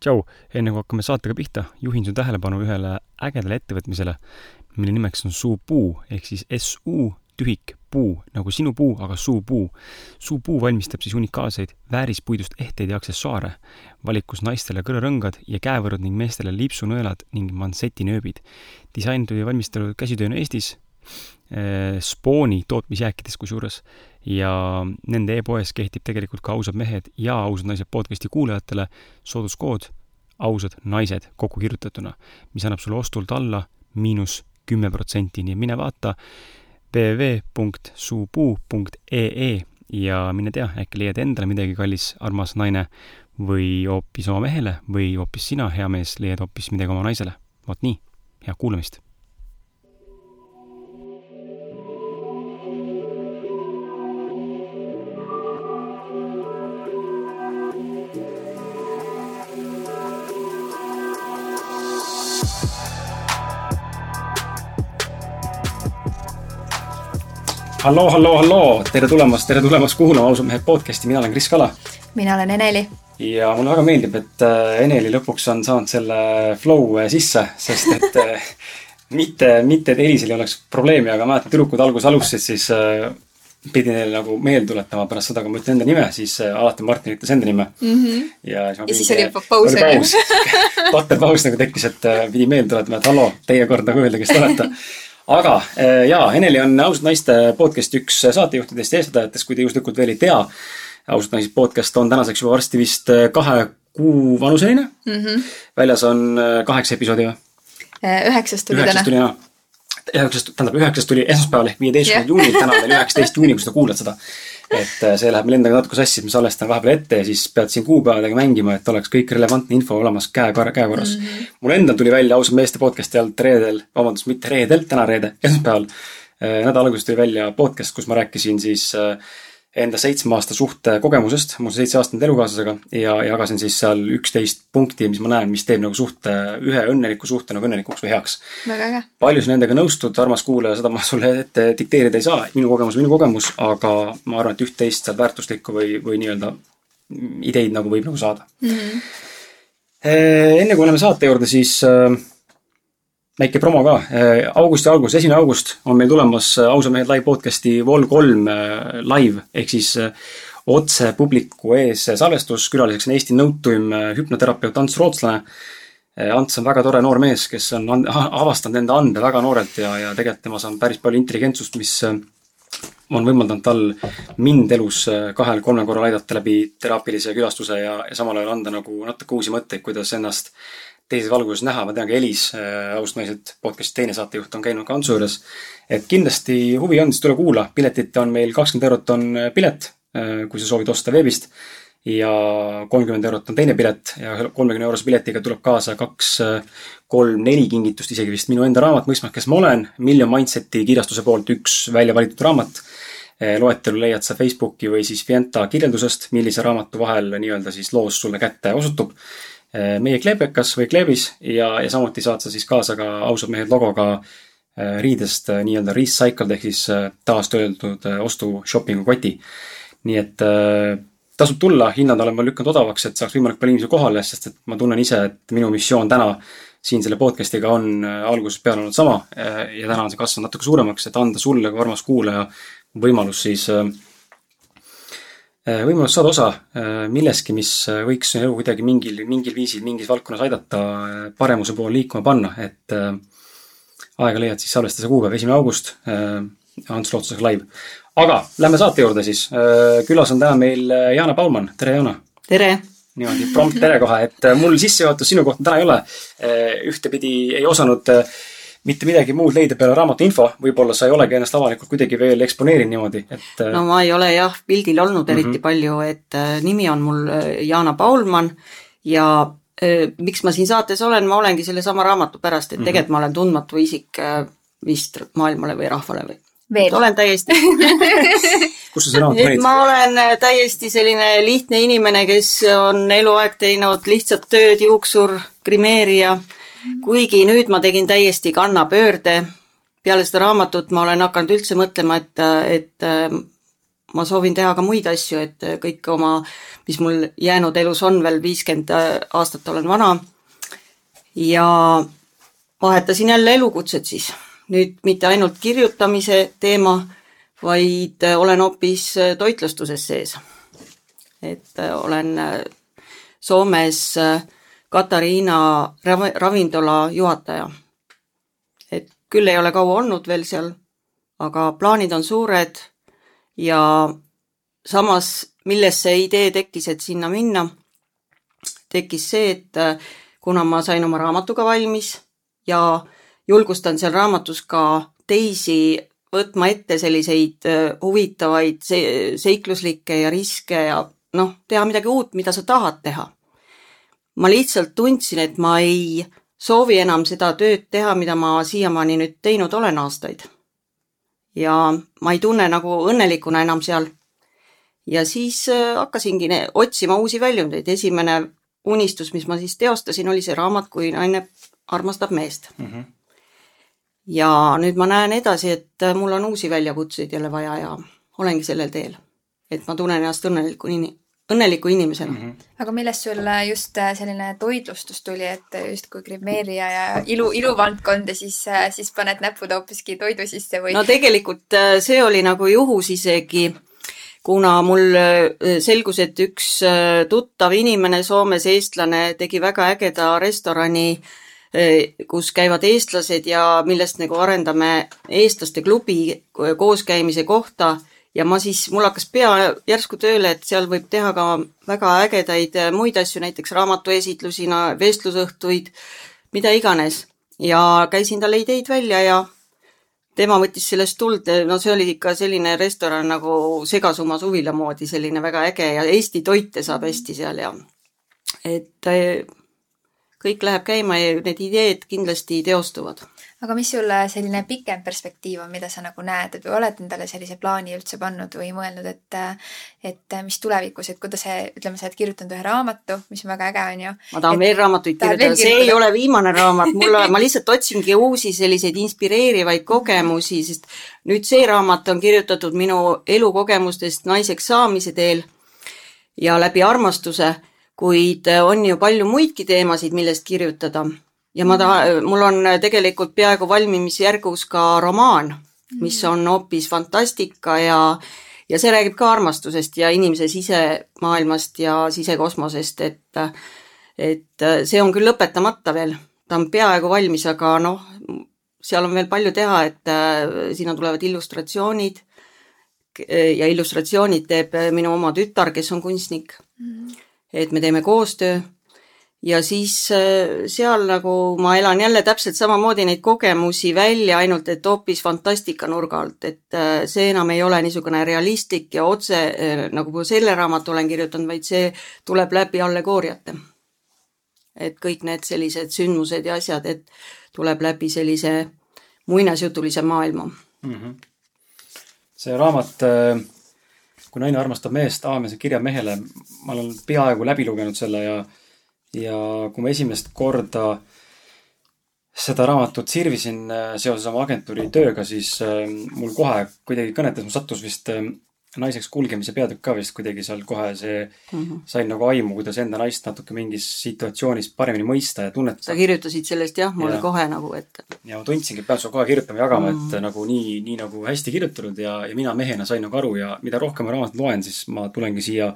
tšau, enne kui hakkame saatega pihta, juhin su tähelepanu ühele ägedale ettevõtmisele, mille nimeks on Suupuu ehk siis S-U tühik puu, nagu sinu puu, aga suupuu. suupuu valmistab siis unikaalseid väärispuidust ehteid ja aksessuaare, valikus naistele kõrarõngad ja käevõrud ning meestele lipsunõelad ning manssetinööbid. disainitud ja valmistatud käsitööna Eestis eh,, Spooni tootmisjääkides kusjuures, ja nende e-poes kehtib tegelikult ka ausad mehed ja ausad naised podcasti kuulajatele sooduskood ausad naised kokku kirjutatuna, mis annab sulle ostult alla miinus kümme protsenti, nii et mine vaata www.suupuu.ee ja mine tea, äkki leiad endale midagi, kallis armas naine, või hoopis oma mehele või hoopis sina, hea mees, leiad hoopis midagi oma naisele. vot nii, head kuulamist halloo, halloo, halloo, tere tulemast, tere tulemast kuulama Ausad mehed podcasti, mina olen Kris Kala. mina olen Eneli. ja mulle väga meeldib, et äh, Eneli lõpuks on saanud selle flow äh, sisse, sest et äh, mitte, mitte, et Elisel ei oleks probleemi, aga mäletan, tüdrukud alguses alustasid, siis pidin neile nagu meelde tuletama pärast seda, kui ma ütlen enda nime, siis alati Martin ütles enda nime mm. -hmm. ja siis, ja siis oli paus. oli paus totter paus nagu tekkis, et pidi meelde tuletama, et halloo, teie kord nagu öelda, kes te olete aga äh, jaa, Eneli on Ausad naiste podcasti üks saatejuhtidest ja eestvedajatest, kui te juhuslikult veel ei tea. ausad naised podcast on tänaseks juba varsti vist äh, kahe kuu vanuseline mm. -hmm. väljas on äh, kaheksa episoodi või? üheksast tuli täna. Üheksast, tähendab üheksast tuli esmaspäeval ehk viieteistkümnendal juunil, täna on veel üheksateist juuni, kui sa kuulad seda et äh, see läheb meil endaga natuke sassi, et ma salvestan vahepeal ette ja siis pead siin kuupäevadega mängima, et oleks kõik relevantne info olemas käe, käekorras mm. -hmm. mul endal tuli välja ausalt meeste podcast'i alt reedel, vabandust, mitte reedel, täna reede, esmaspäeval. Äh, nädala alguses tuli välja podcast, kus ma rääkisin siis äh, enda seitsme aasta suhte kogemusest, mul seitse aastat elukaaslasega ja jagasin siis seal üksteist punkti, mis ma näen, mis teeb nagu suhte, ühe õnneliku suhte nagu õnnelikuks või heaks. väga äge. palju sa nendega nõustud, armas kuulaja, seda ma sulle ette dikteerida ei saa, minu kogemus, minu kogemus, aga ma arvan, et üht-teist seal väärtuslikku või, või nii-öelda ideid nagu võib nagu saada mm. -hmm. enne kui läheme saate juurde, siis äh, väike promo ka, äh, augusti algus, esimene august on meil tulemas äh, Ausad mehed live podcast'i Vol kolm äh, live. Ehk siis otse publiku ees salvestus, külaliseks on Eesti nõutuim hüpnoterapeut Ants Rootslane. Ants on väga tore noor mees, kes on avastanud enda ande väga noorelt ja, ja tegelikult temas on päris palju intelligentsust, mis on võimaldanud tal mind elus kahel-kolmel korral aidata läbi teraapilise külastuse ja, ja samal ajal anda nagu natuke uusi mõtteid, kuidas ennast teises valguses näha, ma tean ka Elis äh,, Ausad naised, podcast'i teine saatejuht on käinud ka Antsu juures. et kindlasti huvi on, siis tule kuula, piletit on meil kakskümmend eurot on äh, pilet äh,, kui sa soovid osta veebist. ja kolmkümmend eurot on teine pilet ja kolmekümne eurose piletiga tuleb kaasa kaks, äh, kolm, neli kingitust, isegi vist minu enda raamat Mõistmas, kes ma olen, Million Mindseti kirjastuse poolt üks välja valitud raamat. Äh, loetelu leiad sa Facebooki või siis Fienta kirjeldusest, millise raamatu vahel nii-öelda siis loos sulle kätte osutub meie kleepekas või kleebis ja, ja samuti saad sa siis kaasa ka ausad mehed logoga eh, riidest eh, nii-öelda recycled ehk siis taastöödeldud ostu shopping'u koti. nii et tasub tulla, hinnad olen ma lükanud odavaks, et saaks võimalikult palju inimesi kohale, sest et ma tunnen ise, et minu missioon täna siin selle podcast'iga on algusest peale olnud sama ja täna on see kasvanud natuke suuremaks, et anda sulle kui armas kuulaja võimalus siis Äh, võimalus saada osa äh, milleski, mis äh, võiks elu kuidagi mingil, mingil viisil, mingis valdkonnas aidata paremuse poole liikuma panna, et aega leiad siis salvestada see kuupäev, esimene august, Ants Lootusega live. aga lähme saate juurde siis. külas on täna meil Jana Palman, tere Jana! tere! niimoodi prompt tere kohe, et mul sissejuhatus sinu kohta täna ei ole. ühtepidi ei osanud äh, mitte midagi muud leida peale raamatu info, võib-olla sa ei olegi ennast avalikult kuidagi veel eksponeerinud niimoodi, et. Äh, no ma ei ole jah pildil olnud eriti mm -hmm. palju, et äh, nimi on mul äh, Jana Paulmann ja äh, miks ma siin saates olen, ma olengi sellesama raamatu pärast, et -hmm. tegelikult ma olen tundmatu isik äh, vist maailmale või rahvale või. veel. olen täiesti kus sa seda raamatut panid? ma olen täiesti selline lihtne inimene, kes on eluaeg teinud lihtsat tööd, juuksur, grimeerija kuigi nüüd ma tegin täiesti kannapöörde. peale seda raamatut ma olen hakanud üldse mõtlema, et, et ma soovin teha ka muid asju, et kõik oma, mis mul jäänud elus on, veel viiskümmend aastat olen vana. ja vahetasin jälle elukutset siis. nüüd mitte ainult kirjutamise teema, vaid olen hoopis toitlustuses sees. et olen Soomes Katariina ravintola juhataja. et küll ei ole kaua olnud veel seal, aga plaanid on suured ja samas, millest see idee tekkis, et sinna minna, tekkis see, et äh, kuna ma sain oma raamatuga valmis ja julgustan seal raamatus ka teisi võtma ette selliseid äh, huvitavaid seikluslikke ja riske ja noh, teha midagi uut, mida sa tahad teha. Ma lihtsalt tundsin, et ma ei soovi enam seda tööd teha, mida ma siiamaani nüüd teinud olen aastaid ja ma ei tunne nagu õnnelikuna enam seal. ja siis äh, hakkasingi otsima uusi väljundeid, esimene unistus, mis ma siis teostasin, oli see raamat Kui naine armastab meest mm. -hmm. ja nüüd ma näen edasi, et äh, mul on uusi väljakutseid jälle vaja ja olengi sellel teel. et ma tunnen ennast õnnelikuni, õnneliku inimesena mm. -hmm. aga millest sul just äh, selline toitlustus tuli, et justkui grimeerija ja ilu, iluvaldkond ja siis, äh, siis paned näpud hoopiski toidu sisse või? no tegelikult äh, see oli nagu juhus isegi, kuna mul selgus, et üks tuttav inimene, Soomes eestlane, tegi väga ägeda restorani, kus käivad eestlased ja millest nagu arendame eestlaste klubi kooskäimise kohta ja ma siis, mul hakkas pea järsku tööle, et seal võib teha ka väga ägedaid äh, muid asju, näiteks raamatuesitlusi, vestlusõhtuid, mida iganes. ja käisin talle ideid välja ja tema võttis sellest tuld, no see oli ikka selline restoran nagu Segasumma suvila moodi, selline väga äge ja Eesti toite saab hästi seal ja et äh, kõik läheb käima ja need ideed kindlasti teostuvad aga mis sul selline pikem perspektiiv on, mida sa nagu näed, et oled endale sellise plaani üldse pannud või mõelnud, et et mis tulevikus, et kuidas see, ütleme, sa oled kirjutanud ühe raamatu, mis on väga äge, on ju. ma tahan et, veel raamatuid kirjutada, see ei ole viimane raamat, mul, ma lihtsalt otsingi uusi selliseid inspireerivaid kogemusi, sest nüüd see raamat on kirjutatud minu elukogemustest naiseks saamise teel ja läbi armastuse, kuid on ju palju muidki teemasid, millest kirjutada ja ma tahan, mul on tegelikult peaaegu valmimisjärgus ka romaan, mis on hoopis fantastika ja ja see räägib ka armastusest ja inimese sisemaailmast ja sisekosmosest, et et see on küll lõpetamata veel, ta on peaaegu valmis, aga noh, seal on veel palju teha, et äh, sinna tulevad illustratsioonid. Ja illustratsioonid teeb minu oma tütar, kes on kunstnik. -hmm. et me teeme koostöö ja siis äh, seal nagu ma elan jälle täpselt samamoodi neid kogemusi välja, ainult et hoopis fantastika nurga alt, et äh, see enam ei ole niisugune realistlik ja otse, äh, nagu selle raamatu olen kirjutanud, vaid see tuleb läbi allegooriate. et kõik need sellised sündmused ja asjad, et tuleb läbi sellise muinasjutulise maailma mm. -hmm. see raamat Kui naine armastab meest, Aames kirja mehele, ma olen peaaegu läbi lugenud selle ja ja kui ma esimest korda seda raamatut sirvisin äh, seoses oma agentuuri tööga, siis äh, mul kohe kuidagi kõnetas, mul sattus vist äh, naiseks kulgemise peatükk ka vist kuidagi seal kohe see mm, -hmm. sain nagu aimu, kuidas enda naist natuke mingis situatsioonis paremini mõista ja tunnetada. sa kirjutasid sellest jah, mulle ja. kohe nagu, et. ja ma tundsingi, et pean sulle kohe kirjutama, jagama mm, -hmm. et nagu nii, nii nagu hästi kirjutatud ja, ja mina mehena sain nagu aru ja mida rohkem ma raamatut loen, siis ma tulengi siia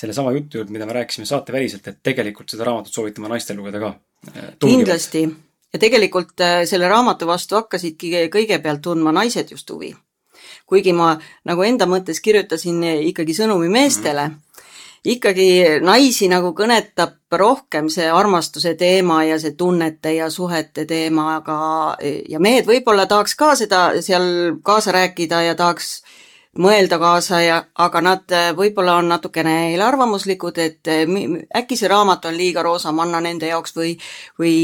sellesama jutu juurde, mida me rääkisime saateväliselt, et tegelikult seda raamatut soovitan ma naistel lugeda ka. Äh, kindlasti. ja tegelikult äh, selle raamatu vastu hakkasidki kõigepealt tundma naised just huvi. kuigi ma nagu enda mõttes kirjutasin ikkagi sõnumi meestele mm, -hmm. ikkagi naisi nagu kõnetab rohkem see armastuse teema ja see tunnete ja suhete teema, aga ja mehed võib-olla tahaks ka seda seal kaasa rääkida ja tahaks mõelda kaasa ja, aga nad äh, võib-olla on natukene eelarvamuslikud, et äh, äkki see raamat on liiga roosamanna nende jaoks või, või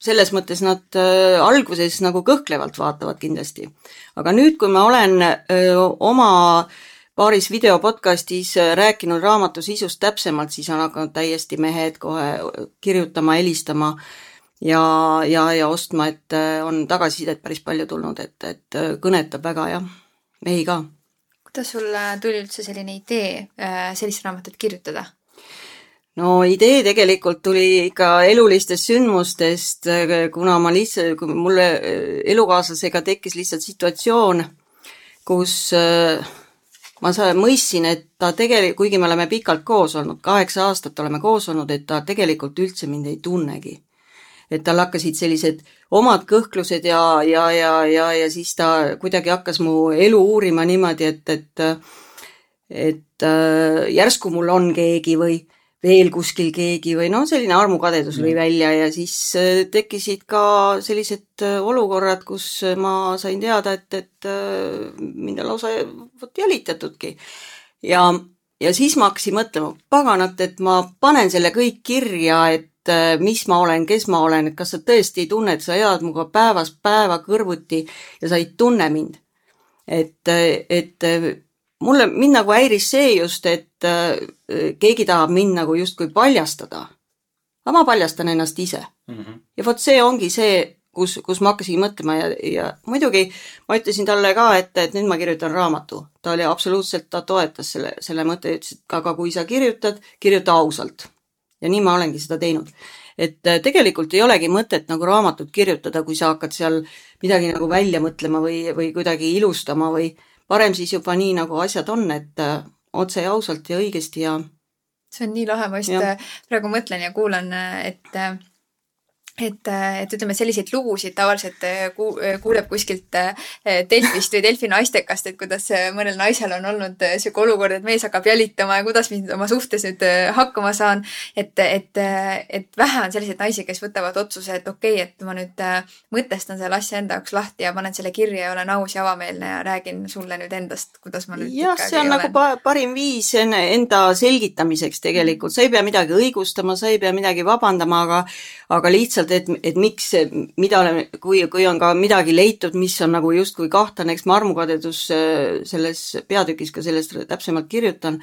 selles mõttes nad äh, alguses nagu kõhklevalt vaatavad kindlasti. aga nüüd, kui ma olen öö, oma paaris videopodcastis rääkinud raamatu sisust täpsemalt, siis on hakanud täiesti mehed kohe kirjutama, helistama ja, ja, ja ostma, et on tagasisidet päris palju tulnud, et, et kõnetab väga jah mehi ka. kuidas sulle tuli üldse selline idee äh, sellist raamatut kirjutada? no idee tegelikult tuli ikka elulistest sündmustest, kuna ma lihtsalt, kui mulle elukaaslasega tekkis lihtsalt situatsioon, kus äh, ma mõistsin, et ta tegelikult, kuigi me oleme pikalt koos olnud, kaheksa aastat oleme koos olnud, et ta tegelikult üldse mind ei tunnegi. Et tal hakkasid sellised omad kõhklused ja, ja, ja, ja, ja siis ta kuidagi hakkas mu elu uurima niimoodi, et, et et äh, järsku mul on keegi või veel kuskil keegi või noh, selline armukadedus lõi välja ja siis äh, tekkisid ka sellised äh, olukorrad, kus ma sain teada, et, et mind on lausa vot jälitatudki. ja, ja siis ma hakkasin mõtlema, paganat, et ma panen selle kõik kirja, et mis ma olen, kes ma olen, et kas sa tõesti ei tunne, et sa elad minuga päevast päeva kõrvuti ja sa ei tunne mind. et, et mulle, mind nagu häiris see just, et äh, keegi tahab mind nagu justkui paljastada. aga ma paljastan ennast ise mm. -hmm. ja vot see ongi see, kus, kus ma hakkasin mõtlema ja, ja muidugi ma ütlesin talle ka, et, et nüüd ma kirjutan raamatu. ta oli absoluutselt, ta toetas selle, selle mõtte, ütles, et aga kui sa kirjutad, kirjuta ausalt. Ja nii ma olengi seda teinud. et äh, tegelikult ei olegi mõtet nagu raamatut kirjutada, kui sa hakkad seal midagi nagu välja mõtlema või, või kuidagi ilustama või parem siis juba nii, nagu asjad on, et äh, otse ja ausalt ja õigesti ja see on nii lahe, ma just ja. Äh, praegu mõtlen ja kuulan, et et, et ütleme, selliseid lugusid tavaliselt äh, äh, kuuleb kuskilt äh, Delfist või Delfi naistekast, et kuidas mõnel naisel on olnud niisugune olukord, et mees hakkab jälitama ja kuidas mind oma suhtes nüüd hakkama saan. et, et, et vähe on selliseid naisi, kes võtavad otsuse, et okei okay,, et ma nüüd mõtestan selle asja enda jaoks lahti ja panen selle kirja ja olen aus ja avameelne ja räägin sulle nüüd endast, kuidas ma nüüd jah, see on nagu pa parim viis enda selgitamiseks tegelikult, sa ei pea midagi õigustama, sa ei pea midagi vabandama, aga aga lihtsalt, et, et miks, mida, kui, kui on ka midagi leitud, mis on nagu justkui kahtlane, eks ma armukadedus äh, selles peatükis ka sellest täpsemalt kirjutan,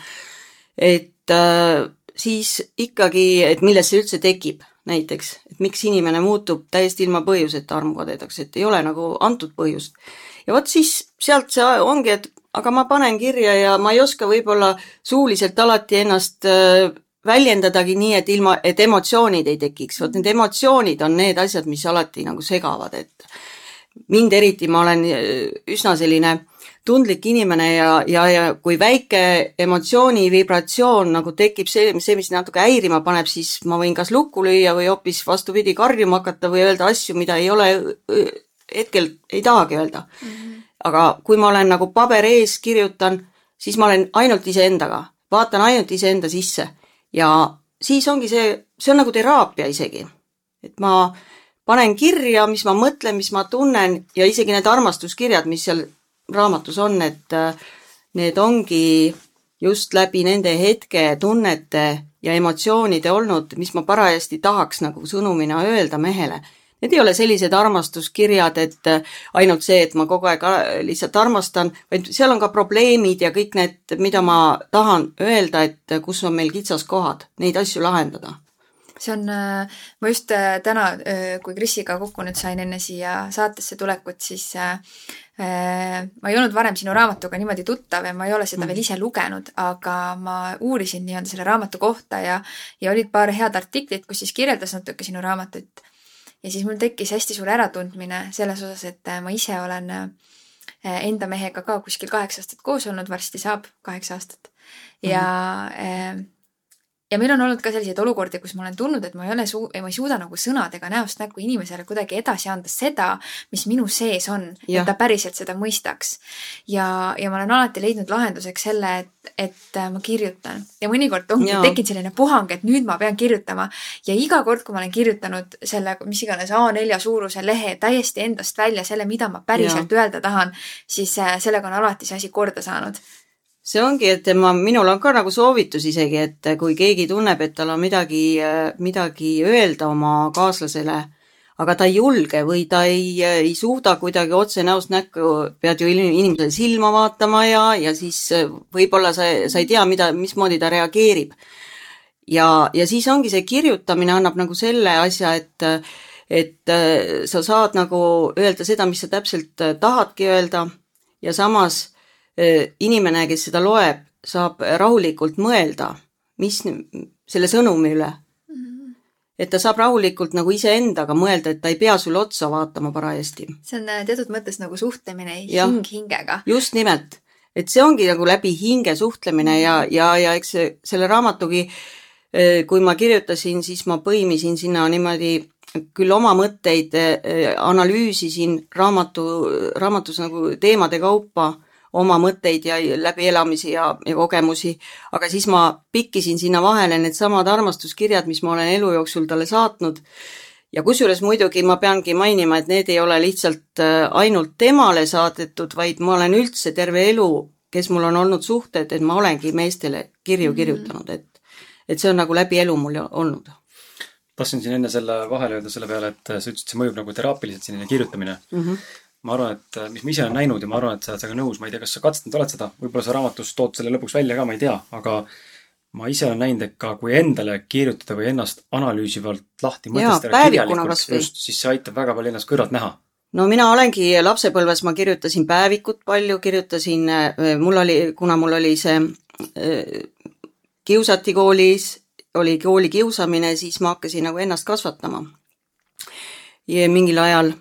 et äh, siis ikkagi, et millest see üldse tekib, näiteks, et miks inimene muutub täiesti ilma põhjuseta armukadedaks, et ei ole nagu antud põhjust. ja vot siis sealt see ongi, et aga ma panen kirja ja ma ei oska võib-olla suuliselt alati ennast äh, väljendadagi nii, et ilma, et emotsioonid ei tekiks, vot need emotsioonid on need asjad, mis alati nagu segavad, et mind eriti, ma olen üsna selline tundlik inimene ja, ja, ja kui väike emotsiooni vibratsioon nagu tekib, see, see, mis natuke häirima paneb, siis ma võin kas lukku lüüa või hoopis vastupidi, karjuma hakata või öelda asju, mida ei ole hetkel, ei tahagi öelda mm. -hmm. aga kui ma olen nagu paber ees, kirjutan, siis ma olen ainult iseendaga, vaatan ainult iseenda sisse ja siis ongi see, see on nagu teraapia isegi. et ma panen kirja, mis ma mõtlen, mis ma tunnen ja isegi need armastuskirjad, mis seal raamatus on, et äh, need ongi just läbi nende hetke tunnete ja emotsioonide olnud, mis ma parajasti tahaks nagu sõnumina öelda mehele Need ei ole sellised armastuskirjad, et äh, ainult see, et ma kogu aeg äh, lihtsalt armastan, vaid seal on ka probleemid ja kõik need, mida ma tahan öelda, et äh, kus on meil kitsaskohad, neid asju lahendada. See on, ma just täna, kui Krisiga kokku nüüd sain enne siia saatesse tulekut, siis ma ei olnud varem sinu raamatuga niimoodi tuttav ja ma ei ole seda veel ise lugenud, aga ma uurisin nii-öelda selle raamatu kohta ja, ja olid paar head artiklit, kus siis kirjeldas natuke sinu raamatut ja siis mul tekkis hästi suur äratundmine selles osas, et äh, ma ise olen äh, enda mehega ka kuskil kaheksa aastat koos olnud, varsti saab kaheksa aastat. ja mm -hmm ja meil on olnud ka selliseid olukordi, kus ma olen tundnud, et ma ei ole suu-, ma ei suuda nagu sõnadega näost näkku inimesele kuidagi edasi anda seda, mis minu sees on, et ta päriselt seda mõistaks. ja, ja ma olen alati leidnud lahenduseks selle, et, et ma kirjutan. Ja mõnikord ongi tekkinud selline puhang, et nüüd ma pean kirjutama. Ja iga kord, kui ma olen kirjutanud selle, mis iganes A4 suuruse lehe täiesti endast välja, selle, mida ma päriselt ja. öelda tahan, siis äh, sellega on alati see asi korda saanud see ongi, et ma, minul on ka nagu soovitus isegi, et kui keegi tunneb, et tal on midagi, midagi öelda oma kaaslasele, aga ta ei julge või ta ei, ei suuda kuidagi otse näost näkku, pead ju inimesele silma vaatama ja, ja siis võib-olla sa, sa ei tea, mida, mismoodi ta reageerib. ja, ja siis ongi see kirjutamine annab nagu selle asja, et, et sa saad nagu öelda seda, mis sa täpselt tahadki öelda ja samas inimene, kes seda loeb, saab rahulikult mõelda, mis selle sõnumi üle. Et ta saab rahulikult nagu iseendaga mõelda, et ta ei pea sulle otsa vaatama parajasti. see on äh, teatud mõttes nagu suhtlemine ja, hing hingega. just nimelt, et see ongi nagu läbi hinge suhtlemine ja, ja, ja eks selle raamatugi, kui ma kirjutasin, siis ma põimisin sinna niimoodi küll oma mõtteid, analüüsisin raamatu, raamatus nagu teemade kaupa oma mõtteid ja läbielamisi ja, ja kogemusi, aga siis ma pikkisin sinna vahele needsamad armastuskirjad, mis ma olen elu jooksul talle saatnud. ja kusjuures muidugi ma peangi mainima, et need ei ole lihtsalt äh, ainult temale saadetud, vaid ma olen üldse terve elu, kes mul on olnud suhted, et ma olengi meestele kirju mhm. kirjutanud, et et see on nagu läbi elu mul olnud tahtsin siin enne selle vahele öelda selle peale, et sa ütlesid, see mõjub nagu teraapiliselt, selline kirjutamine mm. -hmm ma arvan, et äh, mis ma ise olen näinud ja ma arvan, et sa oled sellega nõus, ma ei tea, kas sa katsetanud oled seda, võib-olla sa raamatus tood selle lõpuks välja ka, ma ei tea, aga ma ise olen näinud, et ka kui endale kirjutada või ennast analüüsivalt lahti mõtestada kirjalikult just, siis see aitab väga palju ennast kõrvalt näha. no mina olengi lapsepõlves, ma kirjutasin päevikut palju, kirjutasin, äh, mul oli, kuna mul oli see äh, kiusati koolis, oli kooli kiusamine, siis ma hakkasin nagu ennast kasvatama. ja mingil ajal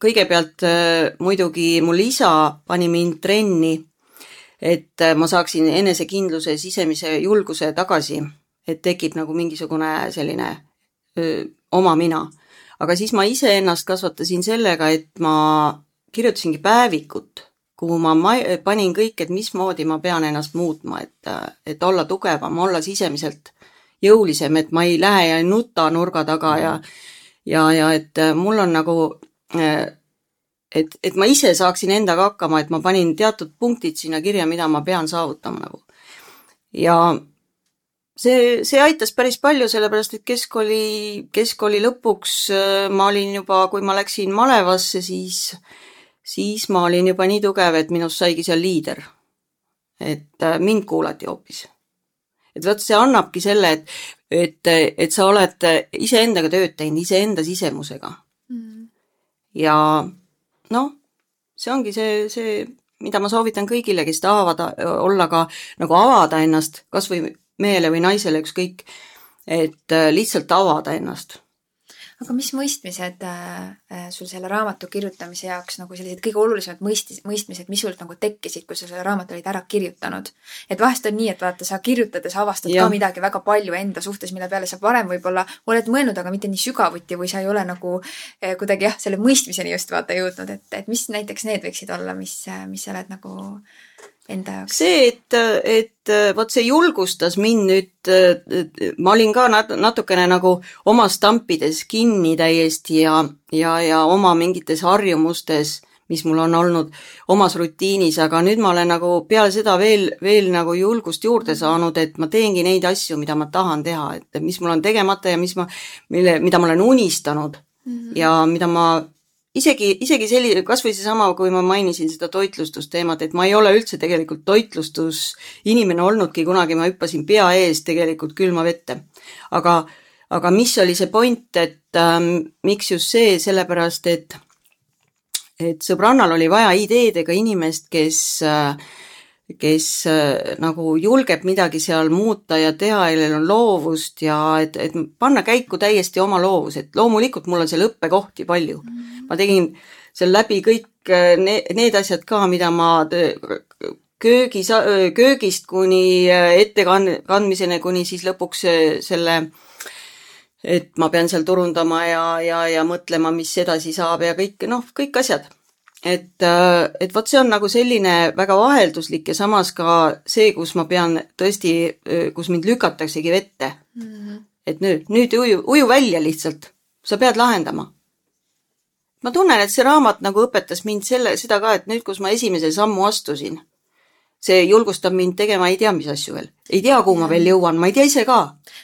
kõigepealt äh, muidugi mul isa pani mind trenni, et äh, ma saaksin enesekindluse, sisemise julguse tagasi, et tekib nagu mingisugune selline öö, oma mina. aga siis ma iseennast kasvatasin sellega, et ma kirjutasingi päevikut, kuhu ma panin kõik, et mismoodi ma pean ennast muutma, et, et olla tugevam, olla sisemiselt jõulisem, et ma ei lähe ja ei nuta nurga taga ja ja, ja et mul on nagu et, et ma ise saaksin endaga hakkama, et ma panin teatud punktid sinna kirja, mida ma pean saavutama nagu. ja see, see aitas päris palju, sellepärast et keskkooli, keskkooli lõpuks äh, ma olin juba, kui ma läksin malevasse, siis, siis ma olin juba nii tugev, et minust saigi seal liider. et äh, mind kuulati hoopis. et vot see annabki selle, et, et, et sa oled iseendaga tööd teinud, iseenda sisemusega ja noh, see ongi see, see, mida ma soovitan kõigile, kes tahavad olla ka nagu avada ennast, kas või mehele või naisele, ükskõik, et äh, lihtsalt avada ennast aga mis mõistmised äh, äh, sul selle raamatu kirjutamise jaoks nagu sellised kõige olulisemad mõistis, mõistmised, mis sul nagu tekkisid, kui sa selle raamatu olid ära kirjutanud? et vahest on nii, et vaata, sa kirjutades avastad ja. ka midagi väga palju enda suhtes, mille peale sa varem võib-olla oled mõelnud, aga mitte nii sügavuti või sa ei ole nagu eh, kuidagi jah, selle mõistmiseni just vaata jõudnud, et, et mis näiteks need võiksid olla, mis, mis sa oled nagu enda jaoks? see, et, et vot see julgustas mind nüüd, ma olin ka nat-, natukene nagu oma stampides kinni täiesti ja, ja, ja oma mingites harjumustes, mis mul on olnud omas rutiinis, aga nüüd ma olen nagu peale seda veel, veel nagu julgust juurde saanud, et ma teengi neid asju, mida ma tahan teha, et mis mul on tegemata ja mis ma, mille, mida ma olen unistanud mm -hmm. ja mida ma isegi, isegi selline, kas või seesama, kui ma mainisin seda toitlustusteemat, et ma ei ole üldse tegelikult toitlustusinimene olnudki kunagi, ma hüppasin pea ees tegelikult külma vette. aga, aga mis oli see point, et ähm, miks just see, sellepärast et et sõbrannal oli vaja ideedega inimest, kes äh, kes äh, nagu julgeb midagi seal muuta ja teha, kellel on loovust ja et, et panna käiku täiesti oma loovus, et loomulikult mul on seal õppekohti palju. ma tegin seal läbi kõik äh, ne, need asjad ka, mida ma köögis, köögist kuni äh, ettekandmiseni, kuni siis lõpuks selle et ma pean seal turundama ja, ja, ja mõtlema, mis edasi saab ja kõik, noh, kõik asjad et, äh, et vot see on nagu selline väga vahelduslik ja samas ka see, kus ma pean tõesti, äh, kus mind lükataksegi vette mm. -hmm. et nüüd, nüüd uju, uju välja lihtsalt, sa pead lahendama. ma tunnen, et see raamat nagu õpetas mind selle, seda ka, et nüüd, kus ma esimese sammu astusin see julgustab mind tegema ei tea mis asju veel. ei tea, kuhu ma veel jõuan, ma ei tea ise ka.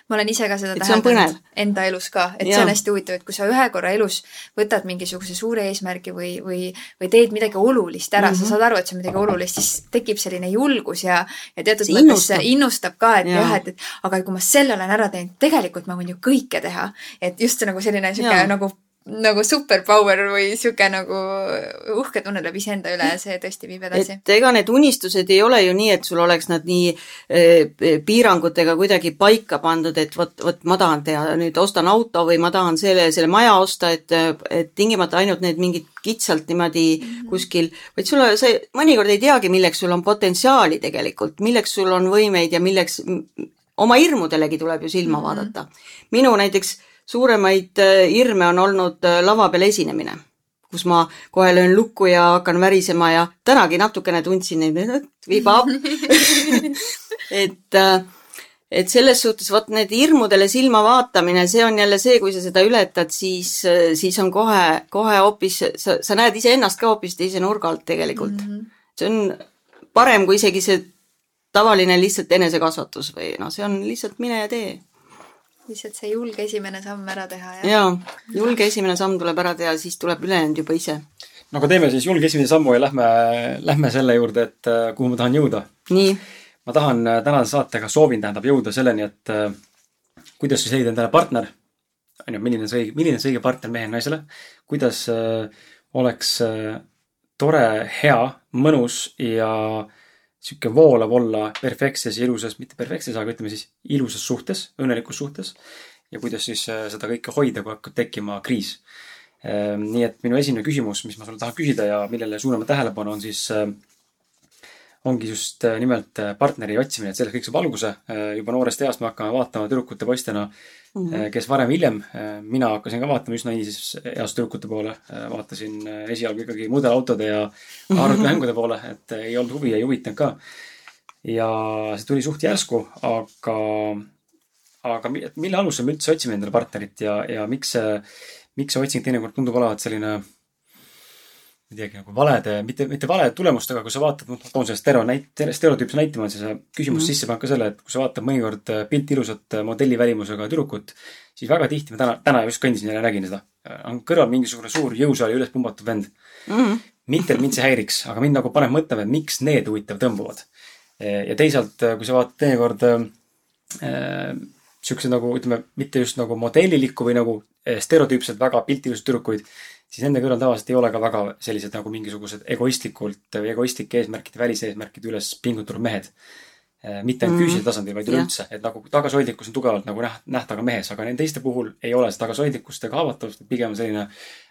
ma olen ise ka seda täheldanud enda elus ka, et ja. see on hästi huvitav, et kui sa ühe korra elus võtad mingisuguse suure eesmärgi või, või, või teed midagi olulist ära mm, -hmm. sa mhm. saad aru, et see on midagi olulist, siis tekib selline julgus ja, ja teatud mõttes innustab. innustab ka, et ja. jah, et, et aga kui ma selle olen ära teinud, tegelikult ma võin ju kõike teha. et just see nagu selline niisugune nagu nagu superpower või sihuke nagu uhke tunne tuleb iseenda üle ja see tõesti viib edasi. et ega need unistused ei ole ju nii, et sul oleks nad nii eh, piirangutega kuidagi paika pandud, et vot, vot ma tahan teha, nüüd ostan auto või ma tahan selle, selle maja osta, et, et tingimata ainult need mingid kitsalt niimoodi mm -hmm. kuskil, vaid sul, sa mõnikord ei teagi, milleks sul on potentsiaali tegelikult, milleks sul on võimeid ja milleks, oma hirmudelegi tuleb ju silma mm -hmm. vaadata. minu näiteks suuremaid äh, hirme on olnud äh, lava peal esinemine, kus ma kohe löön lukku ja hakkan värisema ja tänagi natukene tundsin neid, vibab et, äh, et selles suhtes vot need hirmudele silma vaatamine, see on jälle see, kui sa seda ületad, siis, siis on kohe, kohe hoopis, sa, sa näed iseennast ka hoopis teise nurga alt tegelikult mm. -hmm. see on parem kui isegi see tavaline lihtsalt enesekasvatus või noh, see on lihtsalt mine ja tee lihtsalt see julge esimene samm ära teha ja. jaa, julge esimene samm tuleb ära teha, siis tuleb ülejäänud juba ise. no aga teeme siis julge esimese sammu ja lähme, lähme selle juurde, et äh, kuhu ma tahan jõuda. nii. ma tahan äh, tänase saatega, soovin tähendab jõuda selleni, et äh, kuidas siis leida endale partner, on ju, milline see õige, milline see õige partner mehele, naisele, kuidas oleks tore, hea, mõnus ja äh, sihuke voolav olla perfektses ja ilusas, mitte perfektses, aga ütleme siis ilusas suhtes, õnnelikus suhtes. ja kuidas siis äh, seda kõike hoida, kui hakkab tekkima kriis. Ehm, nii et minu esimene küsimus, mis ma sulle tahan küsida ja millele suuname tähelepanu, on siis äh, ongi just äh, nimelt partneri otsimine, et sellest kõik saab alguse. juba noorest east me hakkame vaatama tüdrukute poistena mm, -hmm. kes varem-hiljem, äh, mina hakkasin ka vaatama üsna iisis eas tüdrukute poole, äh, vaatasin esialgu ikkagi mudelautode ja arvutimängude poole, et ei olnud huvi, ei huvitanud ka. ja see tuli suht järsku, aga, aga mille alusel me üldse otsime endale partnerit ja, ja miks see, miks see otsing teinekord tundub olevat selline ma ei teagi, nagu valede, mitte, mitte valede tulemustega, kui sa vaatad, noh, toon selle stereo näit-, stereotüüpse näitama, siis küsimus mm -hmm. sisse paneb ka selle, et kui sa vaatad mõnikord äh, pilti ilusat äh, modelli välimusega tüdrukut, siis väga tihti, ma täna, täna just kõndisin ja nägin seda, äh, on kõrval mingisugune suur jõusaali üles pumbatud vend mm. -hmm. mitte, et mind see häiriks, aga mind nagu paneb mõtlema, et miks need huvitav tõmbuvad. ja teisalt, kui sa vaatad teinekord äh, siukseid nagu ütleme, mitte just nagu modellilikku või nagu stereotüüpselt väga piltilusid tüdrukuid siis nende kõrval tavaliselt ei ole ka väga sellised nagu mingisugused egoistlikult või egoistlike eesmärkide, väliseesmärkide üles pingutanud mehed. Äh, mitte ainult mm. füüsilisel tasandil, vaid üleüldse, et nagu tagasihoidlikkus on tugevalt nagu näht-, nähta ka mehes, aga nende teiste puhul ei ole see tagasihoidlikkust ega haavatavust, pigem selline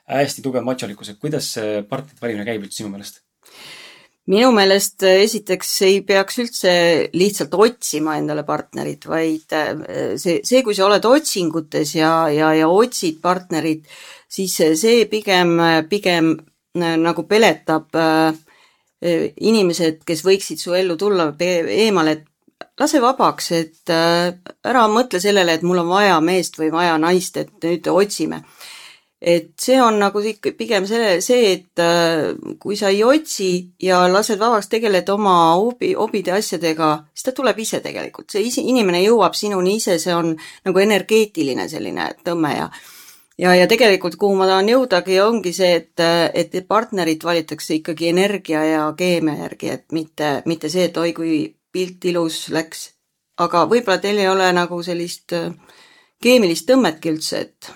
hästi tugev macholikkus, et kuidas see partnerite valimine käib üldse sinu meelest? Minu meelest äh, esiteks ei peaks üldse lihtsalt otsima endale partnerit, vaid äh, see, see, kui sa oled otsingutes ja, ja, ja otsid partnerit, siis see pigem, pigem äh, nagu peletab äh, inimesed, kes võiksid su ellu tulla eemale, et lase vabaks, et äh, ära mõtle sellele, et mul on vaja meest või vaja naist, et nüüd otsime. Et see on nagu pigem selle, see, et kui sa ei otsi ja lased vabaks, tegeled oma hobi, hobide asjadega, siis ta tuleb ise tegelikult, see isi, inimene jõuab sinuni ise, see on nagu energeetiline selline tõmme ja ja, ja tegelikult, kuhu ma tahan jõudagi, ongi see, et, et partnerit valitakse ikkagi energia ja keemia järgi, et mitte, mitte see, et oi, kui pilt ilus läks. aga võib-olla teil ei ole nagu sellist äh, keemilist tõmmetki üldse, et,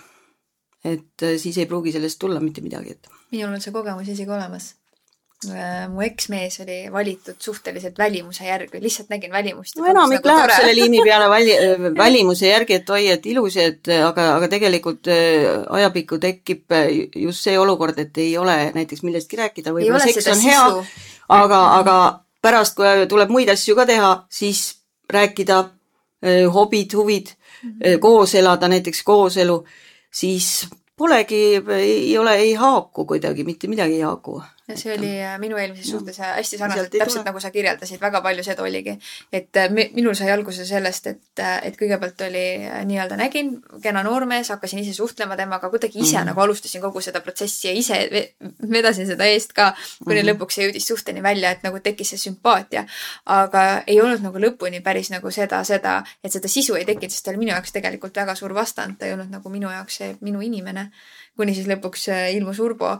et äh, siis ei pruugi sellest tulla mitte midagi, et. minul on see kogemus isegi olemas Äh, mu eksmees oli valitud suhteliselt välimuse järgi, lihtsalt nägin välimust. no enamik nagu läheb tore. selle liini peale väli, äh, välimuse järgi, et oi, et ilus, et aga, aga tegelikult ajapikku tekib just see olukord, et ei ole näiteks millestki rääkida, võib-olla seks on hea, aga, aga pärast, kui tuleb muid asju ka teha, siis rääkida, hobid, huvid mm, -hmm. koos elada, näiteks kooselu, siis polegi, ei ole, ei haaku kuidagi, mitte midagi ei haaku ja see oli äh, minu eelmises suhtes äh, hästi sarnaselt, täpselt nagu sa kirjeldasid, väga palju seda oligi. et äh, minul sai alguse sellest, et, et kõigepealt oli nii-öelda nägin kena noormees, hakkasin ise suhtlema temaga, kuidagi ise mm -hmm. nagu alustasin kogu seda protsessi ja ise vedasin seda eest ka, kuni mm -hmm. lõpuks see jõudis suhteni välja, et nagu tekkis see sümpaatia. aga ei olnud nagu lõpuni päris nagu seda, seda, et seda sisu ei tekkinud, sest ta oli minu jaoks tegelikult väga suur vastand, ta ei olnud nagu minu jaoks see minu inimene. kuni siis lõpuks ilmus Urbo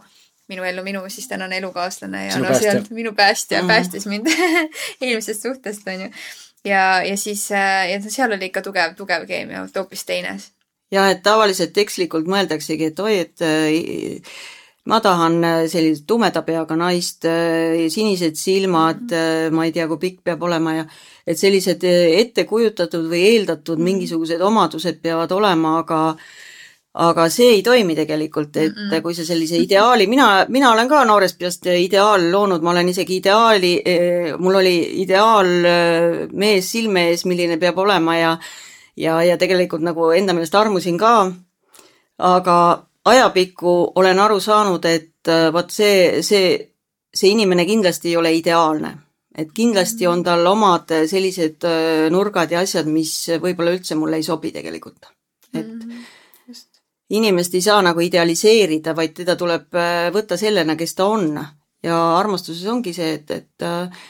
minu ellu minu siis tänane elukaaslane ja Sinu no päästja. sealt minu päästja mm -hmm. päästis mind eelmisest suhtest onju. ja, ja siis äh, ja seal oli ikka tugev, tugev keemia, hoopis teine. jah, et tavaliselt ekslikult mõeldaksegi, et oi, et äh, ma tahan äh, sellist tumeda peaga naist, sinised silmad, ma ei tea, kui pikk peab olema ja et sellised ettekujutatud või eeldatud mingisugused omadused peavad olema, aga aga see ei toimi tegelikult, et mm -mm. kui sa sellise ideaali, mina, mina olen ka noorest peast ideaal loonud, ma olen isegi ideaali, mul oli ideaal mees silme ees, milline peab olema ja ja, ja tegelikult nagu enda meelest armusin ka. aga ajapikku olen aru saanud, et vot see, see, see inimene kindlasti ei ole ideaalne. et kindlasti on tal omad sellised nurgad ja asjad, mis võib-olla üldse mulle ei sobi tegelikult. et mm -hmm inimest ei saa nagu idealiseerida, vaid teda tuleb äh, võtta sellena, kes ta on. ja armastuses ongi see, et, et äh,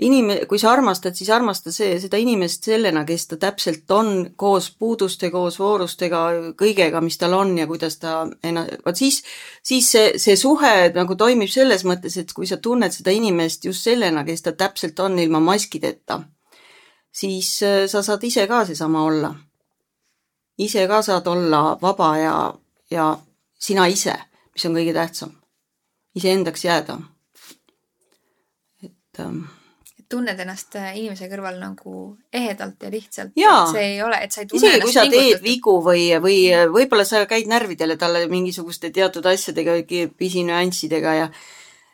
inim-, kui sa armastad, siis armasta see, seda inimest sellena, kes ta täpselt on, koos puuduste, koos voorustega, kõigega, mis tal on ja kuidas ta enna-, vot siis, siis see, see suhe nagu toimib selles mõttes, et kui sa tunned seda inimest just sellena, kes ta täpselt on, ilma maskideta, siis äh, sa saad ise ka seesama olla ise ka saad olla vaba ja, ja sina ise, mis on kõige tähtsam. iseendaks jääda. et ähm, tunned ennast äh, inimese kõrval nagu ehedalt ja lihtsalt. see ei ole, et sa ei tunne isegi kui sa teed vigu või, või võib-olla sa käid närvidele talle mingisuguste teatud asjadega, pisinüanssidega ja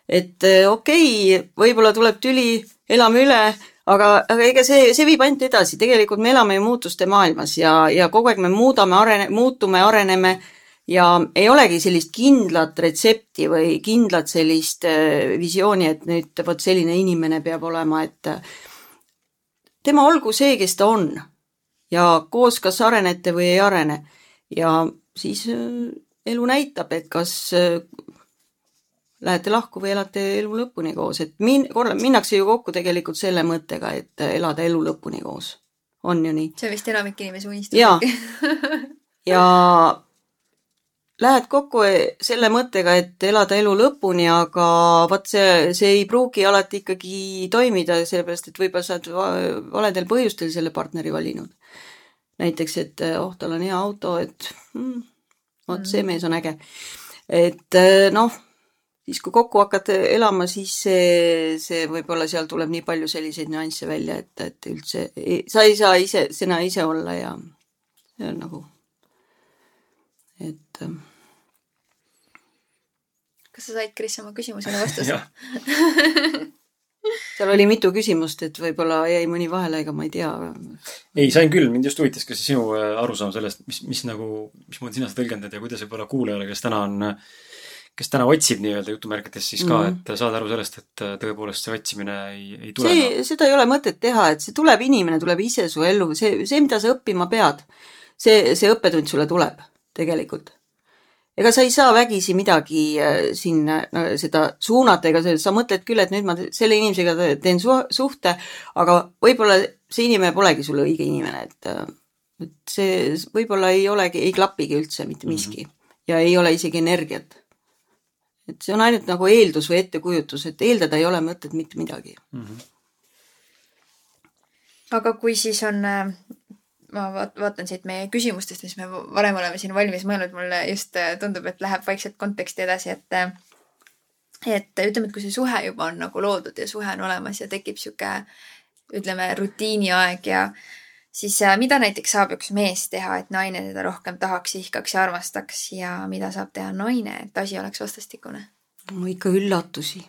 et äh, okei okay,, võib-olla tuleb tüli, elame üle aga, aga ega see, see viib ainult edasi, tegelikult me elame ju muutuste maailmas ja, ja kogu aeg me muudame, arene-, muutume, areneme ja ei olegi sellist kindlat retsepti või kindlat sellist äh, visiooni, et nüüd vot selline inimene peab olema, et äh, tema olgu see, kes ta on. Ja koos kas arenete või ei arene. Ja siis äh, elu näitab, et kas lähete lahku või elate elu lõpuni koos, et min-, korra-, minnakse ju kokku tegelikult selle mõttega, et elada elu lõpuni koos. on ju nii? see on vist enamik inimese unistus. jaa. ja lähed kokku selle mõttega, et elada elu lõpuni, aga vot see, see ei pruugi alati ikkagi toimida, sellepärast et võib-olla sa oled valedel põhjustel selle partneri valinud. näiteks, et oh, tal on hea auto, et hmm, vot see mm. mees on äge. et noh siis kui kokku hakkad elama, siis see, see võib-olla seal tuleb nii palju selliseid nüansse välja, et, et üldse sa ei saa ise, sina ise olla ja see on nagu, et. Ähm, kas sa said, Kris, oma küsimusele vastuse seal oli mitu küsimust, et võib-olla jäi mõni vahele, ega ma ei tea. ei, sain küll, mind just huvitas ka see sinu äh, arusaam sellest, mis, mis nagu, mismoodi sina seda tõlgendad ja kuidas võib-olla kuulajale, kes täna on äh, kes täna otsib nii-öelda jutumärkides siis ka mm, -hmm. et saada aru sellest, et äh, tõepoolest see otsimine ei, ei tule. see, seda ei ole mõtet teha, et see tuleb, inimene tuleb ise su ellu, see, see, mida sa õppima pead, see, see õppetund sulle tuleb tegelikult. ega sa ei saa vägisi midagi äh, siin no, seda suunata, ega sa mõtled küll, et nüüd ma selle inimesega teen su suhte, aga võib-olla see inimene polegi sulle õige inimene, et äh, et see võib-olla ei olegi, ei klapigi üldse mitte miski mm -hmm. ja ei ole isegi energiat et see on ainult nagu eeldus või ettekujutus, et eeldada ei ole mõtet mitte midagi mm. -hmm. aga kui siis on, äh, ma vaatan siit meie küsimustest, mis me varem oleme siin valmis mõelnud, mulle just äh, tundub, et läheb vaikselt konteksti edasi, et äh, et ütleme, et kui see suhe juba on nagu loodud ja suhe on olemas ja tekib sihuke ütleme, rutiiniaeg ja äh, siis äh, mida näiteks saab üks mees teha, et naine teda rohkem tahaks, ihkaks ja armastaks ja mida saab teha naine, et asi oleks vastastikune? no ikka üllatusi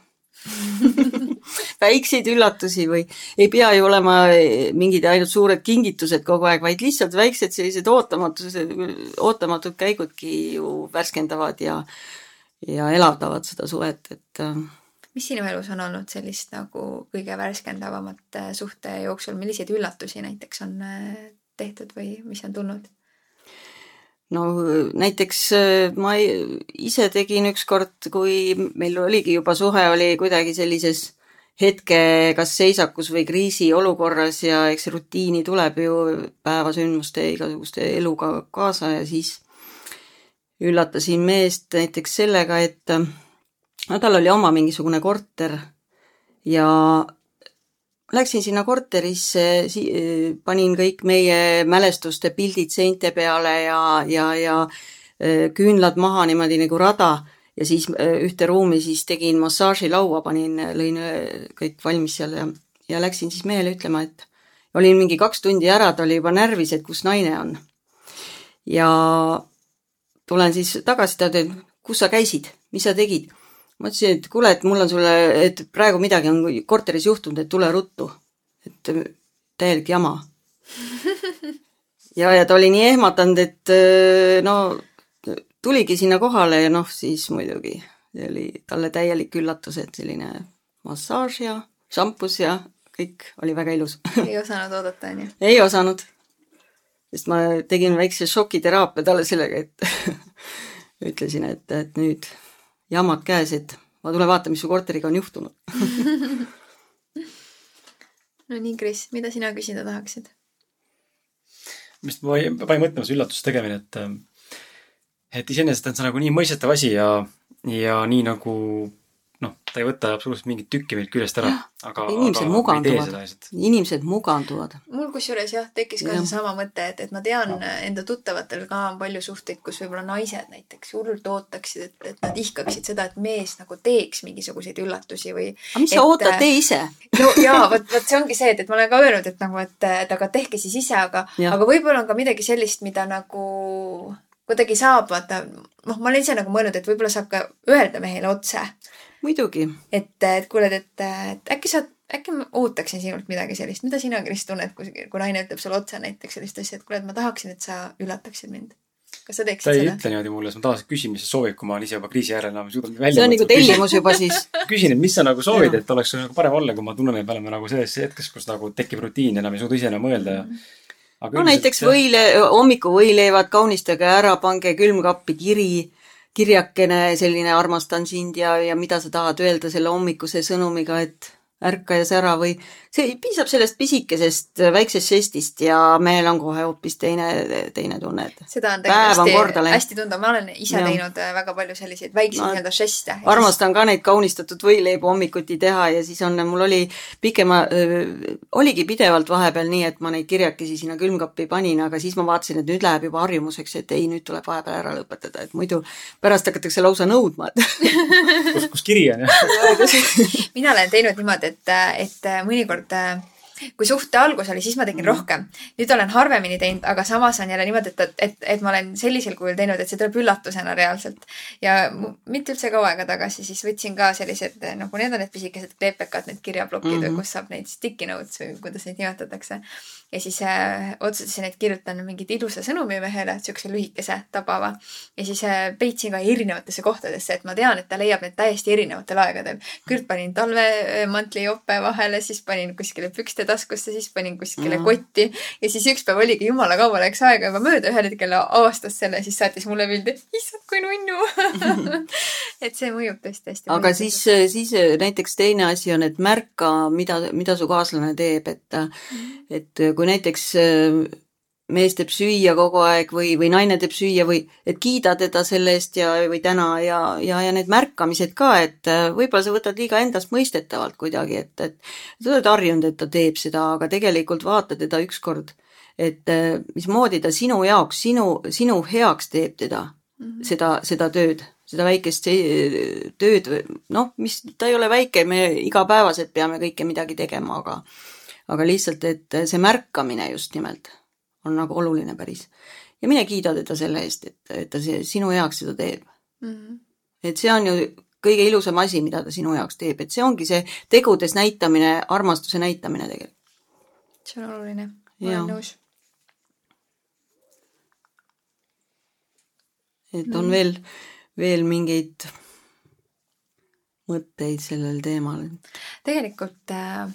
väikseid üllatusi või ei pea ju olema eh, mingid ainult suured kingitused kogu aeg, vaid lihtsalt väiksed sellised ootamatused, ootamatud käigudki ju värskendavad ja, ja elavdavad seda suhet, et äh, mis sinu elus on olnud sellist nagu kõige värskendavamat äh, suhte jooksul, milliseid üllatusi näiteks on äh, tehtud või mis on tulnud? no näiteks äh, ma ise tegin ükskord, kui meil oligi juba suhe oli kuidagi sellises hetke kas seisakus või kriisiolukorras ja eks rutiini tuleb ju päevasündmuste igasuguste eluga kaasa ja siis üllatasin meest näiteks sellega, et no tal oli oma mingisugune korter ja läksin sinna korterisse, panin kõik meie mälestuste pildid seinte peale ja, ja, ja äh, küünlad maha niimoodi nagu rada ja siis äh, ühte ruumi siis tegin massaažilaua, panin, lõin kõik valmis seal ja, ja läksin siis mehele ütlema, et olin mingi kaks tundi ära, ta oli juba närvis, et kus naine on. ja tulen siis tagasi, ta ütleb, kus sa käisid, mis sa tegid? Ma ütlesin, et kuule, et mul on sulle, et praegu midagi on korteris juhtunud, et tule ruttu. et täielik jama. ja, ja ta oli nii ehmatanud, et no tuligi sinna kohale ja noh, siis muidugi see oli talle täielik üllatus, et selline massaaž ja šampus ja kõik oli väga ilus ei osanud oodata, onju? ei osanud. sest ma tegin väikse šokiteraapia talle sellega, et ütlesin, et, et nüüd jamad käes, et ma tulen vaatan, mis su korteriga on juhtunud no nii, Kris, mida sina küsida tahaksid? vist ma panin mõtlema see üllatuse tegemine, et, et iseenesest on see nagu nii mõistetav asi ja, ja nii nagu noh, ta ei võta absoluutselt mingit tükki meilt küljest ära, aga inimesed muganduvad, inimesed muganduvad. mul kusjuures jah, tekkis ka ja. seesama mõte, et, et ma tean no. enda tuttavatel ka on palju suhteid, kus võib-olla naised näiteks hullult ootaksid, et, et nad ihkaksid seda, et mees nagu teeks mingisuguseid üllatusi või aga mis et, sa ootad, tee ise no jaa, vot, vot see ongi see, et, et ma olen ka öelnud, et nagu, et, et aga tehke siis ise, aga, aga võib-olla on ka midagi sellist, mida nagu kuidagi saab, vaata, noh, ma olen ise nagu mõelnud, et võib-olla saab ka öelda mehele otse muidugi. et, et kuule, et, et äkki sa, äkki ma ootaksin sinult midagi sellist, mida sina, Kris, tunned, kui, kui naine ütleb sulle otse näiteks sellist asja, et kuule, et ma tahaksin, et sa üllataksid mind. kas sa teeksid seda? ta ei ütle niimoodi mulle, siis ma tavaliselt küsin, mis sa soovid, kui ma olen ise juba kriisi järel enam suudan välja see on nagu tellimus juba siis küsin, et mis sa nagu soovid, et oleks nagu parem olla, kui ma tunnen, et me oleme nagu selles hetkes, kus nagu tekib rutiin, enam ei suuda ise enam mõelda ja -hmm aga no näiteks võile, hommikuvõileivad kaunistage ära, pange külmkappi kiri kirjakene, selline armastan sind ja, ja mida sa tahad öelda selle hommikuse sõnumiga, et ärka ja sära või see piisab sellest pisikesest väiksest žestist ja mehel on kohe hoopis teine, teine tunne, et seda on tegelikult hästi, hästi tunda, ma olen ise ja. teinud äh, väga palju selliseid väikseid nii-öelda žeste. armastan ka neid kaunistatud võileibu hommikuti teha ja siis on, mul oli pikema äh,, oligi pidevalt vahepeal nii, et ma neid kirjakesi sinna külmkappi panin, aga siis ma vaatasin, et nüüd läheb juba harjumuseks, et ei, nüüd tuleb vahepeal ära lõpetada, et muidu pärast hakatakse lausa nõudma, kus, kus kiri on, jah? mina olen teinud niimoodi, et, et mõnikord kui suhte algus oli, siis ma tegin mm. rohkem. nüüd olen harvemini teinud, aga samas on jälle niimoodi, et, et, et ma olen sellisel kujul teinud, et see tuleb üllatusena reaalselt. ja mitte üldse kaua aega tagasi siis võtsin ka sellised, nagu need on need pisikesed kleepekad, need kirjaplokid mm, -hmm. kus saab neid sticky notes või kuidas neid nimetatakse ja siis äh, otsustasin, et kirjutan mingit ilusa sõnumi mehele, siukse lühikese, tabava. ja siis äh, peitsin ka erinevatesse kohtadesse, et ma tean, et ta leiab need täiesti erinevatel aegadel. küll panin talvemantli jope vahele, siis panin kuskile pükste taskusse, siis panin kuskile mm. kotti ja siis üks päev oligi jumala kaua läks aega juba mööda, ühel hetkel avastas selle, siis saatis mulle pildi, issand kui nunnu et see mõjub tõesti hästi. aga siis, siis näiteks teine asi on, et märka, mida, mida su kaaslane teeb, et mm., et kui näiteks äh, mees teeb süüa kogu aeg või, või naine teeb süüa või et kiida teda selle eest ja, või täna ja, ja, ja need märkamised ka, et äh, võib-olla sa võtad liiga endastmõistetavalt kuidagi, et, et sa oled harjunud, et ta teeb seda, aga tegelikult vaata teda ükskord, et äh, mismoodi ta sinu jaoks, sinu, sinu heaks teeb teda mm, -hmm. seda, seda tööd, seda väikest tööd, noh, mis, ta ei ole väike, me igapäevaselt peame kõike midagi tegema, aga aga lihtsalt, et see märkamine just nimelt on nagu oluline päris. ja mine kiida teda selle eest, et, et ta see sinu heaks seda teeb mm. -hmm. et see on ju kõige ilusam asi, mida ta sinu jaoks teeb, et see ongi see tegudes näitamine, armastuse näitamine tegelikult. see on oluline, ma olen nõus. et on mm. veel, veel mingeid mõtteid sellel teemal? tegelikult äh,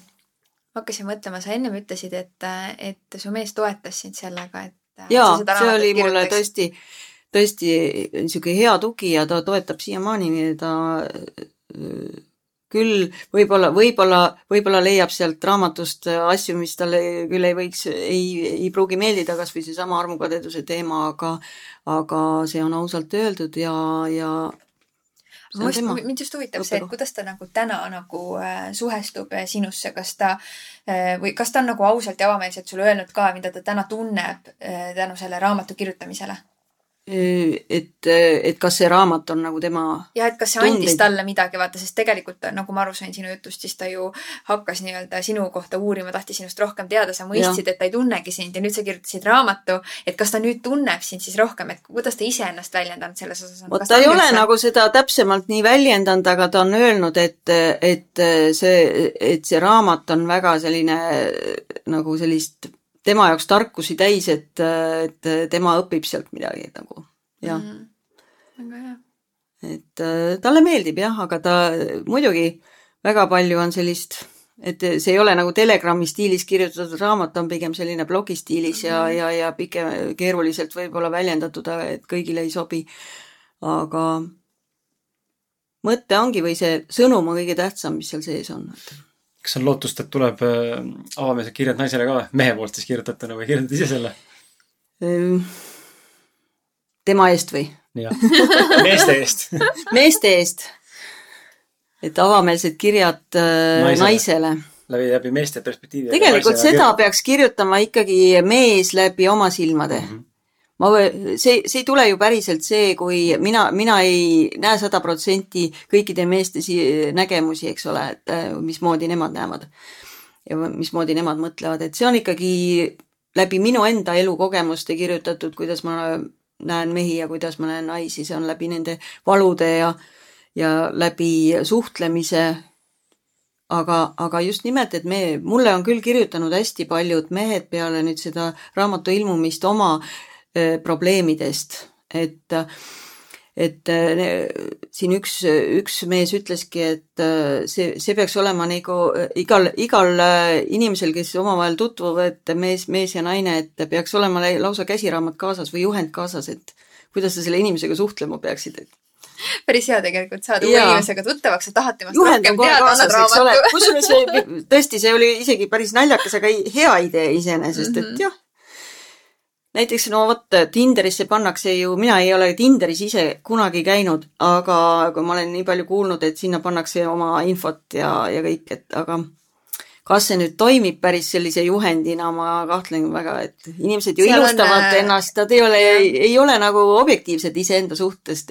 hakkasin mõtlema, sa ennem ütlesid, et, et su mees toetas sind sellega, et jaa, see oli mulle tõesti, tõesti niisugune hea tugi ja ta toetab siiamaani, ta küll võib-olla, võib-olla, võib-olla leiab sealt raamatust asju, mis talle küll ei võiks, ei, ei pruugi meeldida, kas või seesama armukadeduse teema, aga aga see on ausalt öeldud ja, ja mind just huvitab see, et kuidas ta nagu täna nagu äh, suhestub äh, sinusse, kas ta äh, või kas ta on nagu ausalt ja avameelselt sulle öelnud ka, mida ta täna tunneb äh, tänu selle raamatu kirjutamisele? Et, et kas see raamat on nagu tema ja et kas see tundeid... andis talle midagi, vaata, sest tegelikult nagu ma aru sain sinu jutust, siis ta ju hakkas nii-öelda sinu kohta uurima, tahtis sinust rohkem teada, sa mõistsid, et ta ei tunnegi sind ja nüüd sa kirjutasid raamatu, et kas ta nüüd tunneb sind siis rohkem, et kuidas ta ise ennast väljendanud selles osas on? vot ta ei ole üldse... nagu seda täpsemalt nii väljendanud, aga ta on öelnud, et, et see, et see raamat on väga selline nagu sellist tema jaoks tarkusi täis, et, et tema õpib sealt midagi nagu, jah mm. -hmm. väga hea. et äh, talle meeldib jah, aga ta muidugi väga palju on sellist, et see ei ole nagu Telegrami stiilis kirjutatud raamat, on pigem selline blogi stiilis mm -hmm. ja, ja, ja pikem, keeruliselt võib-olla väljendatud, et kõigile ei sobi. aga mõte ongi või see sõnum on kõige tähtsam, mis seal sees on, kas on lootust, et tuleb äh, avameelsed kirjad naisele ka mehe poolt siis kirjutatuna või kirjutad ise selle? Ehm, tema eest või? jah, meeste eest meeste eest. et avameelsed kirjad äh, naisele, naisele.. läbi, läbi meeste perspektiivi. tegelikult seda kirjad. peaks kirjutama ikkagi mees läbi oma silmade mm. -hmm ma, see, see ei tule ju päriselt see, kui mina, mina ei näe sada protsenti kõikide meeste si-, nägemusi, eks ole, et äh, mismoodi nemad näevad. ja mismoodi nemad mõtlevad, et see on ikkagi läbi minu enda elukogemuste kirjutatud, kuidas ma näen mehi ja kuidas ma näen naisi, see on läbi nende valude ja ja läbi suhtlemise aga, aga just nimelt, et me, mulle on küll kirjutanud hästi paljud mehed peale nüüd seda raamatu ilmumist oma Äh, probleemidest, et et äh, siin üks, üks mees ütleski, et äh, see, see peaks olema nagu igal, igal inimesel, kes omavahel tutvuvad, mees, mees ja naine, et peaks olema lausa käsiraamat kaasas või juhend kaasas, et kuidas sa selle inimesega suhtlema peaksid, et päris hea tegelikult saada uue inimesega tuttavaks, sa tahad temast Juhend rohkem teada, annad raamatu. kusjuures tõesti, see oli isegi päris naljakas, aga hea idee iseenesest mm, -hmm. et mhm. jah, näiteks no vot, Tinderisse pannakse ju, mina ei ole Tinderis ise kunagi käinud, aga kui ma olen nii palju kuulnud, et sinna pannakse oma infot ja, ja kõik, et aga kas see nüüd toimib päris sellise juhendina, ma kahtlen väga, et inimesed ju Seal ilustavad on... Äh, ennast, nad ei ole, ei ole nagu objektiivsed iseenda suhtest,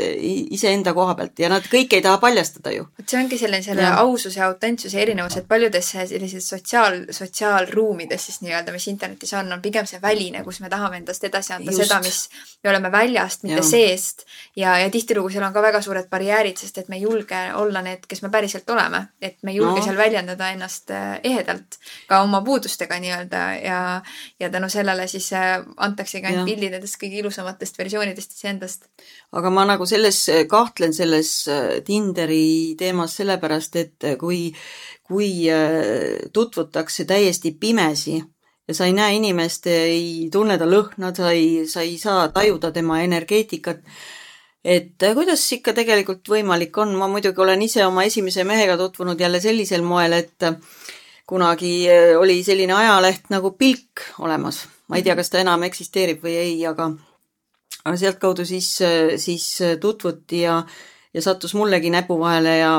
iseenda koha pealt ja nad kõike ei taha paljastada ju. vot see ongi selline, selle ja. aususe ja autentsuse erinevus, et paljudes sellises sotsiaal, sotsiaalruumides siis nii-öelda, mis internetis on, on pigem see väline, kus me tahame endast edasi anda Just. seda, mis me oleme väljast, mitte ja. seest. ja, ja tihtilugu seal on ka väga suured barjäärid, sest et me ei julge olla need, kes me päriselt oleme, et me ei julge no. seal väljendada ennast ehedalt ehedalt ka oma puudustega nii-öelda ja, ja tänu sellele siis äh, antaksegi ainult pildid nendest kõige ilusamatest versioonidest iseendast. aga ma nagu selles, kahtlen selles äh, Tinderi teemas sellepärast, et äh, kui, kui tutvutakse täiesti pimesi ja sa ei näe inimest, ei tunne ta lõhna, sa ei, sa ei saa tajuda tema energeetikat et kuidas ikka tegelikult võimalik on, ma muidugi olen ise oma esimese mehega tutvunud jälle sellisel moel, et kunagi eh, oli selline ajaleht nagu Pilk olemas. ma ei tea, kas ta enam eksisteerib või ei, aga, aga sealtkaudu siis, eh, siis tutvuti ja, ja sattus mullegi näpu vahele ja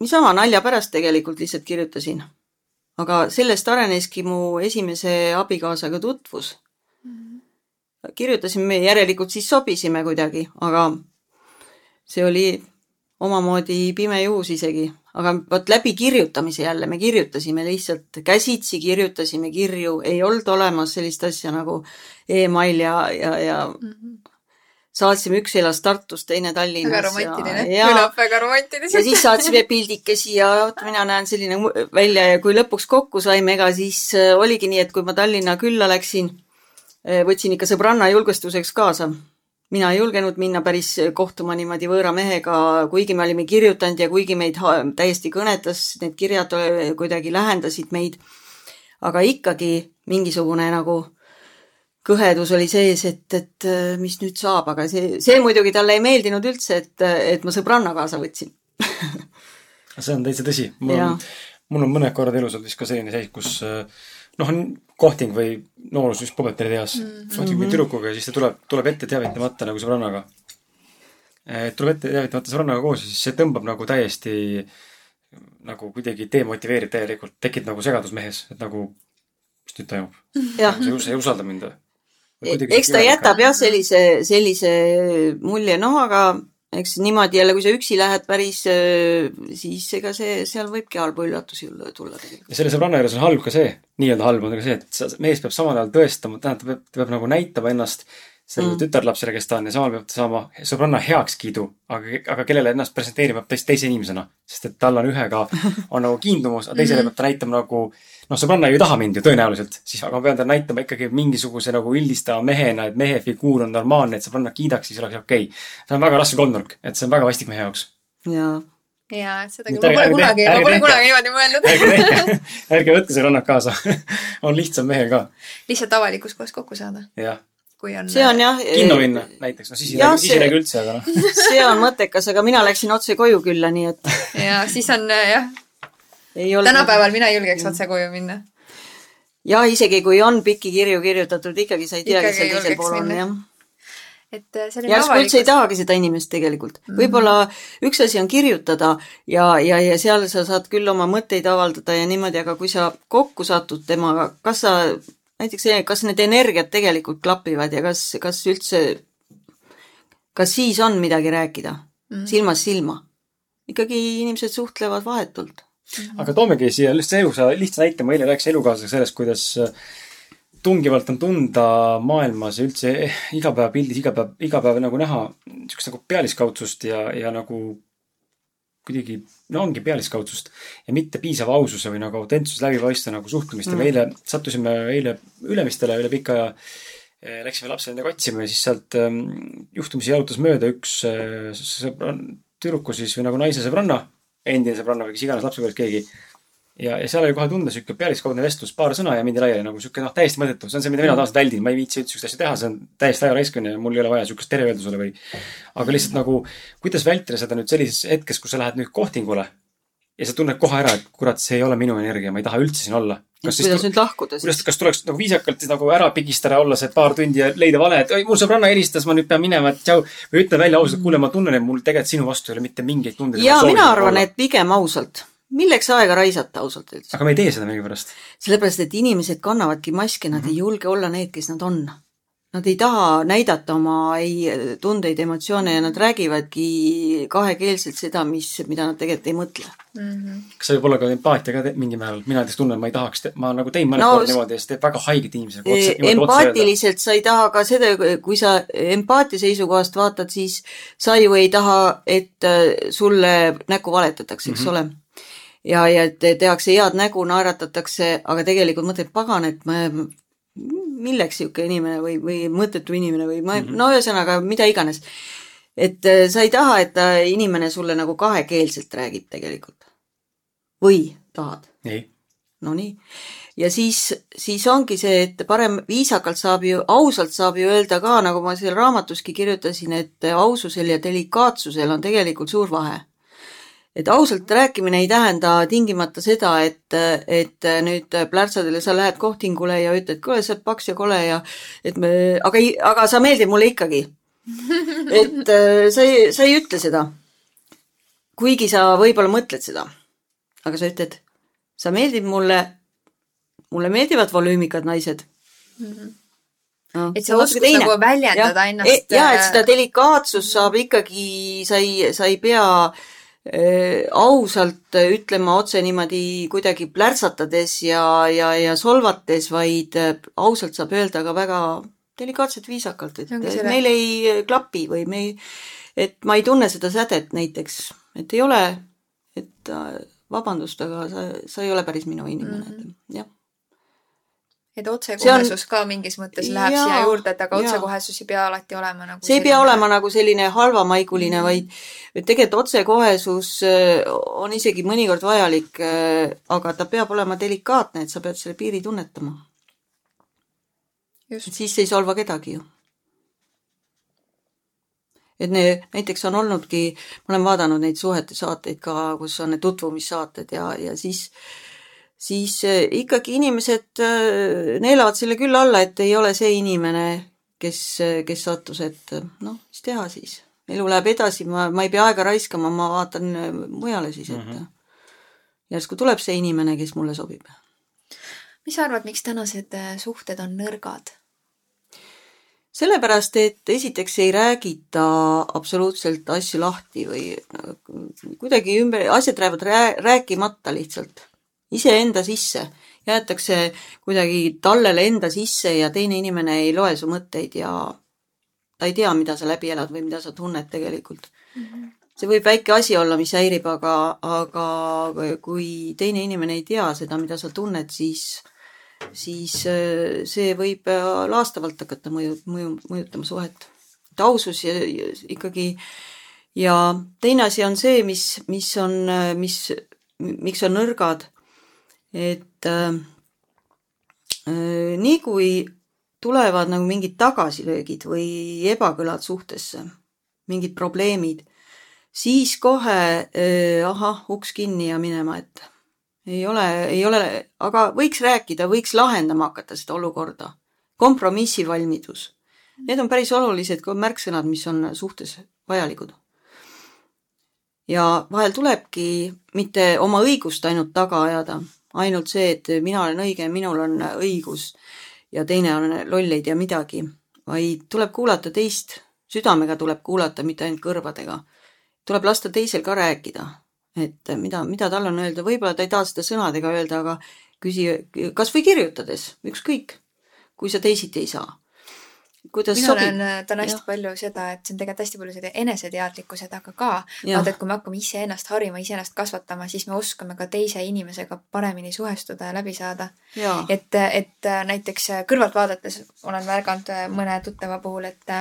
niisama nalja pärast tegelikult lihtsalt kirjutasin. aga sellest areneski mu esimese abikaasaga tutvus. kirjutasime, järelikult siis sobisime kuidagi, aga see oli omamoodi pime juhus isegi, aga vot läbi kirjutamise jälle, me kirjutasime lihtsalt käsitsi, kirjutasime kirju, ei olnud olemas sellist asja nagu email ja, ja, ja mm -hmm. saatsime, üks elas Tartus, teine Tallinnas. väga romantiline, kõlab väga romantiliselt. ja siis saatsime pildikesi ja vot mina näen selline välja ja kui lõpuks kokku saime, ega siis äh, oligi nii, et kui ma Tallinna külla läksin, äh, võtsin ikka sõbranna julgestuseks kaasa mina ei julgenud minna päris kohtuma niimoodi võõra mehega, kuigi me olime kirjutanud ja kuigi meid täiesti kõnetas, need kirjad kuidagi lähendasid meid. aga ikkagi mingisugune nagu kõhedus oli sees, et, et mis nüüd saab, aga see, see muidugi talle ei meeldinud üldse, et, et ma sõbranna kaasa võtsin see on täitsa tõsi. mul on, on mõned korrad elus olnud vist ka selline seis, kus noh, kohting või noorus just puberteedi eas mm -hmm. kohting mingi tüdrukuga ja siis ta tuleb, tuleb ette teavitamata nagu sõbrannaga. et tuleb ette teavitamata sõbrannaga koos ja siis see tõmbab nagu täiesti nagu kuidagi demotiveerib täielikult, tekib nagu segadus mehes, et nagu mis nüüd toimub? sa ei usalda mind või? eks ta jätab jah, sellise, sellise mulje, noh aga eks niimoodi jälle, kui sa üksi lähed päris, siis ega see, seal võibki halbu üllatusi tulla tegelikult. ja selle sõbranna juures on halb ka see, nii-öelda halb on ka see, et mees peab samal ajal tõestama, tähendab, ta peab, ta peab nagu näitama ennast sellele mm. tütarlapsele, kes ta on ja samal peab ta saama sõbranna heakskiidu, aga, aga kellele ennast presenteerima peab teise inimesena. sest et tal on ühega, on nagu kiindumus, aga teisele -hmm. peab ta näitama nagu noh, sõbranna ju ei taha mind ju tõenäoliselt, siis aga ma pean talle näitama ikkagi mingisuguse nagu üldistava mehena, et mehe figuur on normaalne, et sõbranna kiidaks, siis oleks okei okay.. see on väga raske kolmnurk, et see on väga vastik mehe jaoks. jaa jaa, seda küll, ma pole kunagi, ma pole kunagi niimoodi mõelnud. ärge tehke, ärge võtke sõbrannad kaasa on lihtsam mehel ka. lihtsalt avalikus kohas kokku saada. jah kui on. see on jah. kinno minna näiteks, no siis ei räägi, siis ei räägi üldse, aga noh. see on mõttekas, aga mina läksin otse koju külla, nii et. ja siis on jah. tänapäeval mina ei julgeks otse koju minna. ja isegi kui on pikki kirju kirjutatud, ikkagi sa ei tea, kes seal teisel pool on, jah et äh, selline järsku üldse ei tahagi seda inimest tegelikult mm -hmm.. võib-olla üks asi on kirjutada ja, ja, ja seal sa saad küll oma mõtteid avaldada ja niimoodi, aga kui sa kokku satud temaga, kas sa näiteks see, kas need energiat tegelikult klapivad ja kas, kas üldse, kas siis on midagi rääkida mm -hmm. silmast silma? ikkagi inimesed suhtlevad vahetult mm. -hmm. aga toomegi siia lihtsalt elusa, lihtsa näite, ma eile rääkisin elukaaslasega sellest, kuidas äh, tungivalt on tunda maailmas ja üldse igapäevapildis, igapäev, igapäev nagu näha niisugust nagu pealiskaudsust ja, ja nagu kuidagi, no ongi pealiskaudsust ja mitte piisava aususe või nagu autentsuse läbipaistva nagu suhtumist mm.. me eile sattusime eile Ülemistele üle pika aja. Eh, läksime lapse nendega otsima ja siis sealt ähm, juhtumisi jalutas mööda üks äh, sõbran-, tüdruku siis või nagu naise sõbranna, endine sõbranna või kes iganes lapsepõlves keegi ja, ja seal oli kohe tunda sihuke pealiskaudne vestlus, paar sõna ja mindi laiali nagu sihuke noh, täiesti mõttetu, see on see, mida mina tavaliselt väldin, ma ei viitsi üldse sihukest asja teha, see on täiesti aja raiskamine ja mul ei ole vaja sihukest tere öelda sulle või. aga lihtsalt nagu, kuidas vältida seda nüüd sellises hetkes, kus sa lähed nüüd kohtingule ja sa tunned kohe ära, et kurat, see ei ole minu energia, ma ei taha üldse siin olla. kuidas nüüd lahkuda siis? kas tuleks nagu viisakalt nagu ära pigistada, olla see paar tundi ja leida vale, et oi, mul sõbranna helistas, ma nüüd pean minema, et tšau. või ütle välja ausalt, kuule, ma tunnen, et mul tegelikult sinu vastu ei ole mitte mingeid tundeid. jaa, mina arvan, et pigem ausalt milleks aega raisata ausalt öeldes? aga me ei tee seda millegipärast. sellepärast, et inimesed kannavadki maske, nad mm -hmm. ei julge olla need, kes nad on. Nad ei taha näidata oma ei tundeid, emotsioone ja nad räägivadki kahekeelselt seda, mis, mida nad tegelikult ei mõtle mm. -hmm. kas see võib olla ka empaatia ka mingil määral, mina näiteks tunnen, ma ei tahaks, ma nagu tein mõned no, korrad niimoodi ja see teeb väga haiget inimesele. E, empaatiliselt sa ei taha ka seda, kui sa empaatia seisukohast vaatad, siis sa ju ei taha, et äh, sulle näkku valetatakse, eks mm -hmm. ole ja, ja tehakse head nägu, naeratatakse, aga tegelikult mõtled, pagan, et ma, milleks niisugune inimene või, või mõttetu inimene või ma mm, -hmm. no ühesõnaga, mida iganes. et äh, sa ei taha, et ta inimene sulle nagu kahekeelselt räägib tegelikult. või tahad? ei. Nonii. ja siis, siis ongi see, et parem viisakalt saab ju, ausalt saab ju öelda ka, nagu ma seal raamatuski kirjutasin, et aususel ja delikaatsusel on tegelikult suur vahe et ausalt rääkimine ei tähenda tingimata seda, et, et nüüd plärtsadele sa lähed kohtingule ja ütled, kuule, sa oled paks ja kole ja et me, aga, aga sa meeldid mulle ikkagi. et äh, sa ei, sa ei ütle seda. kuigi sa võib-olla mõtled seda. aga sa ütled, sa meeldid mulle, mulle meeldivad volüümikad naised mm. -hmm. No, et see oskus nagu väljendada ja, ennast. ja, et äh, seda delikaatsust saab ikkagi, sa ei, sa ei pea Äh, ausalt ütlema otse niimoodi kuidagi plärtsatades ja, ja, ja solvates, vaid äh, ausalt saab öelda ka väga delikaatselt, viisakalt, et meil ei klapi või me ei, et ma ei tunne seda sädet näiteks, et ei ole, et äh, vabandust, aga sa, sa ei ole päris minu inimene mm, -hmm. jah et otsekohesus on... ka mingis mõttes läheb ja, siia juurde, et aga otsekohesus ei pea alati olema nagu see selline... ei pea olema nagu selline halvamaiguline mm, -hmm. vaid tegelikult otsekohesus äh, on isegi mõnikord vajalik, äh, aga ta peab olema delikaatne, et sa pead selle piiri tunnetama. et siis ei solva kedagi ju. et ne, näiteks on olnudki, ma olen vaadanud neid suhete saateid ka, kus on need tutvumissaated ja, ja siis äh, siis eh, ikkagi inimesed eh, neelavad selle küll alla, et ei ole see inimene, kes, eh, kes sattus, et noh, mis teha siis. elu läheb edasi, ma, ma ei pea aega raiskama, ma vaatan mujale siis, et mm -hmm. järsku tuleb see inimene, kes mulle sobib. mis sa arvad, miks tänased suhted on nõrgad? sellepärast, et esiteks ei räägita absoluutselt asju lahti või kuidagi ümber, asjad lähevad rää, rääkimata lihtsalt, iseenda sisse. jäetakse kuidagi tallele enda sisse ja teine inimene ei loe su mõtteid ja ta ei tea, mida sa läbi elad või mida sa tunned tegelikult mm. -hmm. see võib väike asi olla, mis häirib, aga, aga kui teine inimene ei tea seda, mida sa tunned, siis siis äh, see võib äh, laastavalt hakata mõju, mõju, mõjutama suhet. et ausus ja, ja ikkagi ja teine asi on see, mis, mis on, äh, mis, miks on nõrgad, et äh, nii kui tulevad nagu mingid tagasilöögid või ebakõlad suhtesse, mingid probleemid, siis kohe äh, ahah, uks kinni ja minema ette ei ole, ei ole, aga võiks rääkida, võiks lahendama hakata seda olukorda. kompromissivalmidus. Need on päris olulised märksõnad, mis on suhtes vajalikud. ja vahel tulebki mitte oma õigust ainult taga ajada, ainult see, et mina olen õige, minul on õigus ja teine on loll, ei tea midagi, vaid tuleb kuulata teist, südamega tuleb kuulata, mitte ainult kõrvadega. tuleb lasta teisel ka rääkida et mida, mida tal on öelda, võib-olla ta ei taha seda sõnadega öelda, aga küsi kas või kirjutades, ükskõik, kui sa teisiti ei saa. Kuidas mina sobib? olen, ta on hästi ja. palju seda, et see on tegelikult hästi palju seda eneseteadlikkuse taga ka. vaata, et kui me hakkame iseennast harima, iseennast kasvatama, siis me oskame ka teise inimesega paremini suhestuda ja läbi saada. et, et näiteks kõrvalt vaadates olen märganud mõne tuttava puhul, et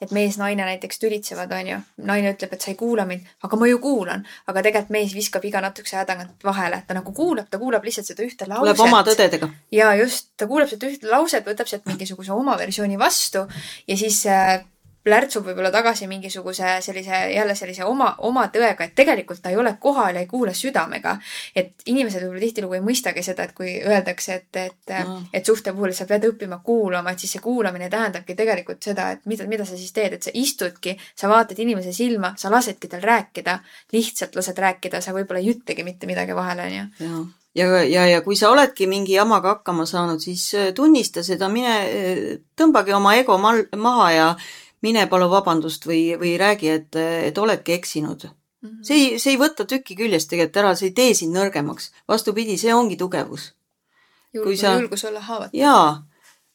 et mees-naine näiteks tülitsevad, onju. naine ütleb, et sa ei kuula mind, aga ma ju kuulan. aga tegelikult mees viskab iga natukese aja tagant vahele, ta nagu kuulab, ta kuulab lihtsalt seda ühte lauset. kuuleb oma tõdedega. ja just, ta kuulab seda ühte lauset, võtab sealt mingisuguse oma versiooni vastu ja siis äh, plärtsub võib-olla tagasi mingisuguse sellise, jälle sellise oma, oma tõega, et tegelikult ta ei ole kohal ja ei kuule südamega. et inimesed võib-olla tihtilugu ei mõistagi seda, et kui öeldakse, et, et mm., et suhte puhul sa pead õppima kuulama, et siis see kuulamine tähendabki tegelikult seda, et mida, mida sa siis teed, et sa istudki, sa vaatad inimese silma, sa lasedki tal rääkida, lihtsalt lased rääkida, sa võib-olla ei ütlegi mitte midagi vahele, onju ja, ja, ja kui sa oledki mingi jamaga hakkama saanud, siis äh, tunnista seda, mine äh, tõmbagi oma ego mal, maha ja mine palu vabandust või, või räägi, et, et oledki eksinud mm. -hmm. see ei, see ei võta tükki küljest tegelikult ära, see ei tee sind nõrgemaks. vastupidi, see ongi tugevus. julgus, sa... olla haavatav. jaa,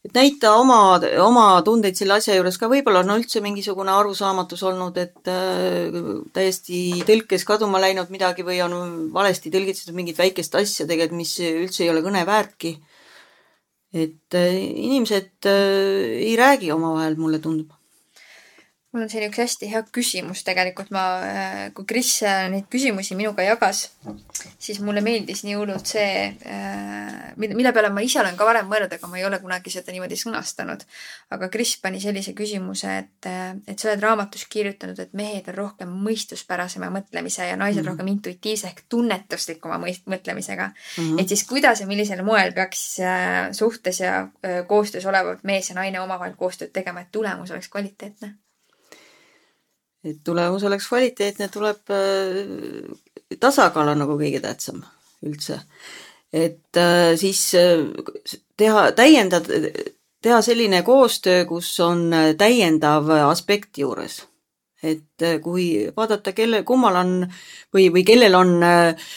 et näita oma, oma tundeid selle asja juures ka, võib-olla on üldse mingisugune arusaamatus olnud, et äh, täiesti tõlkes kaduma läinud midagi või on valesti tõlgitud mingit väikest asja tegelikult, mis üldse ei ole kõne väärtki. et äh, inimesed äh, ei räägi omavahel, mulle tundub mul on siin üks hästi hea küsimus tegelikult, ma, äh, kui Kris äh, neid küsimusi minuga jagas, siis mulle meeldis nii hullult see, äh, mille peale ma ise olen ka varem mõelnud, aga ma ei ole kunagi seda niimoodi sõnastanud. aga Kris pani sellise küsimuse, et, et sa oled raamatus kirjutanud, et mehed on rohkem mõistuspärasema mõtlemise ja naised mm -hmm. rohkem intuitiivse ehk tunnetuslikuma mõtlemisega mm. -hmm. et siis kuidas ja millisel moel peaks suhtes ja koostöös olevad mees ja naine omavahel koostööd tegema, et tulemus oleks kvaliteetne et tulemus oleks kvaliteetne, tuleb äh, tasakaal on nagu kõige tähtsam üldse. et äh, siis äh, teha, täiendada, teha selline koostöö, kus on täiendav aspekt juures. et kui vaadata, kelle, kummal on või, või kellel on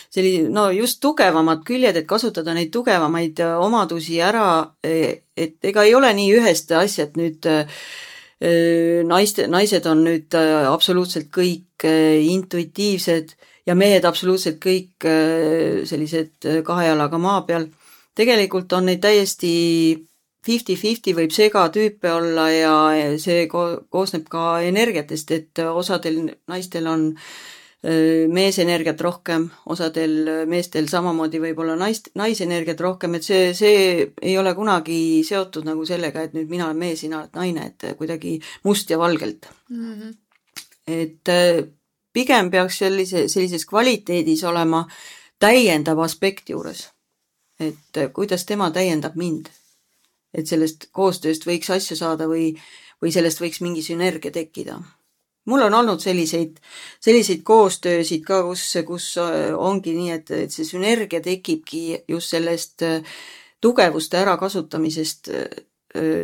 selline, no just tugevamad küljed, et kasutada neid tugevamaid omadusi ära, et ega ei ole nii ühest asja, et nüüd äh, naiste, naised on nüüd äh, absoluutselt kõik äh, intuitiivsed ja mehed absoluutselt kõik äh, sellised kahe jalaga maa peal. tegelikult on neid täiesti fifty-fifty võib segatüüpe olla ja see ko koosneb ka energiatest, et osadel naistel on äh, meesenergiat rohkem, osadel meestel samamoodi võib-olla naist, naisenergiat rohkem, et see, see ei ole kunagi seotud nagu sellega, et nüüd mina olen mees, sina oled naine, et kuidagi must ja valgelt mm. -hmm. et pigem peaks sellise, sellises kvaliteedis olema täiendav aspekt juures. et kuidas tema täiendab mind. et sellest koostööst võiks asju saada või, või sellest võiks mingi sünergia tekkida mul on olnud selliseid, selliseid koostöösid ka, kus, kus ongi nii, et, et see sünergia tekibki just sellest tugevuste ärakasutamisest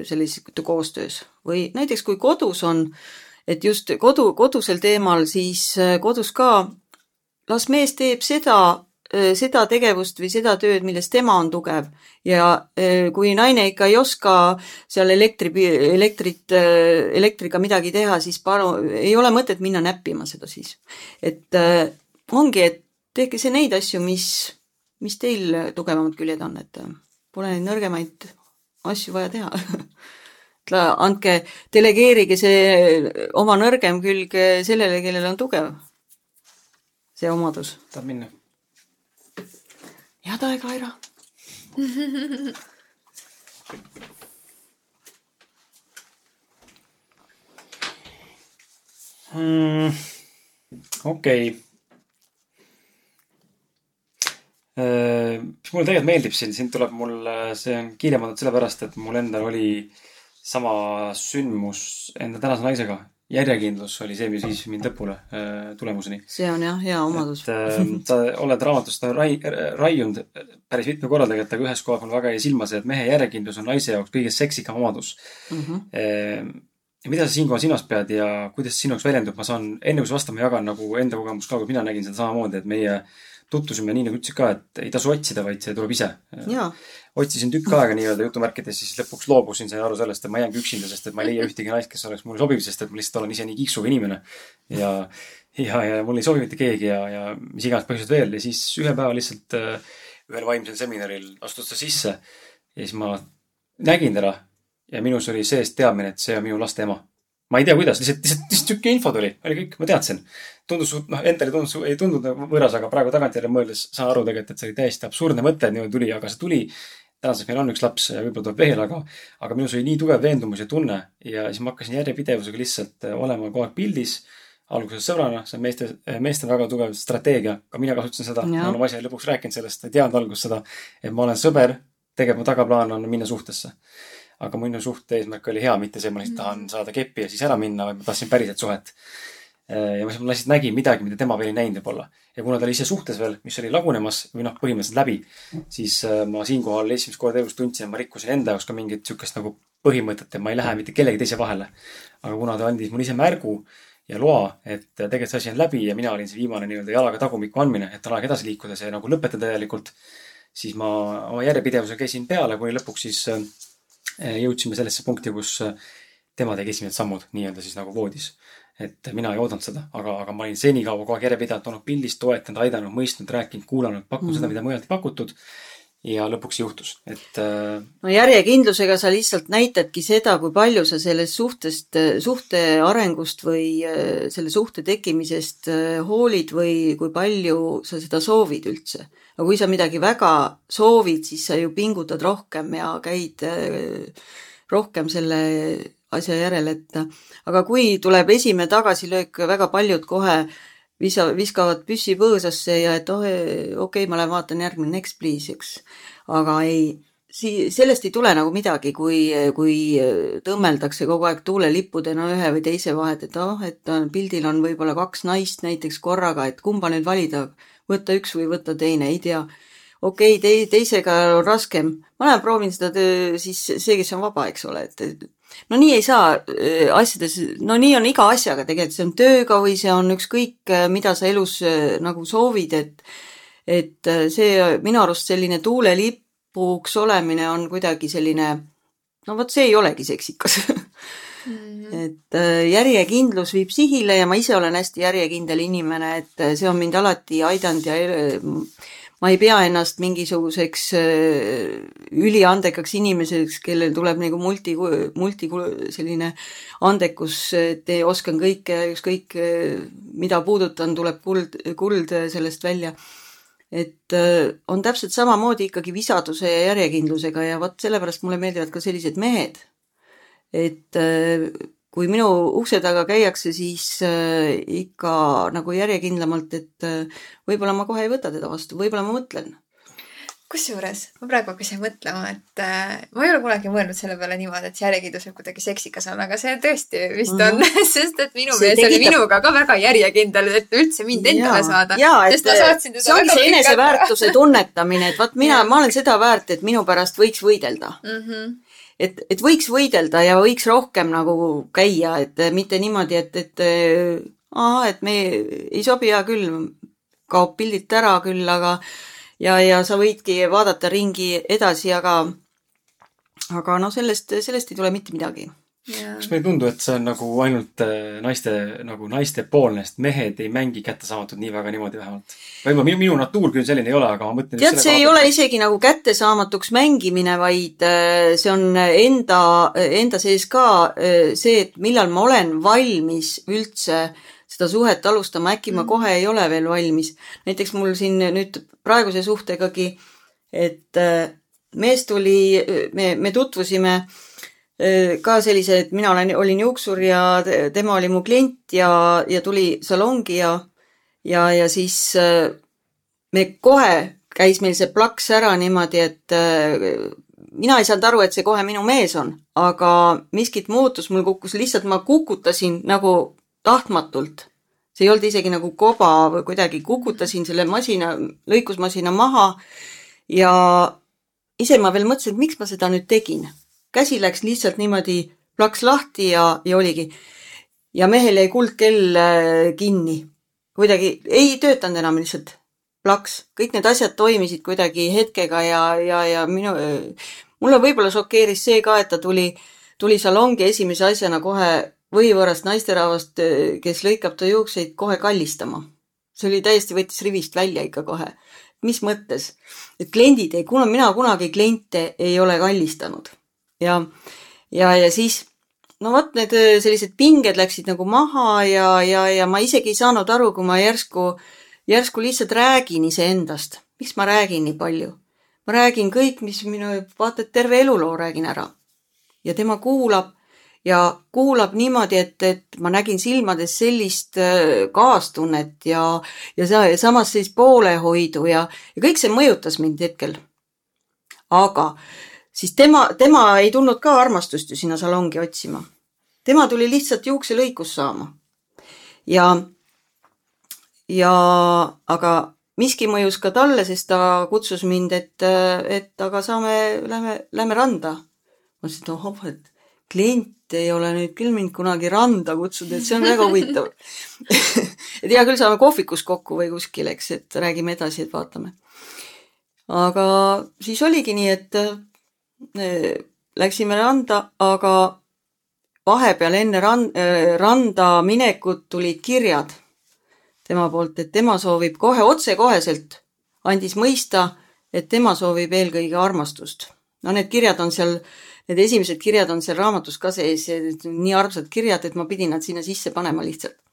sellises koostöös. Või näiteks kui kodus on, et just kodu, kodusel teemal, siis kodus ka las mees teeb seda, seda tegevust või seda tööd, milles tema on tugev ja kui naine ikka ei oska seal elektri, elektrit, elektriga midagi teha, siis palun, ei ole mõtet minna näppima seda siis. et ongi, et tehke see neid asju, mis, mis teil tugevamad küljed on, et pole neid nõrgemaid asju vaja teha andke, delegeerige see oma nõrgem külg sellele, kellel on tugev see omadus. tahad minna? Head aega, Aira mm,. okei okay.. Äh, mulle tegelikult meeldib siin, siin tuleb mul, see on kirja pandud sellepärast, et mul endal oli sama sündmus enda tänase naisega järjekindlus oli see, mis viis mind lõpule äh, tulemuseni. see on jah, hea omadus. et äh, sa oled raamatust rai-, raiunud päris mitme korra tegelikult, aga ühes kohas mul väga jäi silma see, et mehe järjekindlus on naise jaoks kõige seksikam omadus mm. -hmm. ja mida sa siinkohal silmas pead ja kuidas sinu jaoks väljendub, ma saan, enne kui sa vastad, ma jagan nagu enda kogemust ka, kui mina nägin seda samamoodi, et meie tutvusime nii, nagu ütlesid ka, et ei tasu otsida, vaid see tuleb ise. Otsisin tükk aega nii-öelda jutumärkides, siis lõpuks loobusin, sain aru sellest, et ma jäängi üksinda, sest et ma ei leia ühtegi naist, kes oleks mulle sobiv, sest et ma lihtsalt olen ise nii kiiksuga inimene. ja, ja, ja mul ei sobi mitte keegi ja, ja mis iganes põhjused veel. Ja siis ühe päeva lihtsalt äh, ühel vaimsel seminaril astus ta sisse ja siis ma nägin teda ja minus oli sees teadmine, et see on minu laste ema ma ei tea, kuidas, lihtsalt, lihtsalt, lihtsalt sihuke info tuli, oli kõik, ma teadsin. tundus, noh, endale tundus, ei tundunud võõras, aga praegu tagantjärele mõeldes saan aru tegelikult, et see oli täiesti absurdne mõte, et niimoodi tuli, aga see tuli tänaseks meil on üks laps ja võib-olla tuleb veel, aga, aga minus oli nii tugev veendumus ja tunne ja siis ma hakkasin järjepidevusega lihtsalt äh, olema kogu aeg pildis. alguses sõbrana, see on meeste, äh, meestel väga tugev strateegia, ka mina kasutasin seda, ma olen asja lõpuks rääkinud sellest, ei teadnud alguses seda, et ma olen sõber, tegelikult mu tagaplaan on minna suhtesse. Aga minu suhte eesmärk oli hea, mitte see, ma lihtsalt tahan saada keppi ja siis ära minna, vaid ma tahtsin päriselt suhet Äh, ja ma lihtsalt nägin midagi, mida tema veel ei näinud võib-olla. ja kuna ta oli ise suhtes veel, mis oli lagunemas või noh, põhimõtteliselt läbi, siis äh, ma siinkohal esimest korda elus tundsin, et ma rikkusin enda jaoks ka mingit sihukest nagu põhimõtet, et ma ei lähe mitte kellegi teise vahele. aga kuna ta andis mulle ise märgu ja loa, et tegelikult see asi on läbi ja mina olin see viimane nii-öelda jalaga tagumikku andmine, et on aeg edasi liikuda, see nagu lõpetada täielikult, siis ma oma järjepidevusega käisin peale, kuni lõpuks siis äh, jõudsime sellesse punkti, kus tema tegi esimesed sammud nii-öelda siis nagu voodis et mina ei oodanud seda, aga, aga ma olin senikaua kogu aeg järjepidevalt olnud pildis, toetanud, aidanud, mõistnud, rääkinud, kuulanud, pakkunud mm. seda, mida mujalt ei pakutud. Ja lõpuks juhtus, et. Äh, no järjekindlusega sa lihtsalt näitadki seda, kui palju sa sellest suhtest, suhte arengust või äh, selle suhte tekkimisest äh, hoolid või kui palju sa seda soovid üldse. aga kui sa midagi väga soovid, siis sa ju pingutad rohkem ja käid rohkem selle asja järele, et aga kui tuleb esimene tagasilöök, väga paljud kohe visa, viskavad püssi põõsasse ja et oh, okei okay,, ma lähen vaatan järgmine Next Please, eks. aga ei, sii-, sellest ei tule nagu midagi, kui, kui tõmmeldakse kogu aeg tuulelippudena ühe või teise vahet, et oh, et pildil on võib-olla kaks naist näiteks korraga, et kumba nüüd valida, võtta üks või võtta teine, ei tea okei okay, te, teisega on raskem, ma olen proovinud seda siis see, kes on vaba, eks ole, et no nii ei saa äh, asjades, no nii on iga asjaga tegelikult, see on tööga või see on ükskõik, äh, mida sa elus äh, nagu soovid, et et see minu arust selline tuulelipuks olemine on kuidagi selline, no vot see ei olegi seksikas mm. -hmm. et järjekindlus viib sihile ja ma ise olen hästi järjekindel inimene, et see on mind alati aidanud ja ma ei pea ennast mingisuguseks äh, üliandekaks inimeseks, kellel tuleb nagu multi, multi selline andekus, et oskan kõike, ükskõik mida puudutan, tuleb kuld, kuld sellest välja. et äh, on täpselt samamoodi ikkagi visaduse ja järjekindlusega ja vot sellepärast mulle meeldivad ka sellised mehed. et äh, kui minu ukse taga käiakse, siis äh, ikka nagu järjekindlamalt, et äh, võib-olla ma kohe ei võta teda vastu, võib-olla ma mõtlen. kusjuures ma praegu hakkasin mõtlema, et äh, ma ei ole kunagi mõelnud selle peale niimoodi, et järjekindlus võib kuidagi seksikas olla, aga see tõesti vist on mm, -hmm. sest et minu mees tekitab... oli minuga ka väga järjekindel, et üldse mind endale ja, saada. saatsin teda see ongi see eneseväärtuse tunnetamine, et vaat mina, ma olen seda väärt, et minu pärast võiks võidelda mm. -hmm et, et võiks võidelda ja võiks rohkem nagu käia, et mitte niimoodi, et, et aa, et me ei sobi, hea küll, kaob pildilt ära küll, aga ja, ja sa võidki vaadata ringi edasi, aga, aga no sellest, sellest ei tule mitte midagi Yeah. kas meile ei tundu, et see on nagu ainult äh, naiste, nagu naistepoolne, sest mehed ei mängi kättesaamatut nii väga niimoodi vähemalt. võib-olla minu, minu natuur küll selline ei ole, aga ma mõtlen. tead, see ei ole isegi nagu kättesaamatuks mängimine, vaid äh, see on enda, enda sees ka äh, see, et millal ma olen valmis üldse seda suhet alustama, äkki ma mm. kohe ei ole veel valmis. näiteks mul siin nüüd praeguse suhtegagi, et mees tuli, me, me tutvusime Äh, ka sellise, et mina olen, olin juuksur ja tema oli mu klient ja, ja tuli salongi ja, ja, ja siis äh, me kohe käis meil see plaks ära niimoodi, et äh, mina ei saanud aru, et see kohe minu mees on, aga miskit muutus, mul kukkus, lihtsalt ma kukutasin nagu tahtmatult. see ei olnud isegi nagu koba või kuidagi, kukutasin selle masina, lõikusmasina maha ja ise ma veel mõtlesin, et miks ma seda nüüd tegin käsi läks lihtsalt niimoodi plaks lahti ja, ja oligi. ja mehel jäi kuldkell äh, kinni. kuidagi ei töötanud enam lihtsalt plaks, kõik need asjad toimisid kuidagi hetkega ja, ja, ja minu, mulle võib-olla šokeeris see ka, et ta tuli, tuli salongi esimese asjana kohe võhivõõrast naisterahvast, kes lõikab ta juukseid, kohe kallistama. see oli täiesti, võttis rivist välja ikka kohe. mis mõttes? et kliendid ei, kuna mina kunagi kliente ei ole kallistanud ja, ja, ja siis no vot, need äh, sellised pinged läksid nagu maha ja, ja, ja ma isegi ei saanud aru, kui ma järsku, järsku lihtsalt räägin iseendast. miks ma räägin nii palju? ma räägin kõik, mis minu, vaata, et terve eluloo räägin ära. ja tema kuulab ja kuulab niimoodi, et, et ma nägin silmades sellist äh, kaastunnet ja, ja sa, samas sellist poolehoidu ja, ja kõik see mõjutas mind hetkel. aga siis tema, tema ei tulnud ka armastust ju sinna salongi otsima. tema tuli lihtsalt juukselõikust saama. ja, ja aga miski mõjus ka talle, sest ta kutsus mind, et, et aga saame, lähme, lähme randa. ma ütlesin, et ohoh, et klient ei ole nüüd küll mind kunagi randa kutsunud, et see on väga huvitav et hea küll, saame kohvikus kokku või kuskil, eks, et räägime edasi, et vaatame. aga siis oligi nii, et läksime randa, aga vahepeal enne rand, randa minekut tulid kirjad tema poolt, et tema soovib kohe otsekoheselt, andis mõista, et tema soovib eelkõige armastust. no need kirjad on seal, need esimesed kirjad on seal raamatus ka sees, nii armsad kirjad, et ma pidin nad sinna sisse panema lihtsalt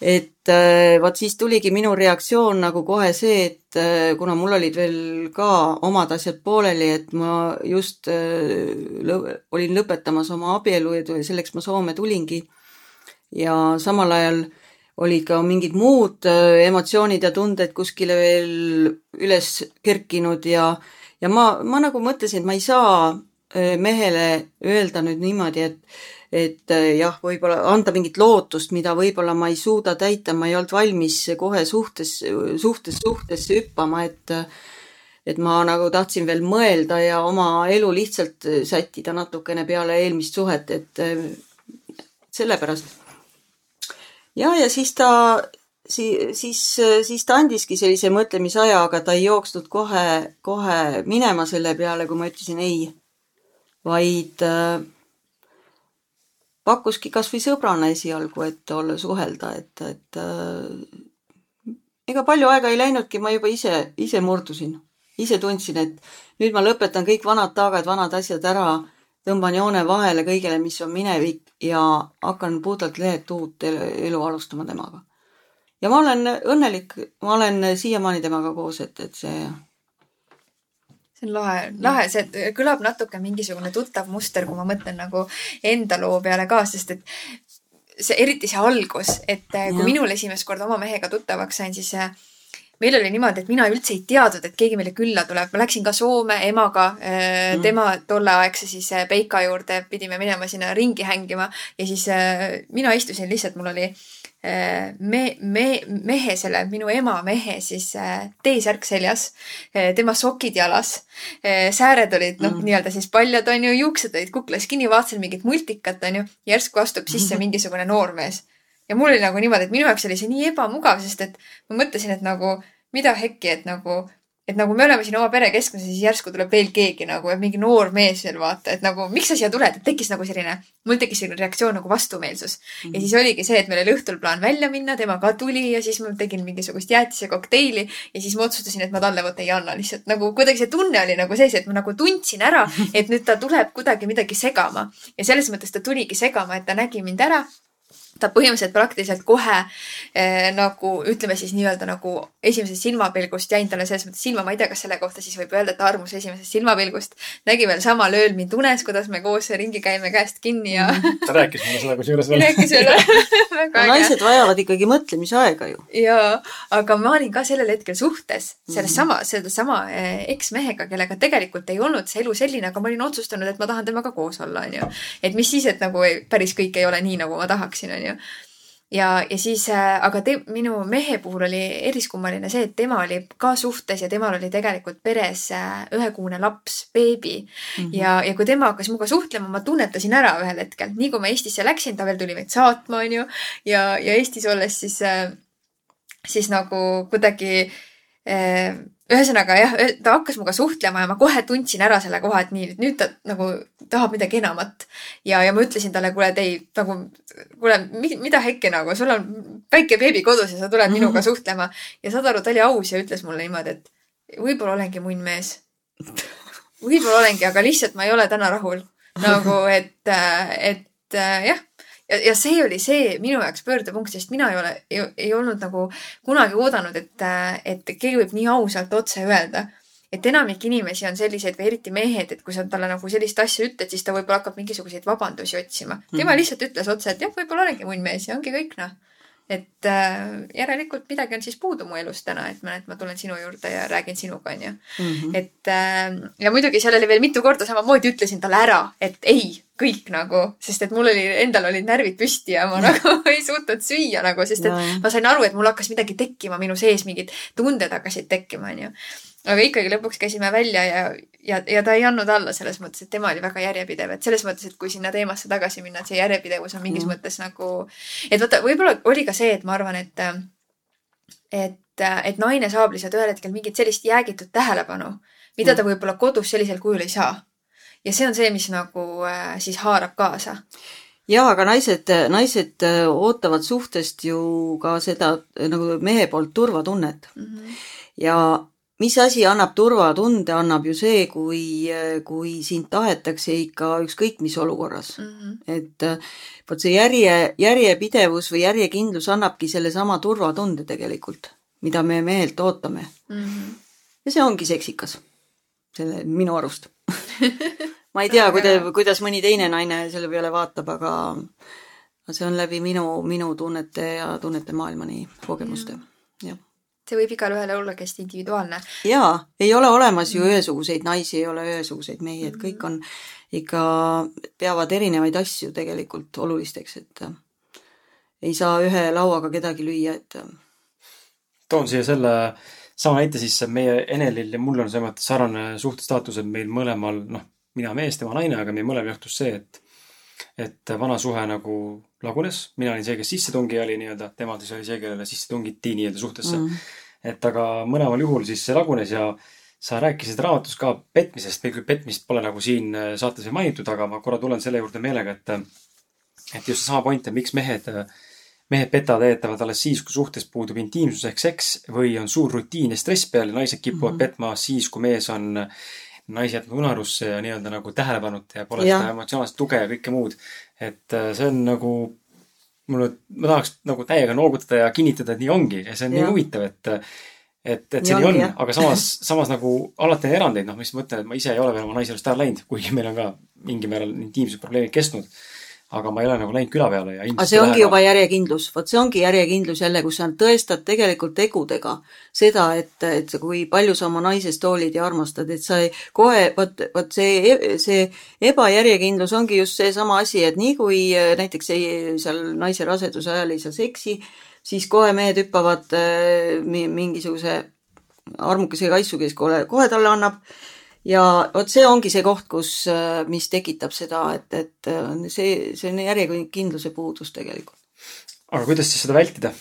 et äh, vot siis tuligi minu reaktsioon nagu kohe see, et äh, kuna mul olid veel ka omad asjad pooleli, et ma just äh, lõ olin lõpetamas oma abielu ja selleks ma Soome tulingi. ja samal ajal olid ka mingid muud emotsioonid ja tunded kuskile veel üles kerkinud ja, ja ma, ma nagu mõtlesin, et ma ei saa mehele öelda nüüd niimoodi, et et äh, jah, võib-olla anda mingit lootust, mida võib-olla ma ei suuda täita, ma ei olnud valmis kohe suhtes, suhtes, suhtesse hüppama, et et ma nagu tahtsin veel mõelda ja oma elu lihtsalt sättida natukene peale eelmist suhet, et sellepärast. ja, ja siis ta, siis, siis, siis ta andiski sellise mõtlemisaja, aga ta ei jooksnud kohe, kohe minema selle peale, kui ma ütlesin ei. vaid äh, pakkuski kasvõi sõbrana esialgu, et olla, suhelda, et, et äh, ega palju aega ei läinudki, ma juba ise, ise murdusin. ise tundsin, et nüüd ma lõpetan kõik vanad taagad, vanad asjad ära, tõmban joone vahele kõigele, mis on minevik ja hakkan puhtalt lehelt uut elu alustama temaga. ja ma olen õnnelik, ma olen siiamaani temaga koos, et, et see see on lahe, lahe, see kõlab natuke mingisugune tuttav muster, kui ma mõtlen nagu enda loo peale ka, sest et see, eriti see algus, et kui ja. minul esimest korda oma mehega tuttavaks sain, siis meil oli niimoodi, et mina üldse ei teadnud, et keegi meile külla tuleb. ma läksin ka Soome emaga mm., tema tolleaegse siis äh, Peika juurde, pidime minema sinna ringi hängima ja siis äh, mina istusin lihtsalt, mul oli äh, me, me, mehe, selle minu ema mehe siis T-särk seljas, tema sokid jalas, sääred olid noh mm., nii-öelda siis paljad onju, juuksed olid kuklas kinni, vaatasin mingit multikat onju, järsku astub sisse mingisugune noormees ja mul oli nagu niimoodi, et minu jaoks oli see nii ebamugav, sest et ma mõtlesin, et nagu mida hekki, et nagu, et nagu me oleme siin oma pere keskmes ja siis järsku tuleb veel keegi nagu, et mingi noor mees veel vaata, et nagu miks sa siia tuled, et tekkis nagu selline, mul tekkis selline reaktsioon nagu vastumeelsus mm. -hmm. ja siis oligi see, et meil oli õhtul plaan välja minna, tema ka tuli ja siis ma tegin mingisugust jäätise kokteili ja siis ma otsustasin, et ma talle võtta ei anna lihtsalt nagu kuidagi see tunne oli nagu sees, et ma nagu tundsin ära, et nüüd ta tuleb kuidagi midagi segama ja selles mõttes ta tuligi segama, et ta nägi mind ära ta põhimõtteliselt praktiliselt kohe eh, nagu ütleme siis nii-öelda nagu esimesest silmapilgust jäin talle selles mõttes silma, ma ei tea, kas selle kohta siis võib öelda, et armus esimesest silmapilgust. nägi veel samal ööl mind unes, kuidas me koos ringi käime käest kinni ja mhm. ta rääkis mulle seda kusjuures veel. rääkis veel naised vajavad ikkagi mõtlemisaega ju. jaa, aga ma olin ka sellel hetkel suhtes selles mhm. sama, sellesama eh, eksmehega, kellega tegelikult ei olnud see elu selline, aga ma olin otsustanud, et ma tahan temaga koos olla, onju. et mis siis, et nagu päris kõik ei ole nii, nagu ma tahaksin, onju onju ja, ja siis, äh, aga te, minu mehe puhul oli eriskummaline see, et tema oli ka suhtes ja temal oli tegelikult peres äh, ühekuune laps, beebi mm. -hmm. ja, ja kui tema hakkas minuga suhtlema, ma tunnetasin ära ühel hetkel, nii kui ma Eestisse läksin, ta veel tuli meid saatma, onju. ja, ja Eestis olles siis, äh, siis nagu kuidagi ühesõnaga jah, ta hakkas minuga suhtlema ja ma kohe tundsin ära selle koha, et nii, nüüd ta nagu tahab midagi enamat. ja, ja ma ütlesin talle, kuule, et ei, nagu, kuule, mida hekki nagu, sul on väike beebi kodus ja sa tuled minuga suhtlema. ja saad aru, ta oli aus ja ütles mulle niimoodi, et võib-olla olengi munn mees. võib-olla olengi, aga lihtsalt ma ei ole täna rahul. nagu, et, et jah ja, ja see oli see minu jaoks pöördepunkt, sest mina ei ole, ei olnud nagu kunagi oodanud, et, et keegi võib nii ausalt otse öelda. et enamik inimesi on selliseid või eriti mehed, et kui sa talle nagu sellist asja ütled, siis ta võib-olla hakkab mingisuguseid vabandusi otsima. tema mm. lihtsalt ütles otse, et jah, võib-olla olengi munn mees ja ongi kõik noh et äh, järelikult midagi on siis puudu mu elus täna, et ma, et ma tulen sinu juurde ja räägin sinuga, onju. Mhm. et äh, ja muidugi seal oli veel mitu korda samamoodi ütlesin talle ära, et ei, kõik nagu, sest et mul oli, endal olid närvid püsti ja ma nagu ei suutnud süüa nagu, sest et no. ma sain aru, et mul hakkas midagi tekkima minu sees, mingid tunded hakkasid tekkima, onju aga ikkagi lõpuks käisime välja ja, ja, ja ta ei andnud alla selles mõttes, et tema oli väga järjepidev, et selles mõttes, et kui sinna teemasse tagasi minna, et see järjepidevus on mingis mm. mõttes nagu, et vaata, võib-olla oli ka see, et ma arvan, et, et, et naine saab lihtsalt ühel hetkel mingit sellist jäägitud tähelepanu, mida mm. ta võib-olla kodus sellisel kujul ei saa. ja see on see, mis nagu äh, siis haarab kaasa jaa, aga naised, naised äh, ootavad suhtest ju ka seda nagu mehe poolt turvatunnet mm. -hmm. ja mis asi annab turvatunde, annab ju see, kui, kui sind tahetakse ikka ükskõik mis olukorras mm. -hmm. et vot see järje, järjepidevus või järjekindlus annabki sellesama turvatunde tegelikult, mida me mehelt ootame mm. -hmm. ja see ongi seksikas, selle minu arust ma ei tea, kuidas, kuidas mõni teine naine selle peale vaatab, aga see on läbi minu, minu tunnete ja tunnete maailmani kogemuste, jah see võib igalühele olla hästi individuaalne. jaa, ei ole olemas ju ühesuguseid naisi, ei ole ühesuguseid mehi, et kõik on ikka, peavad erinevaid asju tegelikult olulisteks, et äh, ei saa ühe lauaga kedagi lüüa, et äh. toon siia selle sama näite siis, meie Enelil ja mul on selles mõttes sarnane suhtestaatus, et meil mõlemal, noh, mina mees, tema naine, aga meil mõlemal juhtus see, et et vana suhe nagu lagunes, mina olin see, kes sissetungija oli nii-öelda, tema siis oli see, kellele sisse tungiti nii-öelda suhtesse. Mm. Et aga mõlemal juhul siis see lagunes ja sa rääkisid raamatus ka petmisest või küll petmist pole nagu siin äh, saates veel mainitud, aga ma korra tulen selle juurde meelega, et et just seesama point, et miks mehed, mehed petavad, veetavad alles siis, kui suhtes puudub intiimsus ehk seks või on suur rutiin ja stress peal ja naised kipuvad mm -hmm. petma siis, kui mees on naisi jätnud unarusse ja nii-öelda nagu tähelepanuta ja pole ja. seda emotsionaalset tuge ja kõike muud. et äh, see on nagu mulle, ma tahaks nagu täiega noogutada ja kinnitada, et nii ongi ja see on ja. nii huvitav, et et, et see nii on, aga samas, samas nagu alati on erandeid, noh, mis ma ütlen, et ma ise ei ole veel oma naise elust ära läinud, kuigi meil on ka mingil määral intiimsed probleemid kestnud. Aga ma ei ole nagu läinud küla peale ja aga see ongi juba järjekindlus, vot see ongi järjekindlus jälle, kus sa tõestad tegelikult tegudega seda, et, et kui palju sa oma naisest hoolid ja armastad, et sa ei, kohe, vot, vot see, see ebajärjekindlus ongi just seesama asi, et nii kui äh, näiteks ei, seal naise raseduse ajal ei saa seksi, siis kohe mehed hüppavad äh, mingisuguse armukese kaisu, kes kohe, kohe talle annab ja vot see ongi see koht, kus, äh, mis tekitab seda, et, et äh, see, see on järjekindluse puudus tegelikult. aga kuidas siis seda vältida?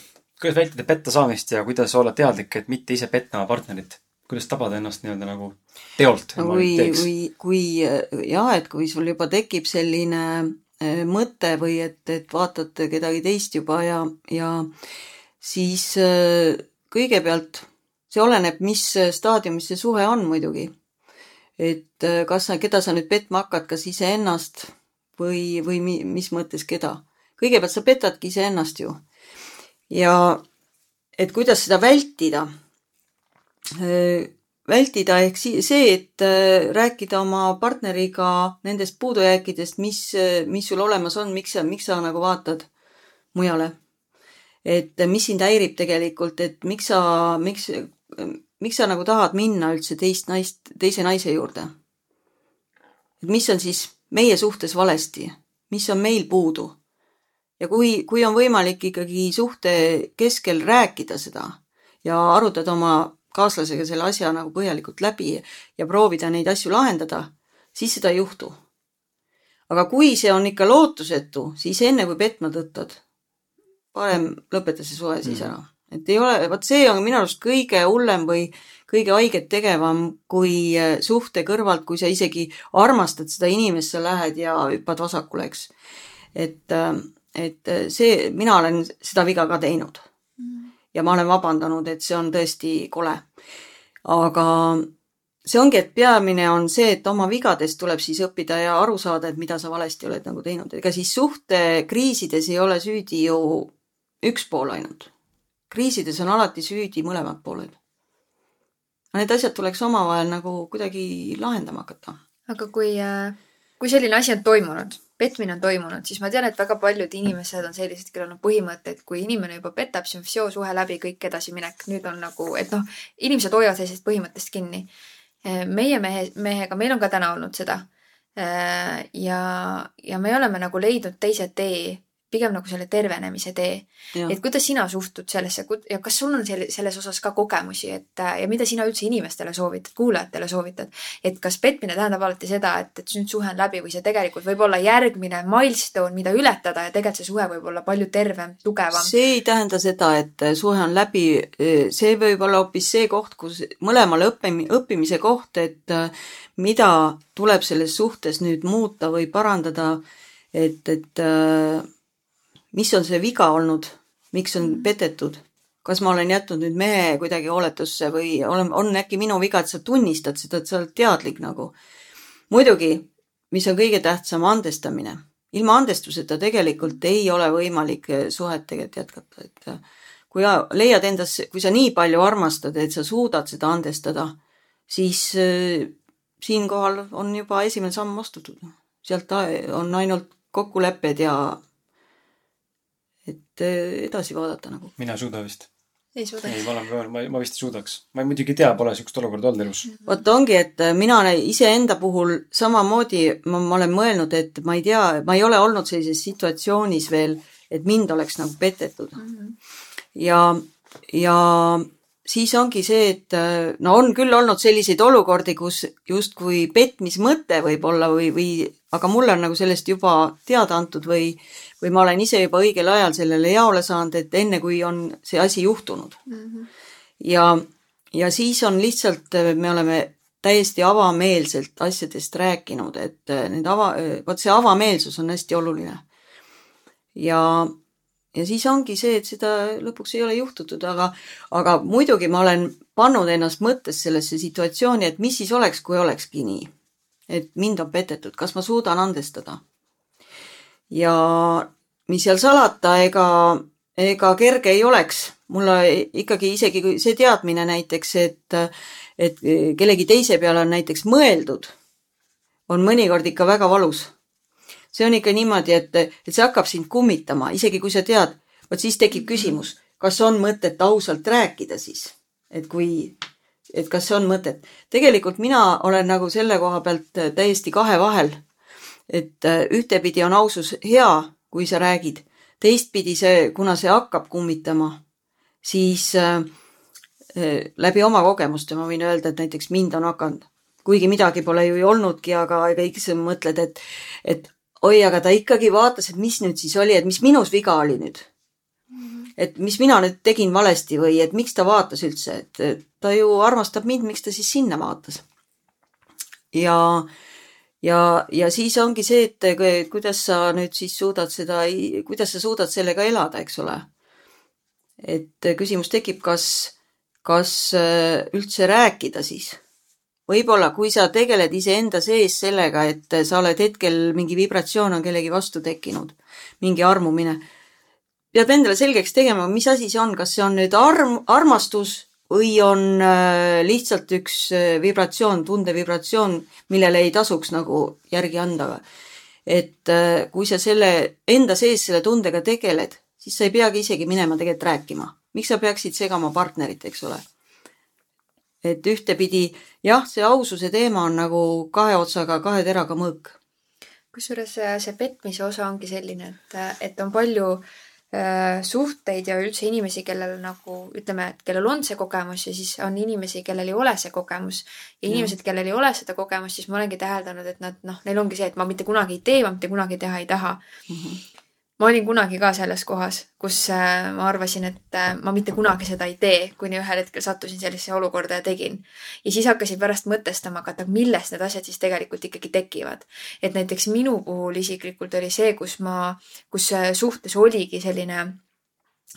kuidas vältida petta saamist ja kuidas olla teadlik, et mitte ise petta oma partnerit? kuidas tabada ennast nii-öelda nagu teolt? kui, kui, kui jah, et kui sul juba tekib selline äh, mõte või et, et vaatad kedagi teist juba ja, ja siis kõigepealt see oleneb, mis staadiumis see suhe on muidugi et äh, kas sa, keda sa nüüd petma hakkad, kas iseennast või, või mi, mis mõttes keda. kõigepealt sa petadki iseennast ju. ja et kuidas seda vältida. Äh, vältida ehk see, et äh, rääkida oma partneriga nendest puudujääkidest, mis, mis sul olemas on, miks sa, miks sa nagu vaatad mujale. et mis sind häirib tegelikult, et miks sa, miks, miks sa nagu tahad minna üldse teist naist, teise naise juurde? et mis on siis meie suhtes valesti, mis on meil puudu? ja kui, kui on võimalik ikkagi suhte keskel rääkida seda ja arutada oma kaaslasega selle asja nagu põhjalikult läbi ja proovida neid asju lahendada, siis seda ei juhtu. aga kui see on ikka lootusetu, siis enne kui petma tõttad, parem lõpeta see suhe siis mm. ära et ei ole, vot see on minu arust kõige hullem või kõige haiget tegevam, kui äh, suhte kõrvalt, kui sa isegi armastad seda inimest, sa lähed ja hüppad vasakule, eks. et, äh, et äh, see, mina olen seda viga ka teinud. ja ma olen vabandanud, et see on tõesti kole. aga see ongi, et peamine on see, et oma vigadest tuleb siis õppida ja aru saada, et mida sa valesti oled nagu teinud. ega siis suhtekriisides ei ole süüdi ju üks pool ainult kriisides on alati süüdi mõlemad pooled. Need asjad tuleks omavahel nagu kuidagi lahendama hakata. aga kui, äh, kui selline asi on toimunud, petmine on toimunud, siis ma tean, et väga paljud inimesed on sellised, kellel on põhimõte, et kui inimene juba petab, siis on seosuhe läbi, kõik edasiminek, nüüd on nagu, et noh, inimesed hoiavad sellisest põhimõttest kinni. Äh, meie mehe, mehega, meil on ka täna olnud seda. Äh, ja, ja me oleme nagu leidnud teise tee pigem nagu selle tervenemise tee. et kuidas sina suhtud sellesse ja kas sul on selle, selles osas ka kogemusi, et ja mida sina üldse inimestele soovitad, kuulajatele soovitad, et kas petmine tähendab alati seda, et, et nüüd suhe on läbi või see tegelikult võib olla järgmine milstone, mida ületada ja tegelikult see suhe võib olla palju tervem, tugevam? see ei tähenda seda, et suhe on läbi, see võib olla hoopis see koht, kus mõlemal õppimi-, õppimise koht, et mida tuleb selles suhtes nüüd muuta või parandada, et, et mis on see viga olnud, miks on mhm. petetud, kas ma olen jätnud nüüd mehe kuidagi hooletusse või olen, on äkki minu viga, et sa tunnistad seda, et sa oled teadlik nagu. muidugi, mis on kõige tähtsam, andestamine. ilma andestuseta tegelikult ei ole võimalik eh, suhet tegelikult jätkata, et eh, kui leiad endas, kui sa nii palju armastad, et sa suudad seda andestada, siis äh, siinkohal on juba esimene samm astutud. sealt on ainult kokkulepped ja et eh, edasi vaadata nagu. mina ei suuda vist. ei suuda? ei, ma olen ma, ma vist ei suudaks. ma ei, muidugi ei tea, pole niisugust olukorda olnud elus. vot ongi, et eh, mina iseenda puhul samamoodi, ma, ma olen mõelnud, et ma ei tea, ma ei ole olnud sellises situatsioonis veel, et mind oleks nagu petetud mm. -hmm. ja, ja siis ongi see, et eh, no on küll olnud selliseid olukordi, kus justkui petmismõte võib olla või, või aga mulle on nagu sellest juba teada antud või või ma olen ise juba õigel ajal sellele jaole saanud, et enne kui on see asi juhtunud mm. -hmm. ja, ja siis on lihtsalt, me oleme täiesti avameelselt asjadest rääkinud, et need ava, vot see avameelsus on hästi oluline. ja, ja siis ongi see, et seda lõpuks ei ole juhtutud, aga, aga muidugi ma olen pannud ennast mõttes sellesse situatsiooni, et mis siis oleks, kui olekski nii. et mind on petetud, kas ma suudan andestada ja mis seal salata, ega, ega kerge ei oleks. mulle ikkagi isegi see teadmine näiteks, et, et kellegi teise peale on näiteks mõeldud, on mõnikord ikka väga valus. see on ikka niimoodi, et, et see hakkab sind kummitama, isegi kui sa tead, vot siis tekib küsimus, kas on mõtet ausalt rääkida siis, et kui, et kas see on mõtet. tegelikult mina olen nagu selle koha pealt täiesti kahe vahel. Et ühtepidi on ausus hea, kui sa räägid, teistpidi see, kuna see hakkab kummitama, siis äh, läbi oma kogemuste ma võin öelda, et näiteks mind on hakanud, kuigi midagi pole ju olnudki, aga kõik sa mõtled, et, et oi, aga ta ikkagi vaatas, et mis nüüd siis oli, et mis minus viga oli nüüd. et mis mina nüüd tegin valesti või et miks ta vaatas üldse, et ta ju armastab mind, miks ta siis sinna vaatas. ja, ja, ja siis ongi see, et kuidas sa nüüd siis suudad seda, kuidas sa suudad sellega elada, eks ole. et küsimus tekib, kas kas äh, üldse rääkida siis? võib-olla, kui sa tegeled iseenda sees sellega, et sa oled hetkel, mingi vibratsioon on kellegi vastu tekkinud, mingi armumine, pead endale selgeks tegema, mis asi see on, kas see on nüüd arm, armastus või on äh, lihtsalt üks äh, vibratsioon, tundevibratsioon, millele ei tasuks nagu järgi anda. et kui sa selle enda sees selle tundega tegeled, siis sa ei peagi isegi minema tegelikult rääkima miks sa peaksid segama partnerit, eks ole? et ühtepidi jah, see aususe teema on nagu kahe otsaga, kahe teraga mõõk. kusjuures äh, see petmise osa ongi selline, et, äh, et on palju äh, suhteid ja üldse inimesi, kellel nagu ütleme, et kellel on see kogemus ja siis on inimesi, kellel ei ole see kogemus. ja inimesed, kellel ei ole seda kogemust, siis ma olengi täheldanud, et nad noh, neil ongi see, et ma mitte kunagi ei tee, ma mitte kunagi teha ei taha mm. -hmm ma olin kunagi ka selles kohas, kus äh, ma arvasin, et äh, ma mitte kunagi seda ei tee, kuni ühel hetkel sattusin sellisesse olukorda ja tegin. ja siis hakkasin pärast mõtestama, aga et millest need asjad siis tegelikult ikkagi tekivad. et näiteks minu puhul isiklikult oli see, kus ma, kus äh, suhtes oligi selline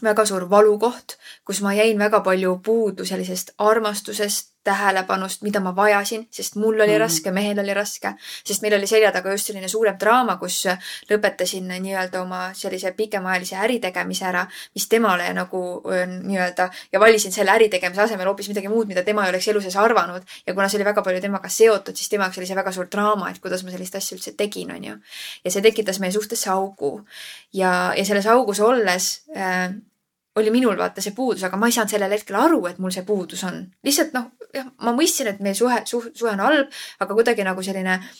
väga suur valukoht, kus ma jäin väga palju puudu sellisest armastusest, tähelepanust, mida ma vajasin, sest mul oli mm -hmm. raske, mehel oli raske, sest meil oli selja taga just selline suurem draama, kus lõpetasin nii-öelda oma sellise pikemaajalise äritegemise ära, mis temale nagu nii-öelda ja valisin selle äritegemise asemel hoopis midagi muud, mida tema ei oleks elu sees arvanud. ja kuna see oli väga palju temaga seotud, siis tema jaoks oli see väga suur draama, et kuidas ma sellist asja üldse tegin, onju. ja see tekitas meie suhtesse augu. ja, ja selles augus olles äh, oli minul vaata see puudus, aga ma ei saanud sellel hetkel aru, et mul see puudus on. lihtsalt noh, jah, ma mõistsin, et meie suhe, suhe, on halb, aga kuidagi nagu selline äh,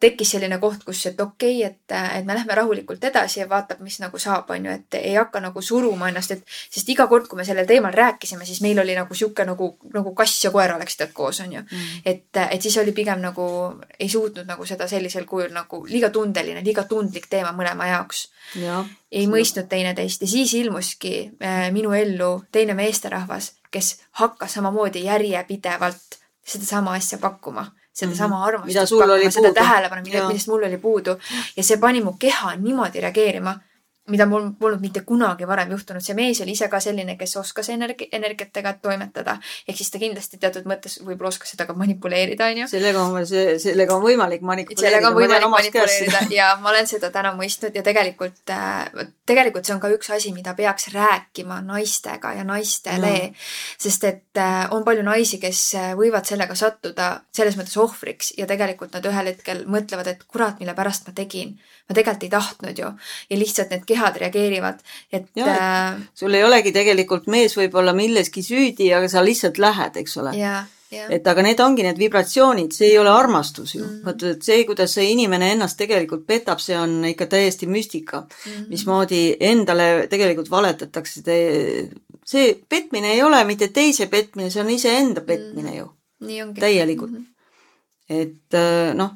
tekkis selline koht, kus, et okei okay,, et, et me lähme rahulikult edasi ja vaatab, mis nagu saab, on ju, et ei hakka nagu suruma ennast, et sest iga kord, kui me sellel teemal rääkisime, siis meil oli nagu sihuke nagu, nagu kass ja koer oleksid koos, on ju. Mm.. et, et siis oli pigem nagu, ei suutnud nagu seda sellisel kujul nagu liiga tundeline, liiga tundlik teema mõlema jaoks. ei mõistnud teineteist ja siis ilmuski äh, minu ellu teine meesterahvas, kes hakkas samamoodi järjepidevalt sedasama asja pakkuma sedasama mhm. armastust pakkuma, seda tähelepanu, millest mul oli puudu. Ja see pani mu keha niimoodi reageerima mida mul polnud mitte kunagi varem juhtunud. see mees oli ise ka selline, kes oskas energi-, energiatega toimetada. ehk siis ta kindlasti teatud mõttes võib-olla oskas seda ka manipuleerida, onju. sellega on, sellega on võimalik manipuleerida. sellega on võimalik manipuleerida ja ma olen seda täna mõistnud ja tegelikult, äh, tegelikult see on ka üks asi, mida peaks rääkima naistega ja naistele mm.. sest et äh, on palju naisi, kes äh, võivad sellega sattuda selles mõttes ohvriks ja tegelikult nad ühel hetkel mõtlevad, et kurat, mille pärast ma tegin. ma tegelikult ei tahtnud ju ja lihtsalt need kehad reageerivad, et. Äh, sul ei olegi tegelikult mees võib-olla milleski süüdi, aga sa lihtsalt lähed, eks ole. et aga need ongi need vibratsioonid, see ei ole armastus ju mm.. vot, et see, kuidas see inimene ennast tegelikult petab, see on ikka täiesti müstika mm. -hmm. mismoodi endale tegelikult valetatakse, see petmine ei ole mitte teise petmine, see on iseenda petmine ju mm.. täielikult mm. -hmm. et äh, noh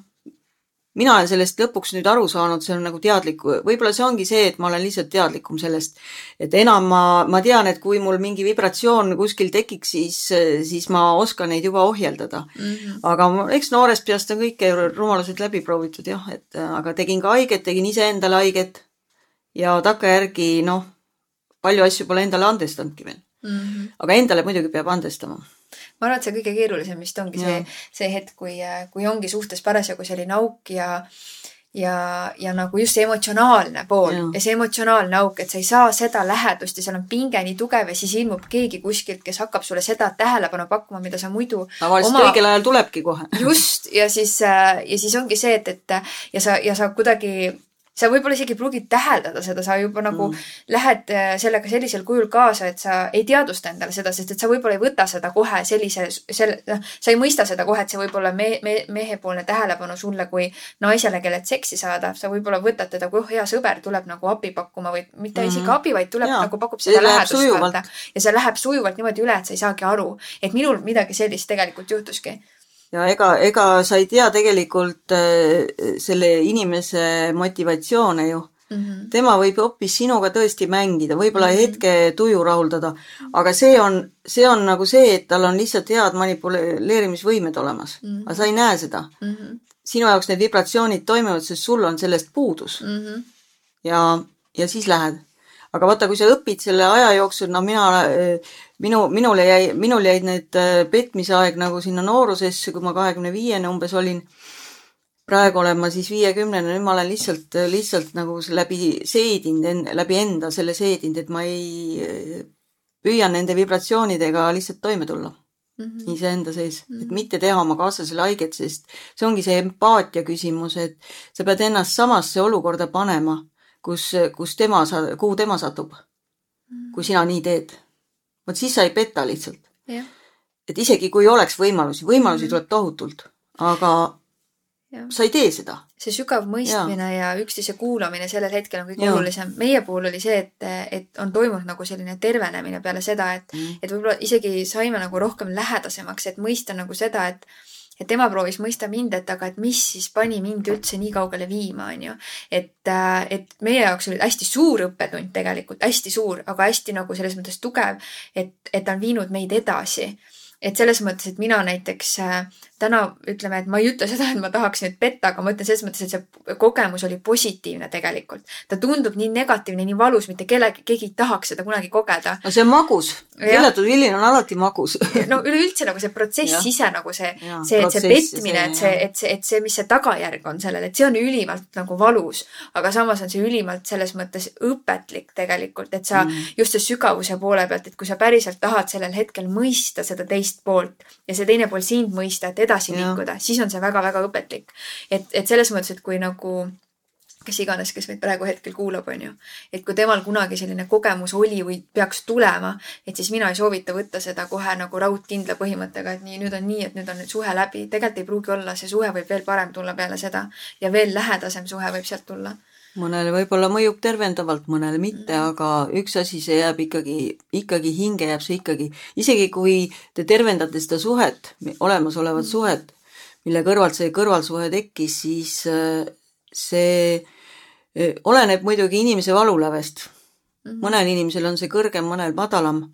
mina olen sellest lõpuks nüüd aru saanud, see on nagu teadlik, võib-olla see ongi see, et ma olen lihtsalt teadlikum sellest. et enam ma, ma tean, et kui mul mingi vibratsioon kuskil tekiks, siis, siis ma oskan neid juba ohjeldada mm. -hmm. aga eks noorest peast on kõike rumalused läbi proovitud jah, et aga tegin ka haiget, tegin iseendale haiget ja takkajärgi noh, palju asju pole endale andestanudki veel mm. -hmm. aga endale muidugi peab andestama ma arvan, et see kõige keerulisem vist ongi ja. see, see hetk, kui, kui ongi suhtes parasjagu selline auk ja ja, ja nagu just see emotsionaalne pool ja. ja see emotsionaalne auk, et sa ei saa seda lähedust ja seal on pinge nii tugev ja siis ilmub keegi kuskilt, kes hakkab sulle seda tähelepanu pakkuma, mida sa muidu tavaliselt oma... õigel ajal tulebki kohe. just, ja siis, ja siis ongi see, et, et ja sa, ja sa kuidagi sa võib-olla isegi ei pruugi täheldada seda, sa juba nagu mm. lähed äh, sellega sellisel kujul kaasa, et sa ei teadvusta endale seda, sest et sa võib-olla ei võta seda kohe sellise, selle, noh, sa ei mõista seda kohe, et see võib olla me, me, mehepoolne tähelepanu sulle kui naisele, kellelt seksi saada. sa võib-olla võtad teda kui oh, hea sõber tuleb nagu abi pakkuma või mitte mm -hmm. isegi abi, vaid tuleb ja. nagu pakub seda lähedust vaata. ja see läheb sujuvalt niimoodi üle, et sa ei saagi aru, et minul midagi sellist tegelikult juhtuski ja ega, ega sa ei tea tegelikult äh, selle inimese motivatsioone ju mm. -hmm. tema võib hoopis sinuga tõesti mängida, võib-olla mm -hmm. hetke tuju rahuldada, aga see on, see on nagu see, et tal on lihtsalt head manipuleerimisvõimed olemas mm, -hmm. aga sa ei näe seda mm. -hmm. sinu jaoks need vibratsioonid toimivad, sest sul on sellest puudus mm. -hmm. ja, ja siis lähed aga vaata, kui sa õpid selle aja jooksul, no mina, minu, minule jäi, minul jäid need äh, petmise aeg nagu sinna noorusesse, kui ma kahekümne viiene umbes olin. praegu olen ma siis viiekümnene, nüüd ma olen lihtsalt, lihtsalt nagu läbi seedinud, läbi enda selle seedinud, et ma ei, püüan nende vibratsioonidega lihtsalt toime tulla mm -hmm. iseenda sees mm, -hmm. et mitte teha oma kaaslasele haiget, sest see ongi see empaatia küsimus, et sa pead ennast samasse olukorda panema kus, kus tema, kuhu tema satub. kui sina nii teed. Vot siis sa ei peta lihtsalt. et isegi kui oleks võimalusi, võimalusi mm -hmm. tuleb tohutult, aga ja. sa ei tee seda. see sügav mõistmine ja, ja üksteise kuulamine sellel hetkel on kõige olulisem. meie puhul oli see, et, et on toimunud nagu selline tervenemine peale seda, et mm., et võib-olla isegi saime nagu rohkem lähedasemaks, et mõista nagu seda, et ja tema proovis mõista mind, et aga, et mis siis pani mind üldse nii kaugele viima, on ju. et, äh, et meie jaoks oli hästi suur õppetund tegelikult, hästi suur, aga hästi nagu selles mõttes tugev, et, et ta on viinud meid edasi et selles mõttes, et mina näiteks äh, täna ütleme, et ma ei ütle seda, et ma tahaks nüüd petta, aga ma ütlen selles mõttes, et see kogemus oli positiivne tegelikult. ta tundub nii negatiivne, nii valus, mitte kellegi, keegi ei tahaks seda kunagi kogeda. no see on magus. keelatud vilin on alati magus no üleüldse nagu see protsess ise nagu see, see, et see petmine, et see, et see, et see, mis see tagajärg on sellele, et see on ülimalt nagu valus. aga samas on see ülimalt selles mõttes õpetlik tegelikult, et sa mm. just see sügavuse poole pealt, et kui sa päriselt tahad sellel hetkel mõista seda teist poolt ja see teine pool sind mõista, et edasi ja. liikuda, siis on see väga-väga õpetlik. et, et selles mõttes, et kui nagu kes iganes, kes meid praegu hetkel kuulab, on ju. et kui temal kunagi selline kogemus oli või peaks tulema, et siis mina ei soovita võtta seda kohe nagu raudkindla põhimõttega, et nii, nüüd on nii, et nüüd on nüüd suhe läbi. tegelikult ei pruugi olla, see suhe võib veel parem tulla peale seda ja veel lähedasem suhe võib sealt tulla mõnele võib-olla mõjub tervendavalt, mõnele mitte, mm. aga üks asi, see jääb ikkagi, ikkagi hinge jääb see ikkagi, isegi kui te tervendate seda suhet, olemasolevat mm. suhet, mille kõrvalt see kõrvalsuhe tekkis, siis äh, see äh, oleneb muidugi inimese valulävest. Mm. mõnel inimesel on see kõrgem, mõnel madalam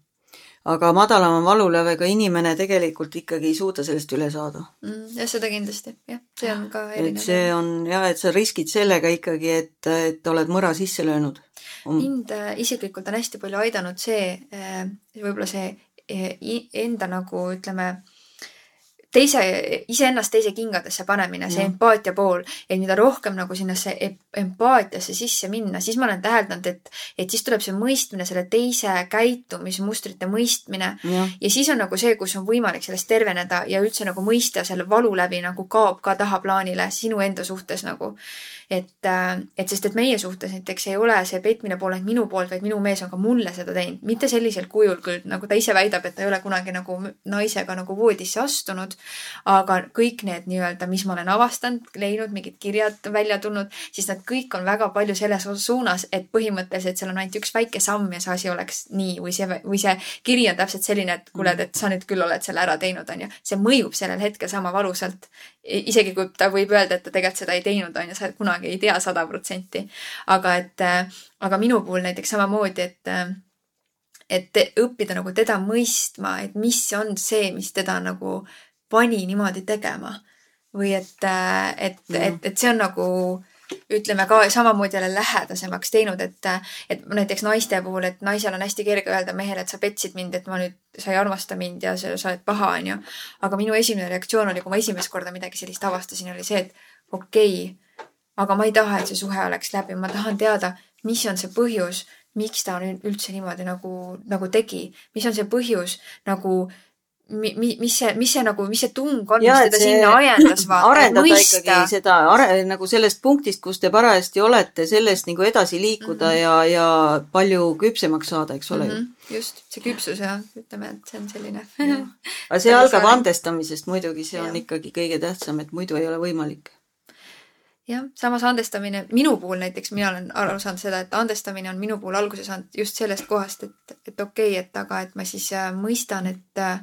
aga madalama valulävega inimene tegelikult ikkagi ei suuda sellest üle saada mm,. jah, seda kindlasti, jah, see on ka erinev. et see on jah, et sa riskid sellega ikkagi, et, et oled mõra sisse löönud um.. mind äh, isiklikult on hästi palju aidanud see äh,, võib-olla see äh, enda nagu ütleme teise, iseennast teise kingadesse panemine, see ja. empaatia pool, et mida rohkem nagu sinnasse empaatiasse sisse minna, siis ma olen täheldanud, et, et siis tuleb see mõistmine, selle teise käitumismustrite mõistmine ja. ja siis on nagu see, kus on võimalik sellest terveneda ja üldse nagu mõista selle valu läbi nagu kaob ka tahaplaanile sinu enda suhtes nagu et, äh, et sest, et meie suhtes näiteks ei ole see petmine pool ainult minu poolt, vaid minu mees on ka mulle seda teinud, mitte sellisel kujul küll, nagu ta ise väidab, et ta ei ole kunagi nagu naisega nagu voodisse astunud. aga kõik need nii-öelda, mis ma olen avastanud, leidnud, mingid kirjad välja tulnud, siis nad kõik on väga palju selles suunas, et põhimõtteliselt seal on ainult üks väike samm ja see asi oleks nii või see, või see kiri on täpselt selline, et kuule, et sa nüüd küll oled selle ära teinud, on ju. see mõjub sellel hetkel sama valusalt. isegi kui ta võib öelda, et ta tegelikult seda ei teinud, on ju, sa kunagi kunagi ei tea sada protsenti. aga et, äh, aga minu puhul näiteks samamoodi, et äh, et õppida nagu teda mõistma, et mis on see, mis teda nagu pani niimoodi tegema. või et, äh, et mm., et, et see on nagu ütleme ka samamoodi jälle lähedasemaks teinud, et, et näiteks naiste puhul, et naisel on hästi kerge öelda mehele, et sa petsid mind, et ma nüüd, sa ei armasta mind ja sa, sa oled paha, onju. aga minu esimene reaktsioon oli, kui ma esimest korda midagi sellist avastasin, oli see, et okei okay,, aga ma ei taha, et see suhe oleks läbi, ma tahan teada, mis on see põhjus, miks ta üldse niimoodi nagu, nagu tegi, mis on see põhjus nagu mi, mi, mis see, mis see nagu, mis see tung on, mis teda sinna ajendas vaata, arendada mõista. ikkagi seda are, nagu sellest punktist, kus te parajasti olete, sellest nagu edasi liikuda mm -hmm. ja, ja palju küpsemaks saada, eks ole mm. -hmm. just, see küpsus jah, ütleme, et see on selline aga see algab andestamisest muidugi, see ja. on ikkagi kõige tähtsam, et muidu ei ole võimalik jah, samas andestamine, minu puhul näiteks mina olen aru saanud seda, et andestamine on minu puhul alguse saanud just sellest kohast, et, et okei okay,, et aga et ma siis äh, mõistan, et äh,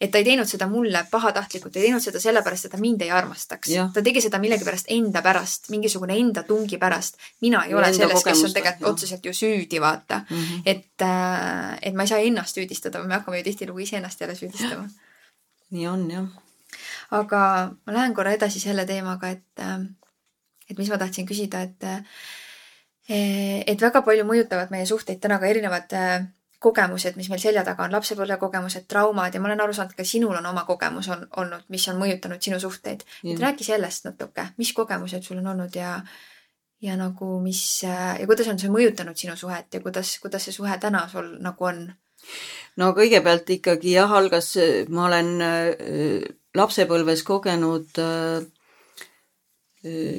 et ta ei teinud seda mulle pahatahtlikult, ei teinud seda sellepärast, et ta mind ei armastaks. ta tegi seda millegipärast enda pärast, mingisugune enda tungi pärast. mina ei ja ole selles, kes on tegelikult otseselt ju süüdi, vaata mm. -hmm. et, äh, et ma ei saa ennast süüdistada, me hakkame ju tihtilugu iseennast jälle süüdistama. nii on jah. aga ma lähen korra edasi selle teemaga, et, et mis ma tahtsin küsida, et, äh, et väga palju mõjutavad meie suhteid täna ka erinevad kogemused, mis meil selja taga on, lapsepõlvekogemused, traumad ja ma olen aru saanud, ka sinul on oma kogemus on, olnud, mis on mõjutanud sinu suhteid. et räägi sellest natuke, mis kogemused sul on olnud ja, ja nagu mis ja kuidas on see mõjutanud sinu suhet ja kuidas, kuidas see suhe täna sul nagu on? no kõigepealt ikkagi jah, algas, ma olen äh, lapsepõlves kogenud äh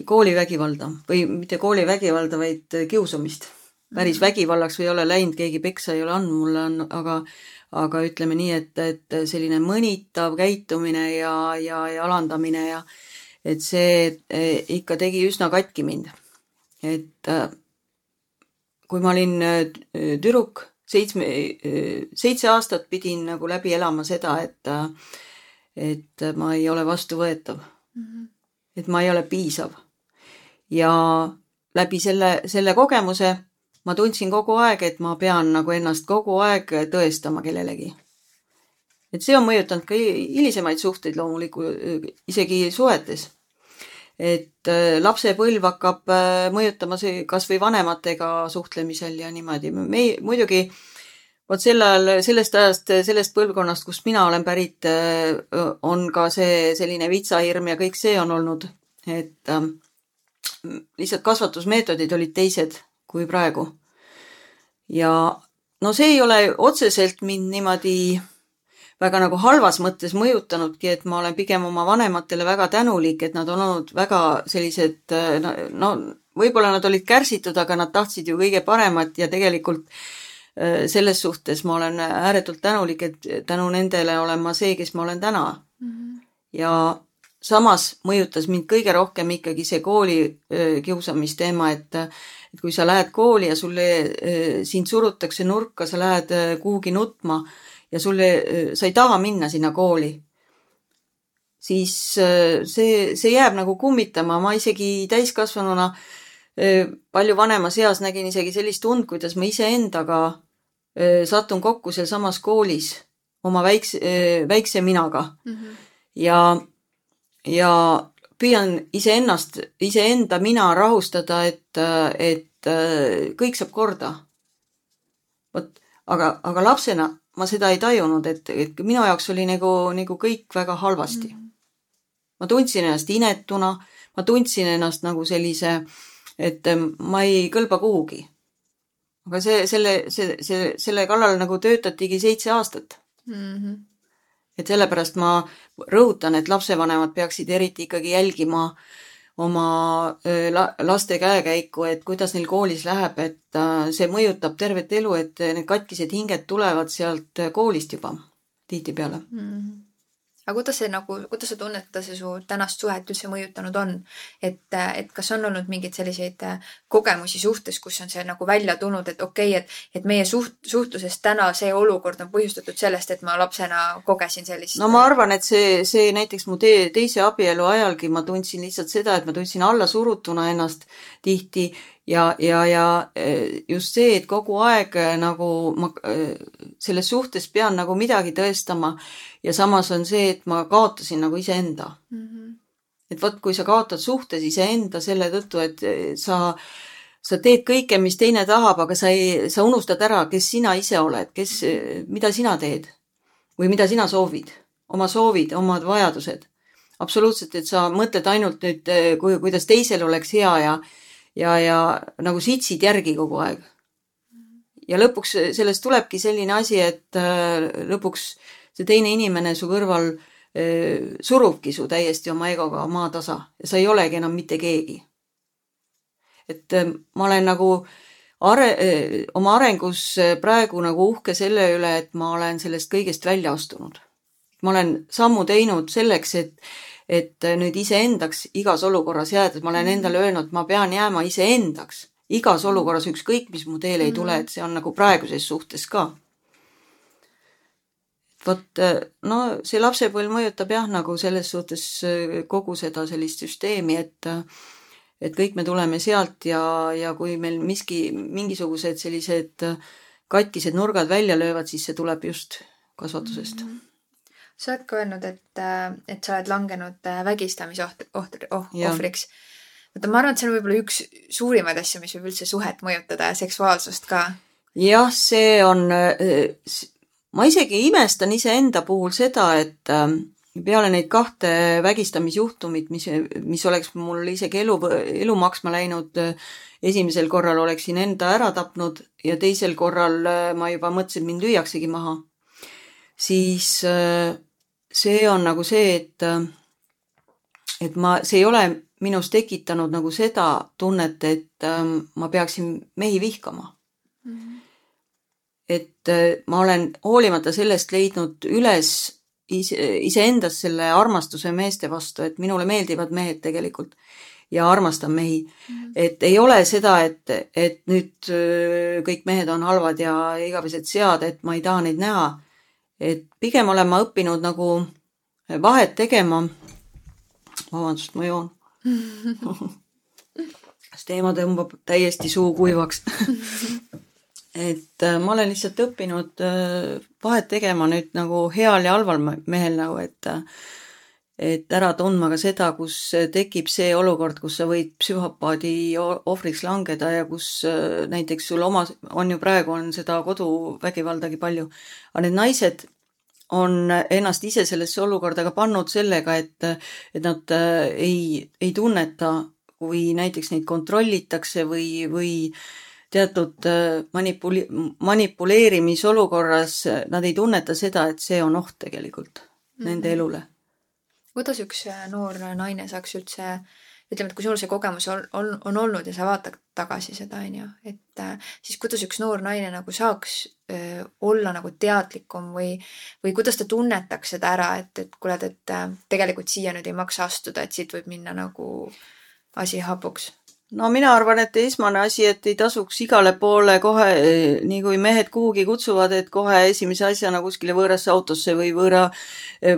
koolivägivalda või mitte koolivägivalda, vaid kiusamist päris vägivallaks ei ole läinud, keegi peksa ei ole andnud mulle, on, aga aga ütleme nii, et, et selline mõnitav käitumine ja, ja, ja alandamine ja et see e, ikka tegi üsna katki mind. et äh, kui ma olin äh, tüdruk, seitsme, äh, seitse aastat pidin nagu läbi elama seda, et et ma ei ole vastuvõetav mm. -hmm. Et ma ei ole piisav. ja läbi selle, selle kogemuse ma tundsin kogu aeg, et ma pean nagu ennast kogu aeg tõestama kellelegi. et see on mõjutanud ka hilisemaid suhteid loomulikult, isegi suhetes. et äh, lapsepõlv hakkab äh, mõjutama see kasvõi vanematega suhtlemisel ja niimoodi. me muidugi vot sel ajal, sellest ajast, sellest põlvkonnast, kust mina olen pärit, äh, on ka see selline vitsahirm ja kõik see on olnud, et lihtsalt kasvatusmeetodid olid teised kui praegu. ja no see ei ole otseselt mind niimoodi väga nagu halvas mõttes mõjutanudki, et ma olen pigem oma vanematele väga tänulik, et nad on olnud väga sellised no, no võib-olla nad olid kärsitud, aga nad tahtsid ju kõige paremat ja tegelikult äh, selles suhtes ma olen ääretult tänulik, et tänu nendele olen ma see, kes ma olen täna mm. -hmm. ja samas mõjutas mind kõige rohkem ikkagi see kooli kiusamisteema, et et kui sa lähed kooli ja sulle, sind surutakse nurka, sa lähed kuhugi nutma ja sulle, sa ei taha minna sinna kooli, siis see, see jääb nagu kummitama, ma isegi täiskasvanuna palju vanemas eas nägin isegi sellist und, kuidas ma iseendaga satun kokku sealsamas koolis oma väikse, väikse minaga mm. -hmm. ja, ja püüan iseennast, iseenda mina rahustada, et, et kõik saab korda. vot, aga, aga lapsena ma seda ei tajunud, et, et minu jaoks oli nagu, nagu kõik väga halvasti. ma tundsin ennast inetuna, ma tundsin ennast nagu sellise, et ma ei kõlba kuhugi. Aga see, selle, see, see, selle kallal nagu töötatigi seitse aastat mm. -hmm et sellepärast ma rõhutan, et lapsevanemad peaksid eriti ikkagi jälgima oma laste käekäiku, et kuidas neil koolis läheb, et see mõjutab tervet elu, et need katkised hinged tulevad sealt koolist juba tihtipeale mm. -hmm aga kuidas see nagu, kuidas sa tunned, kuidas see su tänast suhet üldse mõjutanud on? et, et kas on olnud mingeid selliseid äh, kogemusi suhtes, kus on see nagu välja tulnud, et okei okay,, et, et meie suht-, suhtluses täna see olukord on põhjustatud sellest, et ma lapsena kogesin sellist? no ma arvan, et see, see näiteks mu te, teise abielu ajalgi ma tundsin lihtsalt seda, et ma tundsin allasurutuna ennast tihti ja, ja, ja eh, just see, et kogu aeg nagu ma eh, selles suhtes pean nagu midagi tõestama ja samas on see, et ma kaotasin nagu iseenda mm. -hmm. et vot, kui sa kaotad suhtes iseenda selle tõttu, et sa, sa teed kõike, mis teine tahab, aga sa ei, sa unustad ära, kes sina ise oled, kes, mida sina teed või mida sina soovid, oma soovid, omad vajadused. absoluutselt, et sa mõtled ainult nüüd, kuidas teisel oleks hea ja ja, ja nagu sitsid järgi kogu aeg. ja lõpuks sellest tulebki selline asi, et lõpuks see teine inimene su kõrval eh, surubki su täiesti oma egoga maatasa ja sa ei olegi enam mitte keegi. et eh, ma olen nagu are-, eh, oma arengus praegu nagu uhke selle üle, et ma olen sellest kõigest välja astunud. ma olen sammu teinud selleks, et et nüüd iseendaks igas olukorras jäädes, ma olen endale öelnud, ma pean jääma iseendaks igas olukorras, ükskõik mis mu teele ei tule, et see on nagu praeguses suhtes ka vot no see lapsepõlv mõjutab jah, nagu selles suhtes äh, kogu seda sellist süsteemi, et et kõik me tuleme sealt ja, ja kui meil miski, mingisugused sellised katkised nurgad välja löövad, siis see tuleb just kasvatusest mm. -hmm sa oled ka öelnud, et, et sa oled langenud äh, vägistamise oht, oht, oh, ohvriks. vaata, ma arvan, et see on võib-olla üks suurimaid asju, mis võib üldse suhet mõjutada ja seksuaalsust ka. jah, see on, äh, ma isegi imestan iseenda puhul seda, et ähm, peale neid kahte vägistamisjuhtumit, mis, mis oleks mul isegi elu, elu maksma läinud, esimesel korral oleksin enda ära tapnud ja teisel korral äh, ma juba mõtlesin, et mind lüüaksegi maha. siis äh, see on nagu see, et, äh, et ma, see ei ole minus tekitanud nagu seda tunnet, et ähm, ma peaksin mehi vihkama mm. -hmm et äh, ma olen hoolimata sellest leidnud üles ise, iseendas selle armastuse meeste vastu, et minule meeldivad mehed tegelikult ja armastan mehi mm. et ei ole seda, et, et nüüd äh, kõik mehed on halvad ja igavesed sead, et ma ei taha neid näha. et pigem olen ma õppinud nagu vahet tegema. vabandust, ma joon kas teema tõmbab täiesti suu kuivaks et äh, ma olen lihtsalt õppinud äh, vahet tegema nüüd nagu heal ja halval mehel nagu, et äh, et ära tundma ka seda, kus tekib see olukord, kus sa võid psühhopaadi ohvriks langeda ja kus näiteks sul oma, on ju praegu on seda koduvägivaldagi palju, aga need naised on ennast ise sellesse olukorda ka pannud sellega, et, et nad ei, ei tunneta, kui näiteks neid kontrollitakse või, või äh, teatud äh, manipuli-, manipuleerimisolukorras nad ei tunneta seda, et see on oht tegelikult mm -hmm. nende elule. kuidas üks äh, noor naine saaks üldse ütleme, et kui sul see kogemus on, on, on olnud ja sa vaatad tagasi seda, on ju, et äh, siis kuidas üks noor naine nagu saaks öö, olla nagu teadlikum või, või kuidas ta tunnetaks seda ära, et, et kuule, et tegelikult siia nüüd ei maksa astuda, et siit võib minna nagu asi hapuks no mina arvan, et esmane asi, et ei tasuks igale poole kohe, nii kui mehed kuhugi kutsuvad, et kohe esimese asjana kuskile võõrasse autosse või võõra,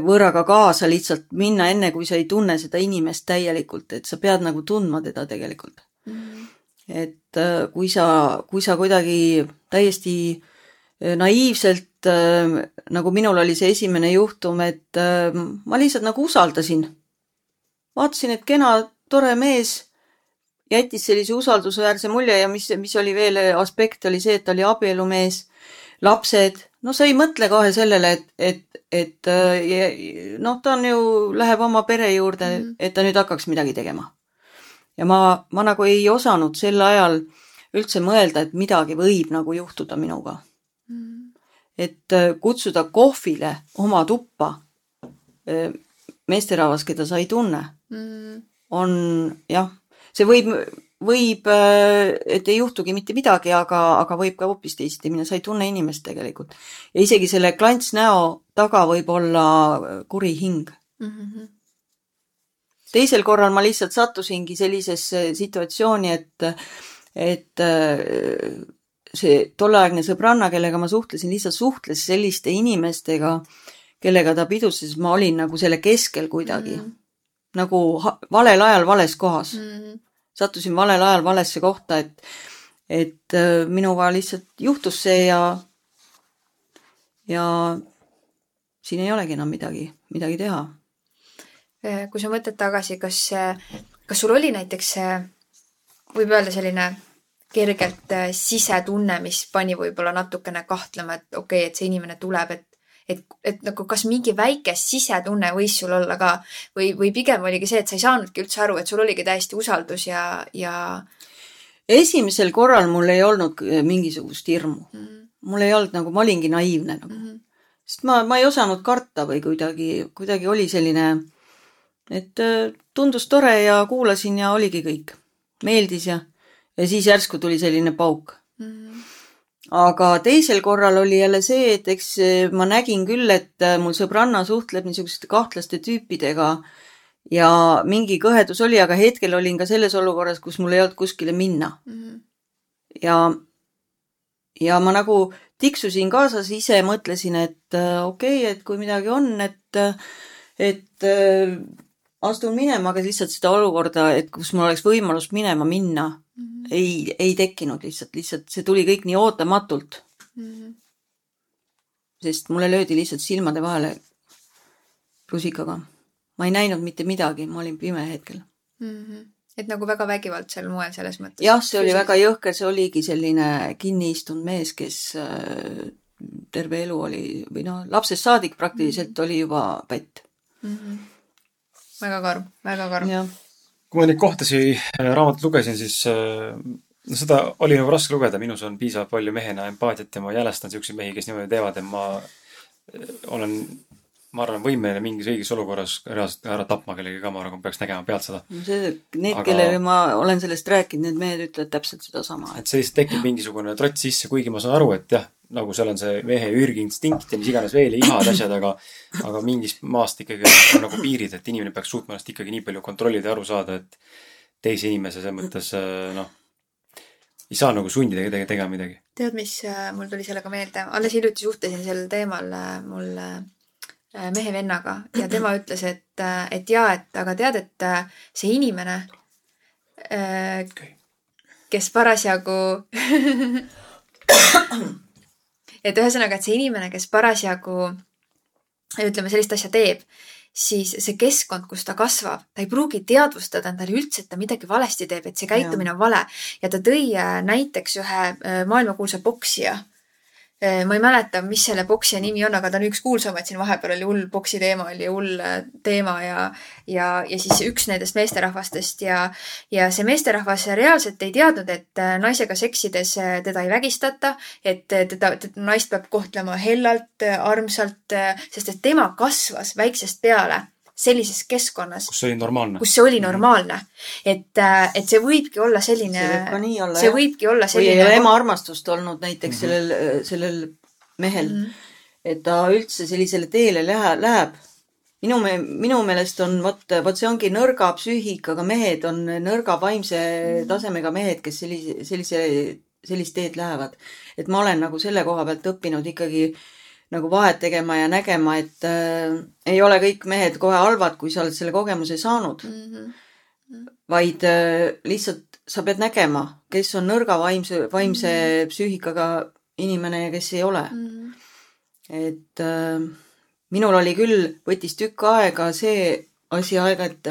võõraga kaasa lihtsalt minna, enne kui sa ei tunne seda inimest täielikult, et sa pead nagu tundma teda tegelikult mm. -hmm. et äh, kui sa, kui sa kuidagi täiesti naiivselt, nagu minul oli see esimene juhtum, et ma lihtsalt nagu usaldasin. vaatasin, et kena, tore mees jättis sellise usaldusväärse mulje ja mis, mis oli veel aspekt, oli see, et ta oli abielumees, lapsed, no sa ei mõtle kohe sellele, et, et, et äh, noh, ta on ju, läheb oma pere juurde mm, -hmm. et ta nüüd hakkaks midagi tegema. ja ma, ma nagu ei osanud sel ajal üldse mõelda, et midagi võib nagu juhtuda minuga mm. -hmm. et äh, kutsuda kohvile oma tuppa meesterahvas, keda sa ei tunne mm, -hmm. on jah see võib, võib, äh, et ei juhtugi mitte midagi, aga, aga võib ka hoopis teisiti minna, sa ei tunne inimest tegelikult. ja isegi selle klantsnäo taga võib olla kuri hing mm. -hmm. teisel korral ma lihtsalt sattusingi sellisesse situatsiooni, et, et äh, see tolleaegne sõbranna, kellega ma suhtlesin, lihtsalt suhtles selliste inimestega, kellega ta pidutses, ma olin nagu selle keskel kuidagi mm. -hmm nagu valel ajal vales kohas mm. -hmm. sattusin valel ajal valesse kohta, et, et äh, minuga lihtsalt juhtus see ja, ja siin ei olegi enam midagi, midagi teha. Äh, kui sa mõtled tagasi, kas, kas sul oli näiteks, võib öelda selline kergelt äh, sisetunne, mis pani võib-olla natukene kahtlema, et okei okay,, et see inimene tuleb, et et, et nagu kas mingi väike sisetunne võis sul olla ka või, või pigem oligi see, et sa ei saanudki üldse aru, et sul oligi täiesti usaldus ja, ja. esimesel korral mul ei olnud mingisugust hirmu mm. -hmm. mul ei olnud nagu, ma olingi naiivne nagu mm. -hmm. sest ma, ma ei osanud karta või kuidagi, kuidagi oli selline, et äh, tundus tore ja kuulasin ja oligi kõik. meeldis ja, ja siis järsku tuli selline pauk aga teisel korral oli jälle see, et eks ma nägin küll, et äh, mul sõbranna suhtleb niisuguste kahtlaste tüüpidega ja mingi kõhedus oli, aga hetkel olin ka selles olukorras, kus mul ei olnud kuskile minna mm. -hmm. ja, ja ma nagu tiksusin kaasas, ise mõtlesin, et äh, okei okay,, et kui midagi on, et, et astun minema, aga lihtsalt seda olukorda, et kus mul oleks võimalus minema minna mm, -hmm. ei, ei tekkinud lihtsalt, lihtsalt see tuli kõik nii ootamatult mm. -hmm. sest mulle löödi lihtsalt silmade vahele rusikaga. ma ei näinud mitte midagi, ma olin pime hetkel mm. -hmm. et nagu väga vägivaldsel moel selles mõttes? jah, see oli väga jõhker, see oligi selline kinni istunud mees, kes äh, terve elu oli või noh, lapsest saadik praktiliselt mm -hmm. oli juba pätt mm. -hmm väga karm, väga karm. Kui ma neid kohtasi äh, raamatut lugesin, siis äh, no seda oli nagu raske lugeda, minus on piisavalt palju mehena empaatiat ja ma jälestan siukseid mehi, kes niimoodi teevad ja ma äh, olen, ma arvan, võimeline mingis õiges olukorras reaalselt ära tapma kellegi ka, ma arvan, kui peaks nägema pealt seda. see, need Aga..., kellele ma olen sellest rääkinud, need mehed ütlevad täpselt sedasama. et see lihtsalt tekib mingisugune trots sisse, kuigi ma saan aru, et jah, nagu seal on see mehe ürginstinkt ja mis iganes veel ja ihad, asjad, aga aga mingist maast ikkagi on nagu piirid, et inimene peaks suutma ennast ikkagi nii palju kontrollida ja aru saada, et teise inimese selles mõttes noh, ei saa nagu sundida kedagi tegema midagi. tead, mis äh, mul tuli sellega meelde, alles hiljuti suhtlesin sel teemal äh, mul äh, mehe vennaga ja tema ütles, et, et jaa, et aga tead, et see inimene, kes parasjagu et ühesõnaga, et see inimene, kes parasjagu ütleme, sellist asja teeb, siis see keskkond, kus ta kasvab, ta ei pruugi teadvustada endale üldse, et ta midagi valesti teeb, et see käitumine on vale. ja ta tõi äh, näiteks ühe äh, maailmakuulsa poksija ma ei mäleta, mis selle poksija nimi on, aga ta on üks kuulsamaid, siin. Vahepeal oli hull poksi teema, oli hull äh, teema ja, ja, ja siis üks nendest meesterahvastest ja, ja see meesterahvas reaalselt ei teadnud, et äh, naisega seksides teda ei vägistata, et teda, teda, naist peab kohtlema hellalt, armsalt, sest et tema kasvas väiksest peale sellises keskkonnas. kus see oli normaalne. kus see oli mhm. normaalne. et, äh, et see võibki olla selline. see võib ka nii olla. see võibki olla selline. või ei ole ema armastust olnud näiteks mm -hmm. sellel, äh, sellel mehel mm. -hmm. et ta üldse sellisele teele lähe, läheb. minu me-, minu meelest on vot, vot see ongi nõrga psüühikaga mehed on nõrga vaimse mm -hmm. tasemega mehed, kes sellise, sellise, sellist teed lähevad. et ma olen nagu selle koha pealt õppinud ikkagi äh, nagu vahet tegema ja nägema, et äh, ei ole kõik mehed kohe halvad, kui sa oled selle kogemuse saanud mm. -hmm. vaid äh, lihtsalt sa pead nägema, kes on nõrga vaimse, vaimse mm -hmm. psüühikaga inimene ja kes ei ole mm. -hmm. et äh, minul oli küll, võttis tükk aega see asi aega, et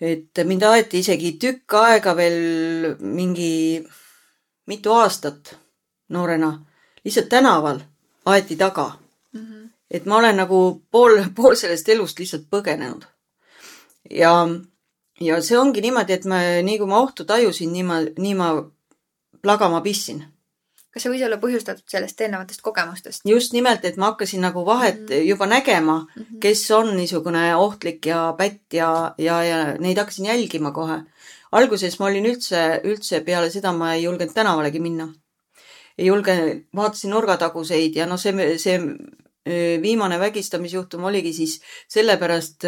et mind aeti isegi tükk aega veel mingi mitu aastat noorena lihtsalt tänaval aeti taga mm. -hmm. et ma olen nagu pool, pool sellest elust lihtsalt põgenenud. ja, ja see ongi niimoodi, et ma, nii kui ma ohtu tajusin, nii ma, nii ma plagama pistsin. kas see võis olla põhjustatud sellest eelnevatest kogemustest? just nimelt, et ma hakkasin nagu vahet mm -hmm. juba nägema mm, -hmm. kes on niisugune ohtlik ja pätt ja, ja, ja neid hakkasin jälgima kohe. alguses ma olin üldse, üldse peale seda ma ei julgenud tänavalegi minna ei julge, vaatasin nurgataguseid ja noh, see, see viimane vägistamisjuhtum oligi siis sellepärast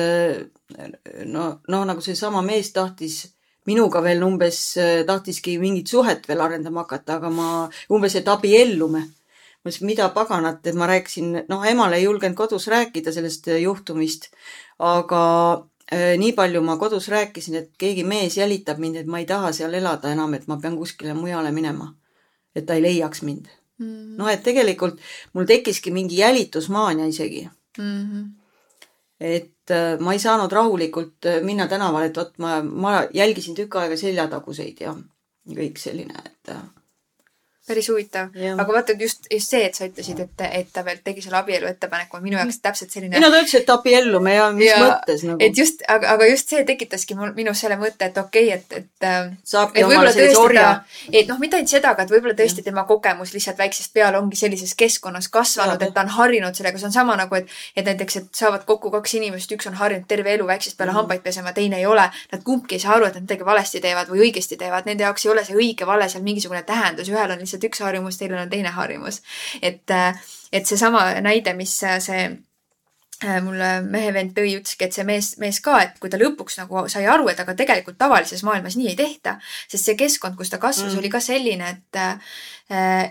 no, noh, nagu seesama mees tahtis minuga veel umbes, tahtiski mingit suhet veel arendama hakata, aga ma umbes, et abiellume. ma ütlesin, mida paganat, et ma rääkisin, noh, emale ei julgenud kodus rääkida sellest juhtumist, aga nii palju ma kodus rääkisin, et keegi mees jälitab mind, et ma ei taha seal elada enam, et ma pean kuskile mujale minema et ta ei leiaks mind mm -hmm.. noh, et tegelikult mul tekkiski mingi jälitusmaania isegi mm. -hmm. et äh, ma ei saanud rahulikult äh, minna tänavale, et vot ma, ma jälgisin tükk aega seljataguseid ja kõik selline, et äh, päris huvitav, aga vaata just, just see, et sa ütlesid, et, et ta veel tegi selle abielu ettepaneku, minu jaoks täpselt selline. ei no ta ütles, et abiellume ja mis ja, mõttes nagu. et just, aga, aga just see tekitaski mul, minus selle mõtte, et okei okay,, et, et. Äh, saabki omale sellise orja. et noh, mitte ainult seda, aga et võib-olla tõesti ja. tema kogemus lihtsalt väiksest peale ongi sellises keskkonnas kasvanud, et ta on harjunud sellega, see on sama nagu, et, et näiteks, et saavad kokku kaks inimest, üks on harjunud terve elu väiksest peale mm. hambaid pesema, teine ei ole. Nad kumbki ei saa aru, et nad midagi valesti teevad või õigesti teevad, nende jaoks ei ole see õige-vale seal mingisugune tähendus, ühel on lihtsalt üks harjumus, kellel on teine harjumus. et, äh, et seesama näide, mis äh, see mulle mehe vend tõi, ütleski, et see mees, mees ka, et kui ta lõpuks nagu sai aru, et aga tegelikult tavalises maailmas nii ei tehta, sest see keskkond, kus ta kasvas mm., oli ka selline, et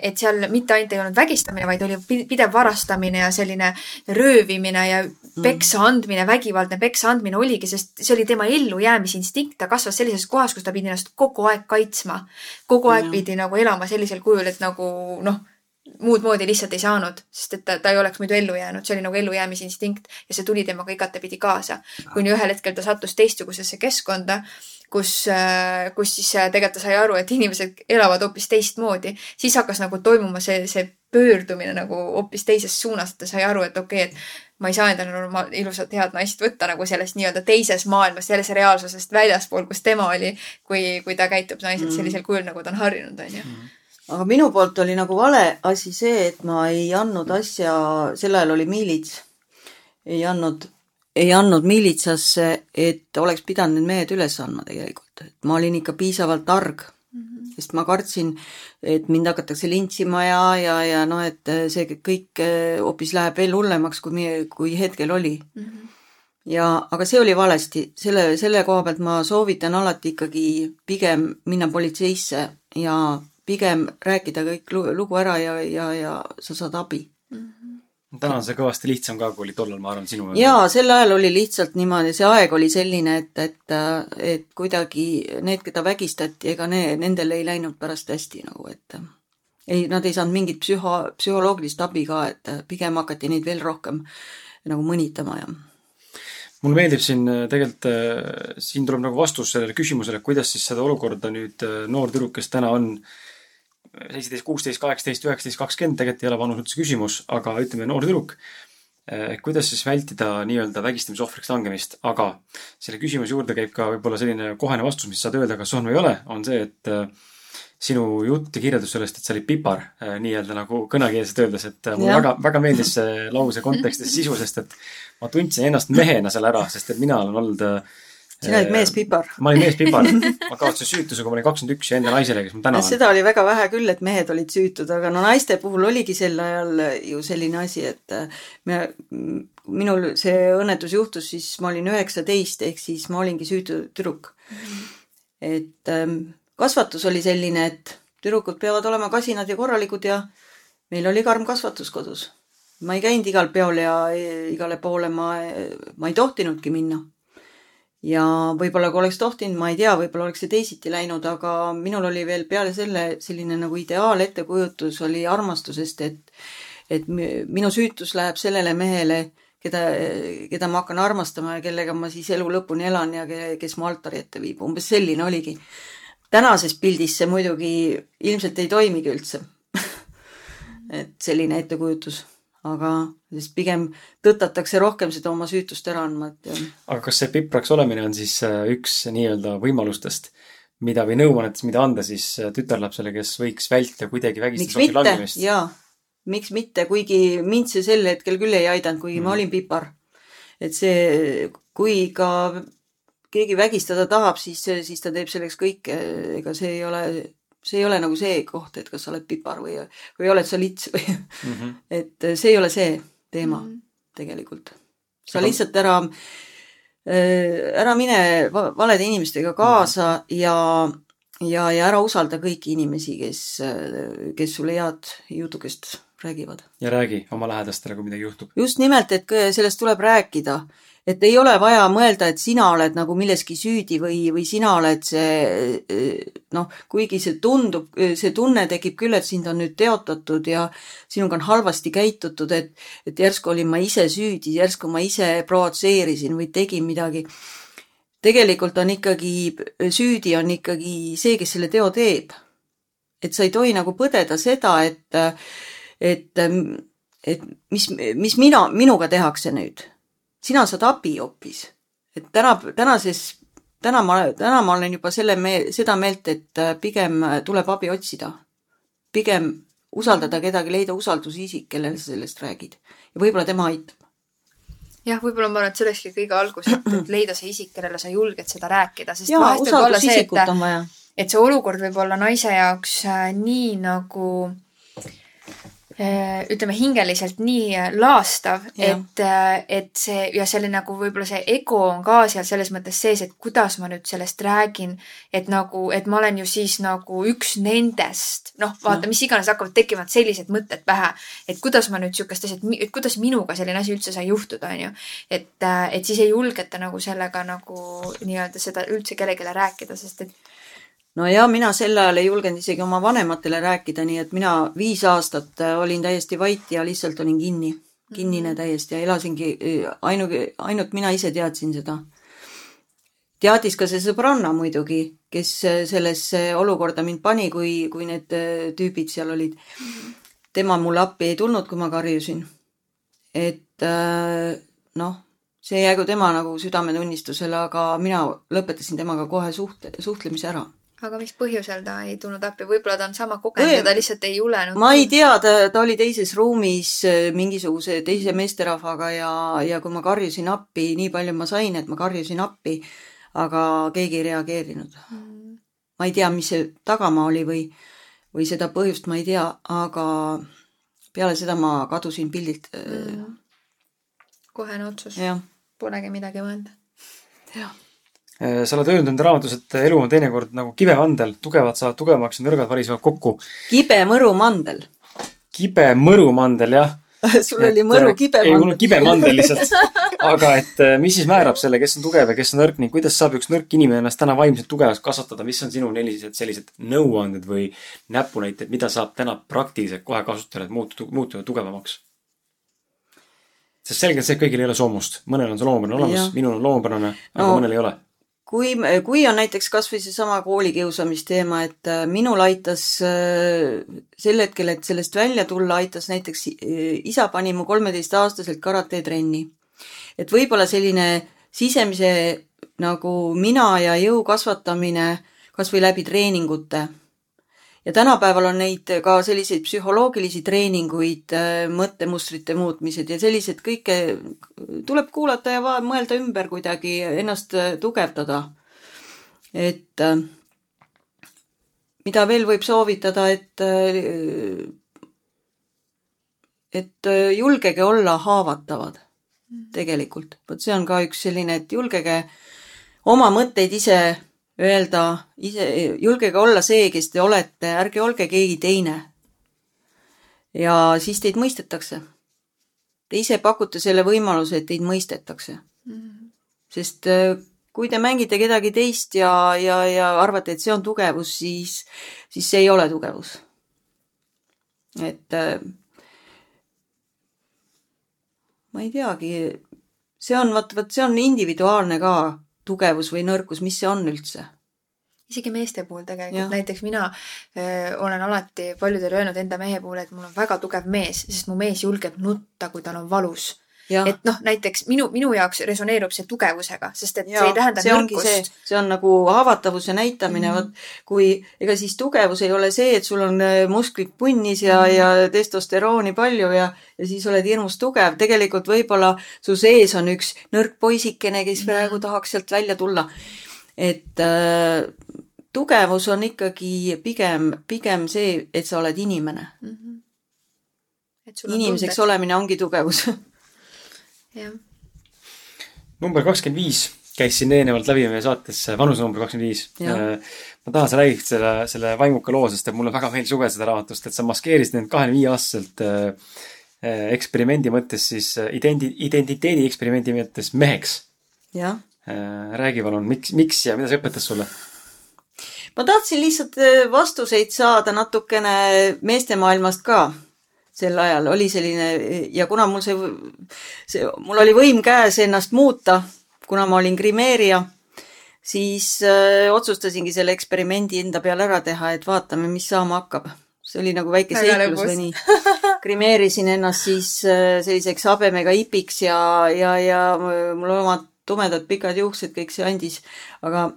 et seal mitte ainult ei olnud vägistamine, vaid oli pidev varastamine ja selline röövimine ja mm. peksa andmine, vägivaldne peksa andmine oligi, sest see oli tema ellujäämisinstinkt, ta kasvas sellises kohas, kus ta pidi ennast kogu aeg kaitsma. kogu aeg mm. pidi nagu elama sellisel kujul, et nagu noh muud moodi lihtsalt ei saanud, sest et ta, ta ei oleks muidu ellu jäänud, see oli nagu ellujäämisinstinkt ja see tuli temaga igatepidi kaasa. kuni ühel hetkel ta sattus teistsugusesse keskkonda, kus, äh, kus siis äh, tegelikult ta sai aru, et inimesed elavad hoopis teistmoodi, siis hakkas nagu toimuma see, see pöördumine nagu hoopis teises suunas, et ta sai aru, et okei okay,, et ma ei saa endale normaal-, ilusat head naist võtta nagu sellest nii-öelda teises maailmas, selles reaalsusest väljaspool, kus tema oli, kui, kui ta käitub naised mm. sellisel kujul, nagu ta on harjunud, onju mm aga minu poolt oli nagu vale asi see, et ma ei andnud asja, sel ajal oli miilits, ei andnud, ei andnud miilitsasse, et oleks pidanud need mehed üles andma tegelikult, et ma olin ikka piisavalt targ mm. -hmm. sest ma kartsin, et mind hakatakse lintsima ja, ja, ja noh, et see kõik eh, hoopis läheb veel hullemaks, kui, kui hetkel oli mm. -hmm ja, aga see oli valesti, selle, selle koha pealt ma soovitan alati ikkagi pigem minna politseisse ja pigem rääkida kõik lugu ära ja, ja, ja sa saad abi mm. -hmm. täna on see kõvasti lihtsam ka, kui oli tollal, ma arvan, sinu jaa, sel ajal oli lihtsalt niimoodi, see aeg oli selline, et, et, et kuidagi need, keda vägistati, ega ne, nendel ei läinud pärast hästi nagu, et ei, nad ei saanud mingit psühho, psühholoogilist abi ka, et pigem hakati neid veel rohkem nagu mõnitama ja mulle meeldib siin tegelikult, siin tuleb nagu vastus sellele küsimusele, kuidas siis seda olukorda nüüd noor tüdruk, kes täna on äh, seitseteist, kuusteist, kaheksateist, üheksateist, kakskümmend, tegelikult ei ole vanus üldse küsimus, aga ütleme, noor tüdruk. Eh, kuidas siis vältida nii-öelda vägistamisohvriks langemist, aga selle küsimuse juurde käib ka võib-olla selline kohene vastus, mis saad öelda, kas on või ei ole, on see, et eh, sinu jutt ja kirjeldus sellest, et sa olid pipar, eh, nii-öelda nagu kõnekeelselt öeldes, et mulle väga, väga meeldis see lause kontekst ja sisu, sest et ma tundsin ennast mehena seal ära, sest et mina olen olnud sina olid meespipar. ma olin meespipar. ma kaotasin süütuse, kui ma olin kakskümmend üks ja enda naisele, kes ma täna olen. seda oli väga vähe küll, et mehed olid süütud, aga no naiste puhul oligi sel ajal ju selline asi, et äh, me, minul see õnnetus juhtus siis, ma olin üheksateist, ehk siis ma olingi süütu tüdruk. et ähm, kasvatus oli selline, et tüdrukud peavad olema kasinad ja korralikud ja meil oli karm kasvatus kodus. ma ei käinud igal peol ja igale poole ma, ma ei tohtinudki minna ja võib-olla kui oleks tohtinud, ma ei tea, võib-olla oleks see teisiti läinud, aga minul oli veel peale selle selline nagu ideaalettekujutус oli armastusest, et et minu süütus läheb sellele mehele, keda, keda ma hakkan armastama ja kellega ma siis elu lõpuni elan ja kes mu altari ette viib, umbes selline oligi. tänases pildis see muidugi ilmselt ei toimigi üldse. Et selline ettekujutus aga siis pigem tõtatakse rohkem seda oma süütust ära andma, et. aga kas see pipraks olemine on siis äh, üks nii-öelda võimalustest, mida või nõuannetest, mida anda siis äh, tütarlapsele, kes võiks vältida kuidagi vägistamise langemist? jaa, miks mitte, kuigi mind see sel hetkel küll ei aidanud, kuigi mm. ma olin pipar. et see, kui ka keegi vägistada tahab, siis, siis ta teeb selleks kõike, ega see ei ole see ei ole nagu see koht, et kas sa oled pipar või, või oled sa lits või mm. -hmm. et see ei ole see teema mm -hmm. tegelikult. sa Aga... lihtsalt ära, äh, ära mine valede inimestega kaasa mm -hmm. ja, ja, ja ära usalda kõiki inimesi, kes, kes sulle head jutukest räägivad. ja räägi oma lähedastele, kui midagi juhtub. just nimelt, et sellest tuleb rääkida et ei ole vaja mõelda, et sina oled nagu milleski süüdi või, või sina oled see noh, kuigi see tundub, see tunne tekib küll, et sind on nüüd teotatud ja sinuga on halvasti käitutud, et, et järsku olin ma ise süüdi, järsku ma ise provotseerisin või tegin midagi. tegelikult on ikkagi, süüdi on ikkagi see, kes selle teo teeb. et sa ei tohi nagu põdeda seda, et, et, et mis, mis mina, minuga tehakse nüüd. Sina saad abi hoopis. et täna, tänases, täna ma, täna ma olen juba selle me-, seda meelt, et pigem tuleb abi otsida. pigem usaldada kedagi, leida usaldusisik, kellele sa sellest räägid. ja võib-olla tema aitab jah, võib-olla ma arvan, et see olekski kõige algus, et leida see isik, kellele sa julged seda rääkida, sest Jaa, vahest võib olla see, et, et see olukord võib olla naise jaoks äh, nii nagu Äh, ütleme hingeliselt nii äh, laastav, et, äh, et see ja selle nagu võib-olla see ego on ka seal selles mõttes sees, et kuidas ma nüüd sellest räägin, et nagu, et ma olen ju siis nagu üks nendest, noh, vaata, mis iganes hakkavad tekkima sellised mõtted pähe, et kuidas ma nüüd sihukest asja, et kuidas minuga selline asi üldse sai juhtuda, onju. et, et siis ei julgeta nagu sellega nagu nii-öelda seda üldse kellelegi rääkida, sest et no ja mina sel ajal ei julgenud isegi oma vanematele rääkida, nii et mina viis aastat äh, olin täiesti vait ja lihtsalt olin kinni, kinnine mhm. täiesti ja elasingi, äh, ainu, ainult mina ise teadsin seda. teadis ka see sõbranna muidugi, kes äh, sellesse olukorda mind pani, kui, kui need tüübid seal olid. tema mulle appi ei tulnud, kui ma karjusin. et noh, see jäägu tema nagu südametunnistusele, aga mina lõpetasin temaga kohe suhte, suhtlemise ära aga mis põhjusel ta ei tulnud appi, võib-olla ta on sama kogenud ja ta lihtsalt ei julenud? ma ei tea, ta, ta oli teises ruumis äh, mingisuguse teise meesterahvaga ja, ja kui ma karjusin appi, nii palju ma sain, et ma karjusin appi, aga keegi ei reageerinud mm.. ma ei tea, mis see tagamaa oli või, või seda põhjust ma ei tea, aga peale seda ma kadusin pildilt mm.. kohene otsus. Polegi midagi mõelda. jah Äh, sa oled öelnud enda raamatus, et elu on teinekord nagu kibemandel, tugevad saavad tugevamaks ja nõrgad varisevad kokku. kibe mõrumandel. kibe mõrumandel, jah sul oli mõru kibemandel. ei, mul on kibemandel lihtsalt. aga et äh, mis siis määrab selle, kes on tugev ja kes on nõrk ning kuidas saab üks nõrk inimene ennast täna vaimselt tugevaks kasvatada, mis on sinu sellised, sellised nõuanded või näpunäited, mida saab täna praktiliselt kohe kasutada, et muutuda, muutuda tugevamaks? sest selgelt see, et kõigil ei ole soomust, mõnel on see loomupärane olemas, minul on loomupärane, aga no, mõnel ei ole kui, kui on näiteks kas või seesama koolikiusamisteema, et äh, minul aitas äh, sel hetkel, et sellest välja tulla, aitas näiteks äh, isa pani mu kolmeteistaastaselt karatetrenni. et võib-olla selline sisemise nagu mina ja jõu kasvatamine kas või läbi treeningute ja tänapäeval on neid ka selliseid psühholoogilisi treeninguid, äh, mõttemustrite muutmised ja sellised kõike tuleb kuulata ja mõelda ümber kuidagi, ennast äh, tugevdada. et äh, mida veel võib soovitada, et et julgege olla haavatavad tegelikult. vot see on ka üks selline, et julgege oma mõtteid ise öelda ise, julgege olla see, kes te olete, ärge olge keegi teine. ja siis teid mõistetakse. Te ise pakute selle võimaluse, et teid mõistetakse mm. -hmm. sest äh, kui te mängite kedagi teist ja, ja, ja arvate, et see on tugevus, siis, siis see ei ole tugevus. et äh, ma ei teagi, see on, vot, vot see on individuaalne ka tugevus või nõrkus, mis see on üldse? isegi meeste puhul tegelikult, näiteks mina öö, olen alati paljudele öelnud enda mehe puhul, et mul on väga tugev mees, sest mu mees julgeb nutta, kui tal on valus. Et noh, näiteks minu, minu jaoks resoneerub see tugevusega, sest et ja, see ei tähenda see nõrkust. see on nagu haavatavuse näitamine mm, -hmm. vot kui ega siis tugevus ei ole see, et sul on musklid punnis ja mm, -hmm. ja testosterooni palju ja, ja siis oled hirmus tugev. tegelikult võib-olla su sees on üks nõrk poisikene, kes mm -hmm. praegu tahaks sealt välja tulla et äh, tugevus on ikkagi pigem, pigem see, et sa oled inimene mm. -hmm. inimeseks tunded. olemine ongi tugevus jah. number kakskümmend viis käis siin eelnevalt läbi meie saates, vanusenumber kakskümmend viis. Äh, ma tahan, sa räägiksid selle, selle vaimuka loo, sest et mulle väga meeldis lugeda seda raamatust, et sa maskeerisid end kahekümne viie aastaselt äh, äh, eksperimendi mõttes siis idendi-, identiteedi eksperimendi mõttes meheks. jah Äh, räägi palun, miks, miks ja mida see õpetas sulle? ma tahtsin lihtsalt äh, vastuseid saada natukene meestemaailmast ka. Sel ajal oli selline ja kuna mul see, see, mul oli võim käes ennast muuta, kuna ma olin grimeerija, siis öö, otsustasingi selle eksperimendi enda peal ära teha, et vaatame, mis saama hakkab. see oli nagu väike seiklus või nii. grimeerisin ennast siis öö, selliseks habemega ipiks ja, ja, ja mul omad tumedad pikad juuksed, kõik see andis, aga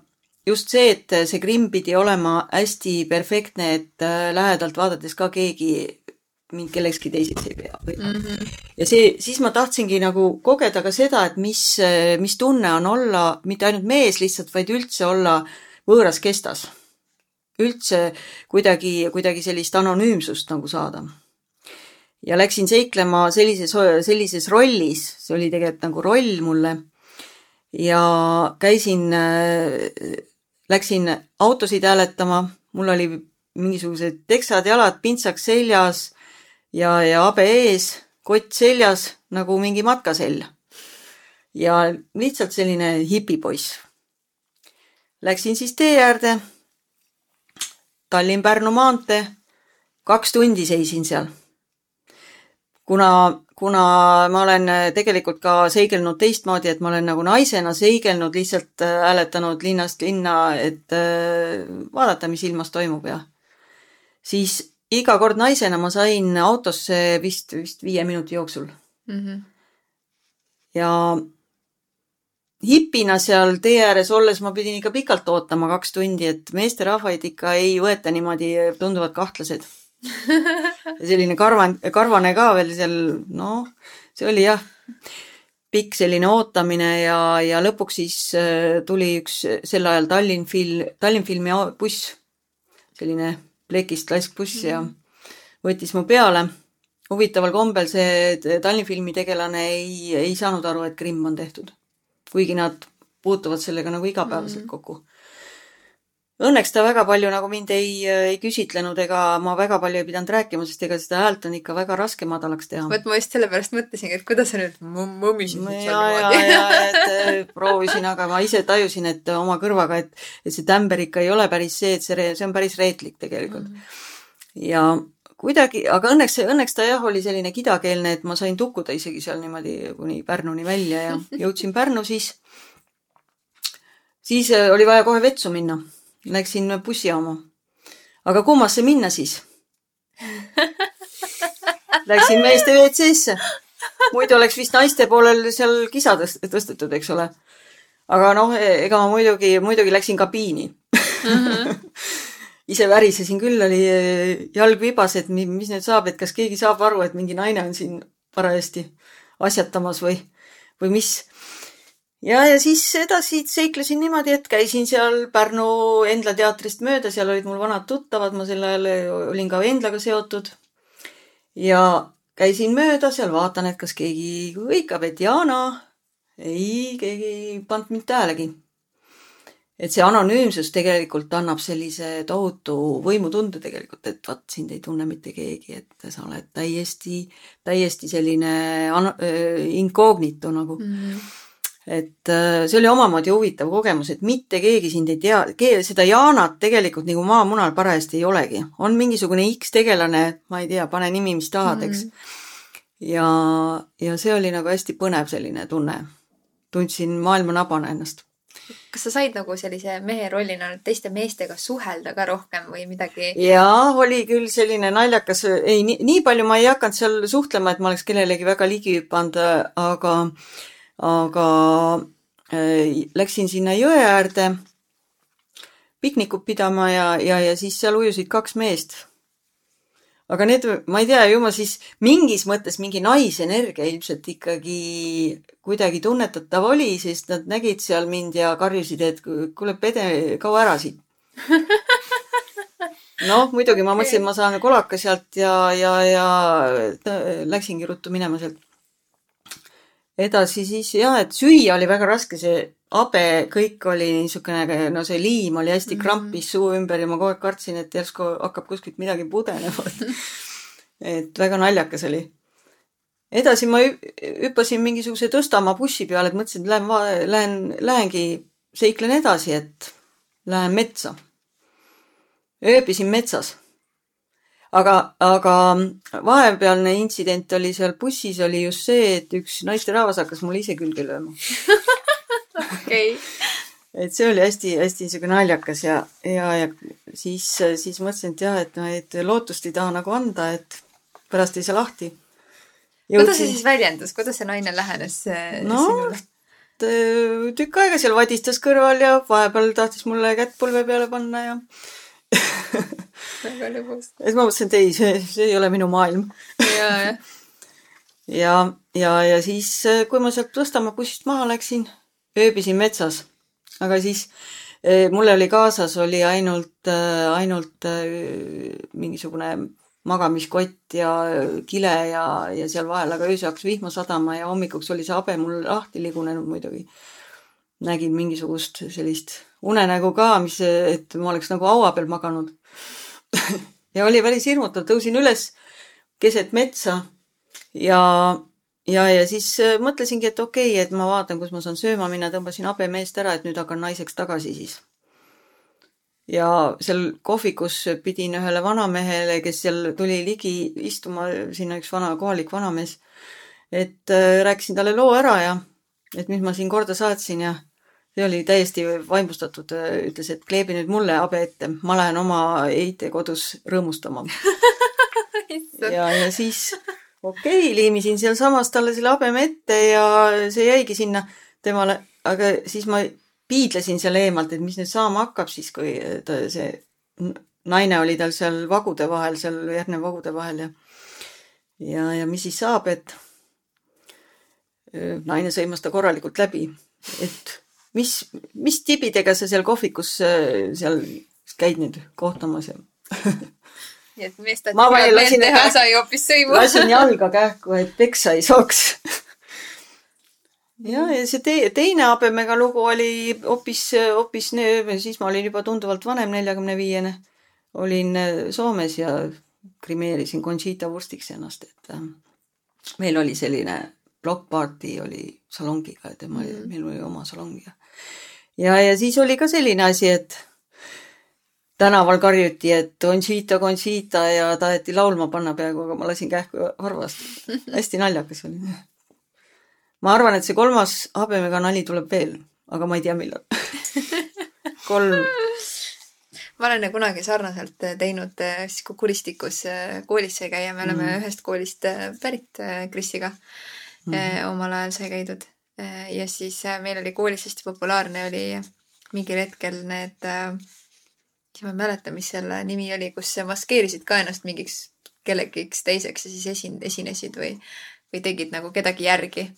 just see, et see grimm pidi olema hästi perfektne, et äh, lähedalt vaadates ka keegi mind kellekski teiseks ei pea või mm. -hmm. ja see, siis ma tahtsingi nagu kogeda ka seda, et mis, mis tunne on olla mitte ainult mees lihtsalt, vaid üldse olla võõras kestas. üldse kuidagi, kuidagi sellist anonüümsust nagu saada. ja läksin seiklema sellises, sellises rollis, see oli tegelikult nagu roll mulle ja käisin läksin autosid hääletama, mul oli mingisugused teksad jalad, pintsaks seljas ja, ja habe ees, kott seljas nagu mingi matkasell. ja lihtsalt selline hipipoiss. Läksin siis tee äärde. Tallinn-Pärnu maantee. kaks tundi seisin seal. kuna kuna ma olen tegelikult ka seigelnud teistmoodi, et ma olen nagu naisena seigelnud, lihtsalt äh, hääletanud linnast linna, et äh, vaadata, mis ilmas toimub ja siis iga kord naisena ma sain autosse vist, vist viie minuti jooksul mm. -hmm. ja hipina seal tee ääres olles ma pidin ikka pikalt ootama kaks tundi, et meesterahvaid ikka ei võeta niimoodi, tunduvad kahtlased selline karvan, karvane ka veel seal, noh, see oli jah, pikk selline ootamine ja, ja lõpuks siis äh, tuli üks sel ajal Tallinn Film, Tallinn Filmi buss, selline plekist laskbuss ja võttis mu peale. huvitaval kombel see Tallinn Filmi tegelane ei, ei saanud aru, et Krimm on tehtud. kuigi nad puutuvad sellega nagu igapäevaselt Mhm. kokku Õnneks ta väga palju nagu mind ei, ei küsitlenud ega ma väga palju ei pidanud rääkima, sest ega seda häält on ikka väga raske madalaks teha. vot ma just sellepärast mõtlesingi, et kuidas sa nüüd nüüd seal ja, ja, niimoodi. ja et äh, proovisin, aga ma ise tajusin, et oma kõrvaga, et, et see tämber ikka ei ole päris see, et see, see on päris reetlik tegelikult mm. -hmm. ja kuidagi, aga õnneks, õnneks ta jah, oli selline kidakeelne, et ma sain tukkuda isegi seal niimoodi kuni Pärnuni välja ja jõudsin Pärnu siis. siis äh, oli vaja kohe vetsu minna. Läksin bussijaama. aga kummasse minna siis? Läksin meeste WC-sse. muidu oleks vist naiste poolel seal kisa tõst- tõstetud, eks ole. aga noh, ega ma muidugi, muidugi läksin kabiini mm. -hmm. ise värisesin küll, oli eh, jalg vibas, et mi- mis nüüd saab, et kas keegi saab aru, et mingi naine on siin parajasti asjatamas või, või mis. Ja, ja siis edasi seiklesin niimoodi, et käisin seal Pärnu Endla teatrist mööda, seal olid mul vanad tuttavad, ma sel ajal olin ka Endlaga seotud. ja käisin mööda seal, vaatan, et kas keegi hõikab, et Jana. ei, keegi ei pannud mind tähelegi et see anonüümsus tegelikult annab sellise tohutu võimutunde tegelikult, et vot sind ei tunne mitte keegi, et sa oled täiesti, täiesti selline äh, incognito nagu mm. Mhm. Et äh, see oli omamoodi huvitav kogemus, et mitte keegi sind ei tea, seda Jaanat tegelikult nagu maamunal parajasti ei olegi. on mingisugune X tegelane, ma ei tea, pane nimi, mis tahad, eks mm. ja, ja see oli nagu hästi põnev selline tunne. tundsin maailma nabana ennast kas sa said nagu sellise mehe rollina teiste meestega suhelda ka rohkem või midagi? jaa, oli küll selline naljakas, ei, nii, palju ma ei hakanud seal suhtlema, et ma oleks kellelegi väga ligi hüpanud, aga, aga äh, läksin sinna jõe äärde piknikut pidama ja, ja, ja siis seal ujusid kaks meest. aga need, ma ei tea, ju ma siis mingis mõttes mingi naisenergia ilmselt ikkagi kuidagi tunnetatav oli, sest nad nägid seal mind ja karjusid, et kuule, pede, kao ära siit noh, muidugi ma mõtlesin, et ma saan kolaka sealt ja, ja, ja läksingi ruttu minema sealt. Edasi siis jah, et süüa oli väga raske, see habe, kõik oli niisugune, no see liim oli hästi krampis suu ümber ja ma kogu aeg kartsin, et järsku hakkab kuskilt midagi pudenema. et väga naljakas oli. edasi ma hüppasin mingisuguse Tõstamaa bussi peale, et mõtlesin, et lähen, lähen, lähengi, seiklen edasi, et lähen metsa ööbisin metsas. Aga, aga vahepealne intsident oli seal bussis oli just see, et üks naisterahvas hakkas mulle ise külge lööma. okei. et see oli hästi-hästi niisugune naljakas ja, ja, ja siis, siis mõtlesin, et jah, et noh, et lootust ei taha nagu anda, et pärast ei saa lahti. kuidas see siis väljendus, kuidas see naine lähenes no, sinule? tükk aega seal vadistas kõrval ja vahepeal tahtis mulle kätt põlve peale panna ja väga lõbus. et ma mõtlesin, et ei, see, see ei ole minu maailm. ja, jah. ja, ja, ja siis, kui ma sealt Tõstamäe bussist maha läksin, ööbisin metsas aga siis eh, mul oli kaasas, oli ainult, eh, ainult mingisugune magamiskott ja kile ja, ja seal vahel, aga öösel hakkas vihma sadama ja hommikuks oli see habe mul lahti ligunenud muidugi. Nägin mingisugust sellist unenägu ka, mis, et ma oleks nagu haua peal maganud ja oli päris hirmutav, tõusin üles keset metsa ja ja, ja siis äh, mõtlesingi, et okei okay,, et ma vaatan, kus ma saan sööma minna, tõmbasin habemeest ära, et nüüd hakkan naiseks tagasi siis. ja seal kohvikus pidin ühele vanamehele, kes seal tuli ligi istuma, sinna üks vana, kohalik vanamees, et äh, rääkisin talle loo ära ja et mis ma siin korda saatsin ja see oli täiesti vaimustatud, ütles, et kleebi nüüd mulle habe ette, ma lähen oma Eite kodus rõõmustama. Ja, ja siis okei okay,, liimisin sealsamas talle selle habeme ette ja see jäigi sinna temale, aga siis ma piidlesin seal eemalt, et mis nüüd saama hakkab siis, kui ta, see naine oli tal seal vagude vahel, seal Järne vagude vahel ja ja, ja mis siis saab, et naine sõimas ta korralikult läbi, et mis, mis tibidega sa seal kohvikus seal käid nüüd kohtumas ja nii et mees tahtis head meelt teha, sai hoopis sõimu. lasin jalga kähku, et peksa ei saaks. ja, ja see te teine habemega lugu oli hoopis, hoopis, siis ma olin juba tunduvalt vanem, neljakümne viiene. olin äh, Soomes ja grimeerisin Conchita vorstiks ennast, et äh, meil oli selline block party oli salongiga, tema mm, -hmm. meil oli oma salong ja ja, ja siis oli ka selline asi, et tänaval karjuti, et Conchita, Conchita ja taheti laulma panna peaaegu, aga ma lasin kähku harvast. hästi naljakas oli. ma arvan, et see kolmas habemega nali tuleb veel, aga ma ei tea, millal kolm. ma olen kunagi sarnaselt teinud siis, kui kuristikus koolis sai käia, me oleme mm. ühest koolist pärit Krisiga mm. omal ajal sai käidud. ja siis meil oli koolis hästi populaarne oli mingil hetkel need ma ei mäleta, mis selle nimi oli, kus maskeerisid ka ennast mingiks kellegiks teiseks ja siis esin-, esinesid või, või tegid nagu kedagi järgi.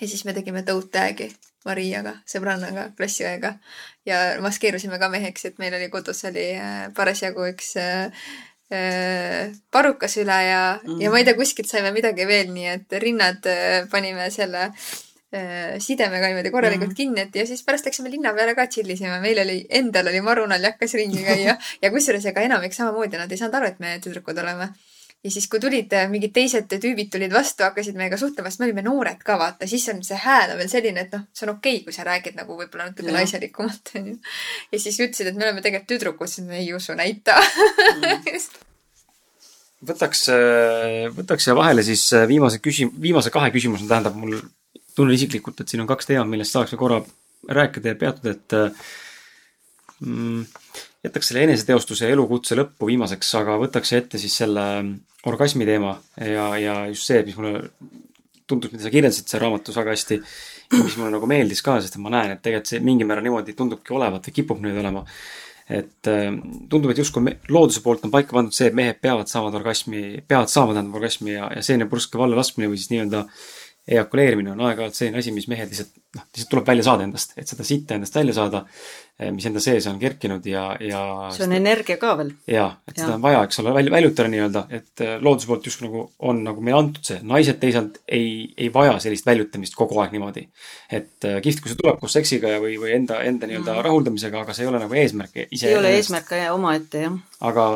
ja siis me tegime toad tag'i Mariaga, sõbrannaga, klassiõega ja maskeerusime ka meheks, et meil oli kodus oli parasjagu üks äh, parukas üle ja mm, ja ma ei tea, kuskilt saime midagi veel, nii et rinnad äh, panime selle äh, Äh, sidemega niimoodi korralikult mm kinni, et ja siis pärast läksime linna peale ka chill isime, meil oli, endal oli marunaljakas ringi käia ja kusjuures ega enamik samamoodi, nad ei saanud aru, et me tüdrukud oleme. Ja siis, kui tulid äh, mingid teised tüübid tulid vastu, hakkasid meiega suhtlema, sest me olime noored ka vaata, siis on see hääl on veel selline, et noh, see on okei okay,, kui sa räägid nagu võib-olla natuke naiselikumalt onju. ja siis ütlesid, et me oleme tegelikult tüdrukud, siis me ei usu, näita mm. võtaks, äh, võtaks siia vahele siis viimase küsim-, viimase kahe küsimuse, tähendab mul tunnen isiklikult, et siin on kaks teemat, millest veel korra rääkida ja peatuda, et mm, jätaks selle eneseteostuse ja elukutse lõppu viimaseks, aga võtaks ette siis selle orgasmi teema ja, ja just see, mis mulle tundus, mida sa kirjeldasid seal raamatus väga hästi mis mulle nagu meeldis ka, sest ma näen, et tegelikult see mingil määral niimoodi tundubki olevat või kipub nüüd olema. et tundub, et justkui looduse poolt on paika pandud see, et mehed peavad saama orgasmi, peavad saama tähendab orgasmi ja, ja selline purske valla laskmine või siis nii-öelda äh, ejakuleerimine on aeg-ajalt selline asi, mis mehed lihtsalt, noh, lihtsalt tuleb välja saada endast, et seda sitta endast välja saada, eh, mis enda sees on kerkinud ja, ja see on energia ka veel. jaa, et ja. seda on vaja, eks ole, välja, väljutada nii-öelda, et eh, looduse poolt just nagu on nagu meile antud see, naised teisalt ei, ei vaja sellist väljutamist kogu aeg niimoodi. et eh, kihvt, kui see tuleb koos seksiga ja, või, või enda, enda nii-öelda mm. rahuldamisega, aga see ei ole nagu eesmärk ise. ei ole eesmärk omaette, jah. aga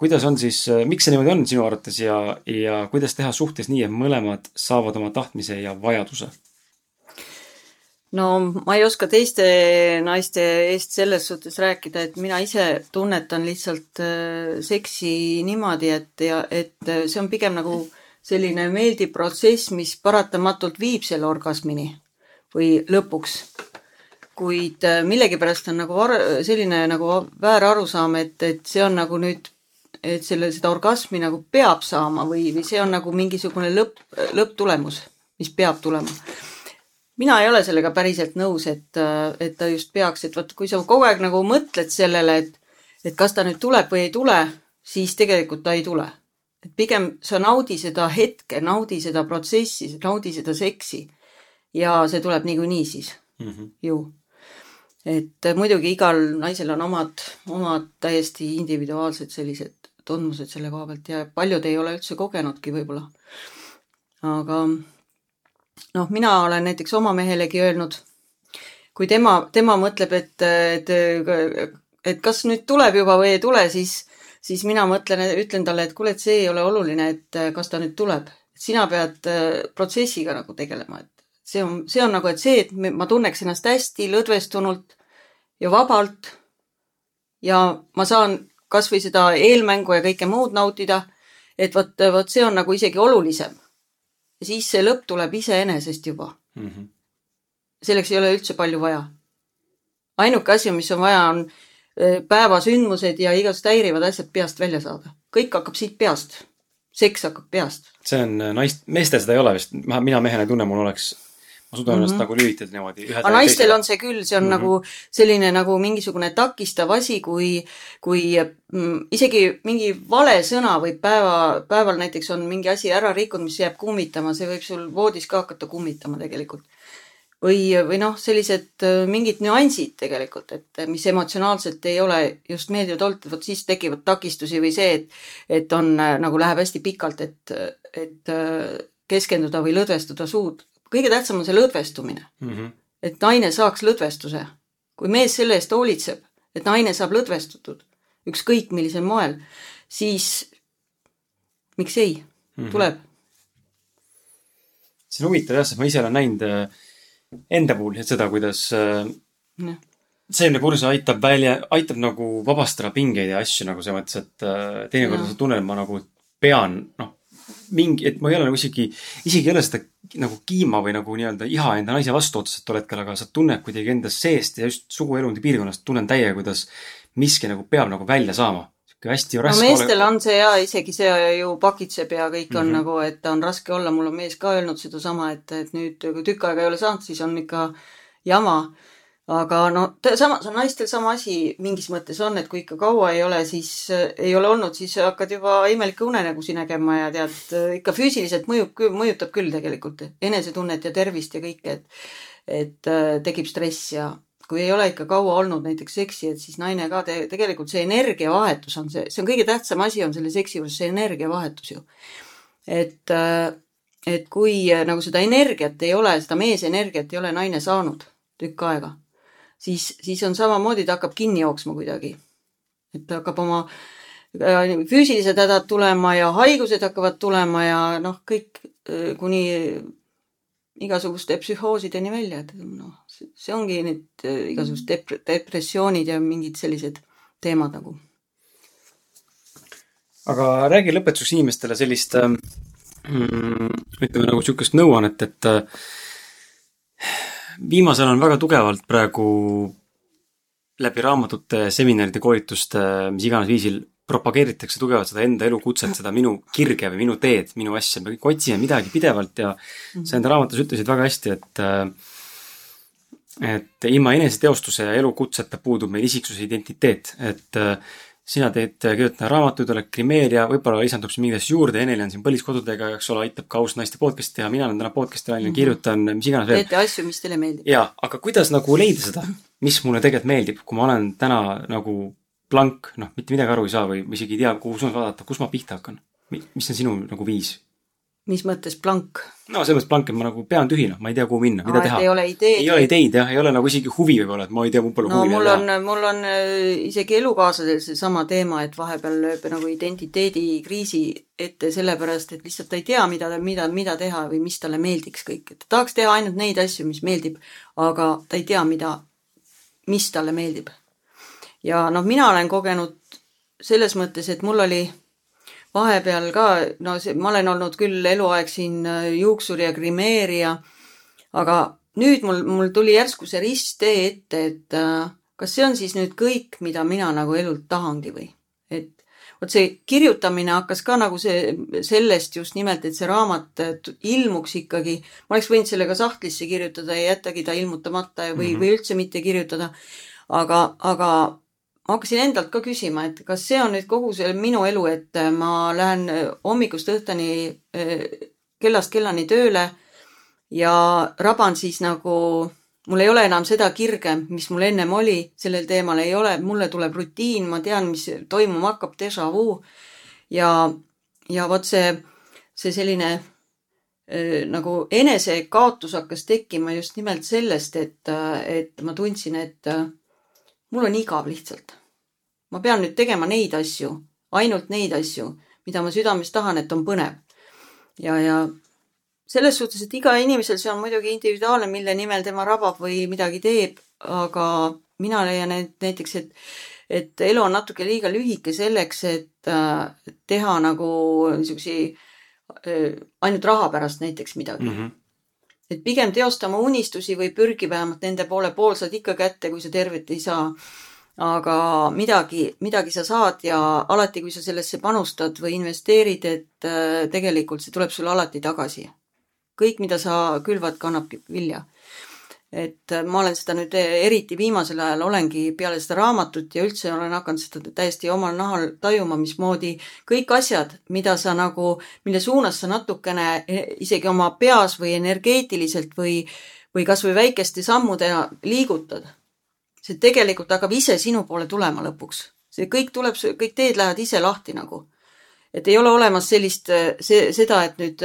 kuidas on siis, miks see niimoodi on sinu arvates ja, ja kuidas teha suhtes nii, et mõlemad saavad oma tahtmise ja vajaduse? no ma ei oska teiste naiste eest selles suhtes rääkida, et mina ise tunnetan lihtsalt äh, seksi niimoodi, et ja et äh, see on pigem nagu selline meeldiv protsess, mis paratamatult viib selle orgasmini või lõpuks kuid äh, millegipärast on nagu selline nagu väärarusaam, et, et see on nagu nüüd, et selle, seda orgasmi nagu peab saama või, või see on nagu mingisugune lõpp, lõpptulemus, mis peab tulema. mina ei ole sellega päriselt nõus, et, et ta just peaks, et vot kui sa kogu aeg nagu mõtled sellele, et, et kas ta nüüd tuleb või ei tule, siis tegelikult ta ei tule. et pigem sa naudi seda hetke, naudi seda protsessi, naudi seda seksi. ja see tuleb niikuinii siis mm -hmm. ju et muidugi igal naisel on omad, omad täiesti individuaalsed sellised tundmused selle koha pealt ja paljud ei ole üldse kogenudki võib-olla. aga noh, mina olen näiteks oma mehelegi öelnud, kui tema, tema mõtleb, et, et, et kas nüüd tuleb juba või ei tule, siis, siis mina mõtlen, ütlen talle, et kuule, et see ei ole oluline, et kas ta nüüd tuleb. sina pead protsessiga nagu tegelema, et see on, see on nagu, et see, et ma tunneks ennast hästi lõdvestunult ja vabalt. ja ma saan kasvõi seda eelmängu ja kõike muud nautida. et vot, vot see on nagu isegi olulisem. ja siis see lõpp tuleb iseenesest juba mm. -hmm. selleks ei ole üldse palju vaja. ainuke asi, mis on vaja, on e, päevasündmused ja igasugused häirivad asjad peast välja saada. kõik hakkab siit peast. seks hakkab peast. see on naist, meestel seda ei ole vist, mina mehena ei tunne, mul oleks ma suudan ennast mm -hmm. nagu lülitada niimoodi. aga naistel teisele. on see küll, see on mm -hmm. nagu selline nagu mingisugune takistav asi, kui, kui mm, isegi mingi vale sõna võib päeva, päeval näiteks on mingi asi ära rikkunud, mis jääb kummitama, see võib sul voodis ka hakata kummitama tegelikult. või, või noh, sellised äh, mingid nüansid tegelikult, et mis emotsionaalselt ei ole just meeldivad olnud, vot siis tekivad takistusi või see, et, et on äh, nagu läheb hästi pikalt, et, et äh, keskenduda või lõdvestuda suud kõige tähtsam on see lõdvestumine mm. -hmm. et naine saaks lõdvestuse. kui mees selle eest hoolitseb, et naine saab lõdvestutud, ükskõik millisel moel, siis miks ei mm, -hmm. tuleb. see on huvitav jah, sest ma ise olen näinud äh, enda puhul seda, kuidas äh, selline kursus aitab välja, aitab nagu vabastada pingeid ja asju nagu selles mõttes, et äh, teinekord sa tunned, ma nagu pean, noh, mingi, et ma ei ole nagu isegi, isegi ei ole seda nagu kiima või nagu nii-öelda iha enda naise vastu otseselt tol hetkel, aga sa tunned kuidagi endast seest ja just suguelundi piirkonnast tunnen täiega, kuidas miski nagu peab nagu välja saama. sihuke hästi raske. no meestel ole... on see ja isegi see ju pakitseb ja kõik on mm -hmm. nagu, et on raske olla, mul on mees ka öelnud sedasama, et, et nüüd tükk aega ei ole saanud, siis on ikka jama aga no samas on naistel sama asi mingis mõttes on, et kui ikka kaua ei ole, siis äh, ei ole olnud, siis hakkad juba imelikke unenägusid nägema ja tead, äh, ikka füüsiliselt mõjub, mõjutab küll tegelikult enesetunnet ja tervist ja kõike, et, et äh, tekib stress ja kui ei ole ikka kaua olnud näiteks seksi, et siis naine ka te, tegelikult see energiavahetus on see, see on kõige tähtsam asi on selle seksi juures see energiavahetus ju. et, et kui nagu seda energiat ei ole, seda meesenergiat ei ole naine saanud tükk aega siis, siis on samamoodi, ta hakkab kinni jooksma kuidagi. et ta hakkab oma äh, füüsilised hädad tulema ja haigused hakkavad tulema ja noh, kõik äh, kuni igasuguste psühhoosideni välja, et noh, see ongi need äh, igasugused dep-, depressioonid ja mingid sellised teemad nagu. aga räägi lõpetuseks inimestele sellist mm, ütleme nagu niisugust nõuannet, et viimasel on väga tugevalt praegu läbi raamatute, seminaride, koolituste, mis iganes viisil propageeritakse tugevalt seda enda elukutset, seda minu kirge või minu teed, minu asja, me kõik otsime midagi pidevalt ja mhm. sa enda raamatus ütlesid väga hästi, et et ilma eneseteostuse ja elukutseta puudub meil isiksuse identiteet, et sina teed, kirjutad raamatuid, oled grimeerija, võib-olla lisandub siin mingeid asju juurde, Eneli on siin põliskodudega, eks ole, aitab ka ausnaiste podcast'i teha, mina olen täna podcast'i välja mm, -hmm. kirjutan, mis iganes veel. teete asju, mis teile meeldib. jaa, aga kuidas nagu leida seda, mis mulle tegelikult meeldib, kui ma olen täna nagu blank, noh, mitte midagi aru ei saa või isegi ei tea, kuhu suunas vaadata, kus ma pihta hakkan? mis on sinu nagu viis? Mis mõttes blank? no selles mõttes blank, et ma nagu pean tühi, noh, ma ei tea, kuhu minna, mida Aa, teha. ei ole ideed. ei ole ideid jah, ei ole nagu isegi huvi võib-olla, et ma ei tea, mul pole no, huvi. mul on, mul on äh, isegi elukaaslasel seesama teema, et vahepeal lööb nagu identiteedikriisi ette sellepärast, et lihtsalt ta ei tea, mida, mida, mida teha või mis talle meeldiks kõik, et ta tahaks teha ainult neid asju, mis meeldib, aga ta ei tea, mida, mis talle meeldib. ja noh, mina olen kogenud selles mõttes, et mul oli vahepeal ka, no see, ma olen olnud küll eluaeg siin äh, juuksur ja grimeerija, aga nüüd mul, mul tuli järsku see risttee ette, et äh, kas see on siis nüüd kõik, mida mina nagu elult tahangi või? et vot see kirjutamine hakkas ka nagu see, sellest just nimelt, et see raamat ilmuks ikkagi, ma oleks võinud selle ka sahtlisse kirjutada ja jättagi ta ilmutamata või mm, -hmm. või üldse mitte kirjutada. aga, aga ma hakkasin endalt ka küsima, et kas see on nüüd kogu see minu elu, et ma lähen hommikust õhtuni kellast kellani tööle ja raban siis nagu mul ei ole enam seda kirge, mis mul ennem oli, sellel teemal ei ole, mulle tuleb rutiin, ma tean, mis toimuma hakkab, déjà vu. ja, ja vot see, see selline äh, nagu enesekaotus hakkas tekkima just nimelt sellest, et, et ma tundsin, et äh, mul on igav lihtsalt. Ma pean nüüd tegema neid asju, ainult neid asju, mida ma südames tahan, et on põnev. ja, ja selles suhtes, et iga inimesel see on muidugi individuaalne, mille nimel tema rabab või midagi teeb, aga mina leian, et näiteks, et, et elu on natuke liiga lühike selleks, et äh, teha nagu niisugusi äh, ainult raha pärast näiteks midagi mm. -hmm. et pigem teosta oma unistusi või pürgi vähemalt nende poole, pool saad ikka kätte, kui sa tervet ei saa aga midagi, midagi sa saad ja alati, kui sa sellesse panustad või investeerid, et äh, tegelikult see tuleb sulle alati tagasi kõik, mida sa külvad, kannabki vilja. et äh, ma olen seda nüüd äh, eriti viimasel ajal olengi peale seda raamatut ja üldse olen hakanud seda täiesti omal nahal tajuma, mismoodi kõik asjad, mida sa nagu, mille suunas sa natukene e, isegi oma peas või energeetiliselt või, või kasvõi väikeste sammudena liigutad, see tegelikult hakkab ise sinu poole tulema lõpuks. see kõik tuleb, kõik teed lähevad ise lahti nagu. et ei ole olemas sellist, see, seda, et nüüd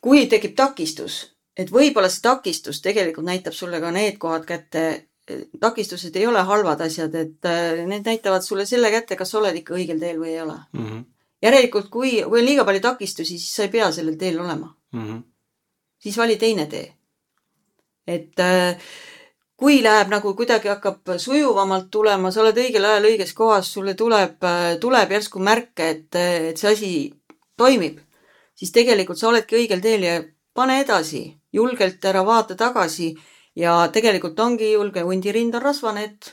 kui tekib takistus, et võib-olla see takistus tegelikult näitab sulle ka need kohad kätte, takistused ei ole halvad asjad, et need näitavad sulle selle kätte, kas sa oled ikka õigel teel või ei ole mm. -hmm. järelikult, kui, kui on liiga palju takistusi, siis sa ei pea sellel teel olema mm. -hmm. siis vali teine tee. et äh, kui läheb nagu kuidagi hakkab sujuvamalt tulema, sa oled õigel ajal õiges kohas, sulle tuleb, tuleb järsku märke, et, et see asi toimib siis tegelikult sa oledki õigel teel ja pane edasi, julgelt ära vaata tagasi ja tegelikult ongi julge, hundirind on rasvane, et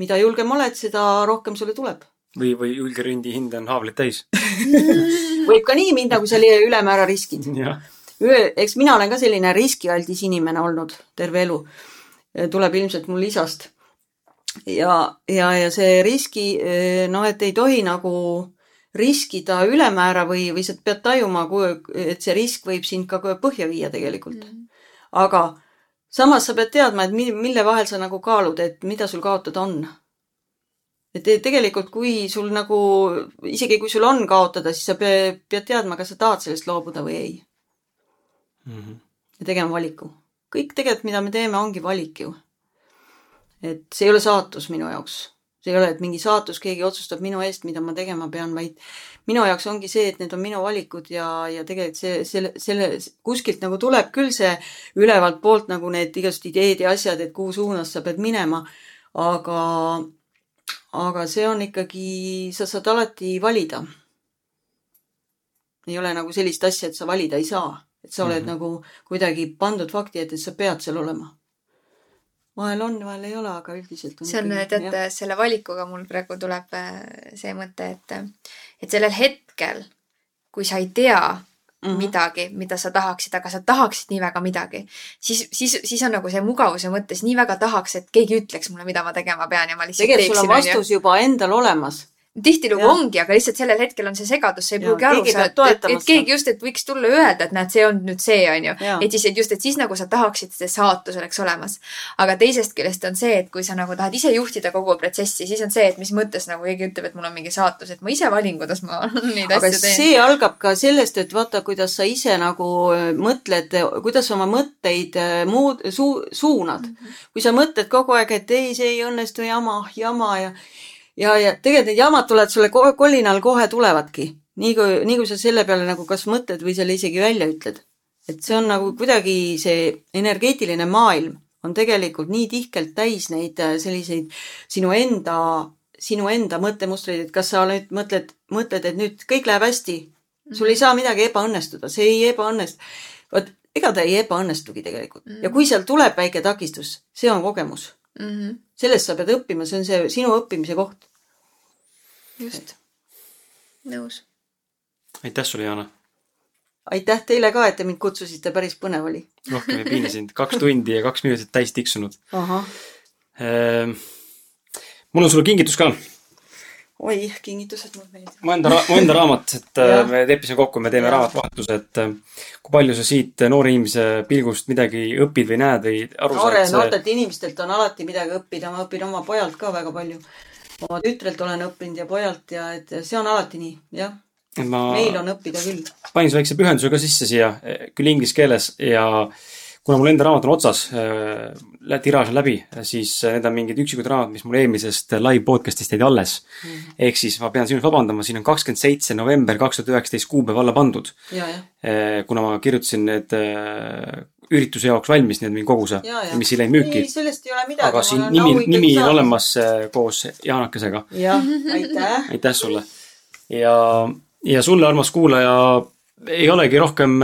mida julgem oled, seda rohkem sulle tuleb. või, või julge rindi hind on haavleid täis võib ka nii minna, kui sa ülemäära riskid. eks mina olen ka selline riskialdis inimene olnud terve elu. Tuleb ilmselt mul isast. ja, ja, ja see riski, noh, et ei tohi nagu riskida ülemäära või, või sa pead tajuma, et see risk võib sind ka põhja viia tegelikult mm. -hmm. aga samas sa pead teadma, et mille vahel sa nagu kaalud, et mida sul kaotada on. et tegelikult, kui sul nagu, isegi kui sul on kaotada, siis sa pead, pead teadma, kas sa tahad sellest loobuda või ei mm. -hmm. ja tegema valiku. Kõik tegelikult, mida me teeme, ongi valik ju. et see ei ole saatus minu jaoks see ei ole, et mingi saatus, keegi otsustab minu eest, mida ma tegema pean, vaid minu jaoks ongi see, et need on minu valikud ja, ja tegelikult see, selle, selle, kuskilt nagu tuleb küll see ülevalt poolt nagu need igasugused ideed ja asjad, et kuhu suunas sa pead minema. aga, aga see on ikkagi, sa saad alati valida. ei ole nagu sellist asja, et sa valida ei saa, et sa oled mm -hmm. nagu kuidagi pandud fakti ette, et sa pead seal olema vahel on, vahel ei ole, aga üldiselt on see on, tead, selle valikuga mul praegu tuleb äh, see mõte, et, et sellel hetkel, kui sa ei tea mm -hmm. midagi, mida sa tahaksid, aga sa tahaksid nii väga midagi, siis, siis, siis on nagu see mugavuse mõttes nii väga tahaks, et keegi ütleks mulle, mida ma tegema pean ja ma lihtsalt tegelikult sul on vastus juba endal olemas tihtilugu ongi, aga lihtsalt sellel hetkel on see segadus, sa ei pruugi aru saada, et, et, keegi just, et võiks tulla öelda, et näed, see on nüüd see, on ju. et siis, et just, et siis nagu sa tahaksid, see saatus oleks olemas. aga teisest küljest on see, et kui sa nagu tahad ise juhtida kogu protsessi, siis on see, et mis mõttes nagu keegi ütleb, et mul on mingi saatus, et ma ise valin, kuidas ma neid asju teen. see algab ka sellest, et vaata, kuidas sa ise nagu äh, mõtled, kuidas oma mõtteid äh, muud, suu-, suunad mm. -hmm. kui sa mõtled kogu aeg, et ei, see ei õnnestu, jama, jama ja ja, ja tegelikult need jamad tulevad sulle kolinal kohe tulevadki. nii kui, nii kui sa selle peale nagu kas mõtled või selle isegi välja ütled. et see on nagu kuidagi see energeetiline maailm on tegelikult nii tihkelt täis neid äh, selliseid sinu enda, sinu enda mõttemustreid, et kas sa nüüd mõtled, mõtled, et nüüd kõik läheb hästi, sul ei saa midagi ebaõnnestuda, see ei ebaõnnestu. vot ega ta ei ebaõnnestugi tegelikult ja kui seal tuleb väike takistus, see on kogemus mm. -hmm. sellest sa pead õppima, see on see sinu õppimise koht. just, nõus. aitäh sulle, Jana. aitäh teile ka, et te mind kutsusite, päris põnev oli. rohkem ei piina sind, kaks tundi ja kaks minutit täis tiksunud. Ehm, mul on sulle kingitus ka oi, kingitused mulle meeldivad. mu enda, mu enda raamat, et äh, me leppisime kokku, me teeme raamatuvahetuse, et äh, kui palju sa siit noore inimese pilgust midagi õpid või näed või aru Noore, saad? noortelt inimestelt on alati midagi õppida, ma õpin oma pojalt ka väga palju. oma tütrelt olen õppinud ja pojalt ja et see on alati nii, jah. Ma... meil on õppida küll. panin su väikse pühenduse ka sisse siia, küll inglise keeles ja kuna mul enda raamat on otsas, äh, tiraaž on läbi, siis äh, need on mingid üksikud raamatud, mis mul eelmisest live podcast'ist jäid alles mm. -hmm. ehk siis ma pean sinust vabandama, siin on kakskümmend seitse november kaks tuhat üheksateist kuupäev alla pandud. Äh, kuna ma kirjutasin need ürituse jaoks valmis, need mingi koguse, mis ei läinud müüki. sellest ei ole midagi. aga siin nimi, nimi on olemas koos Jaanakesega. jah, aitäh. aitäh sulle. ja, ja sulle, armas kuulaja, ei olegi rohkem,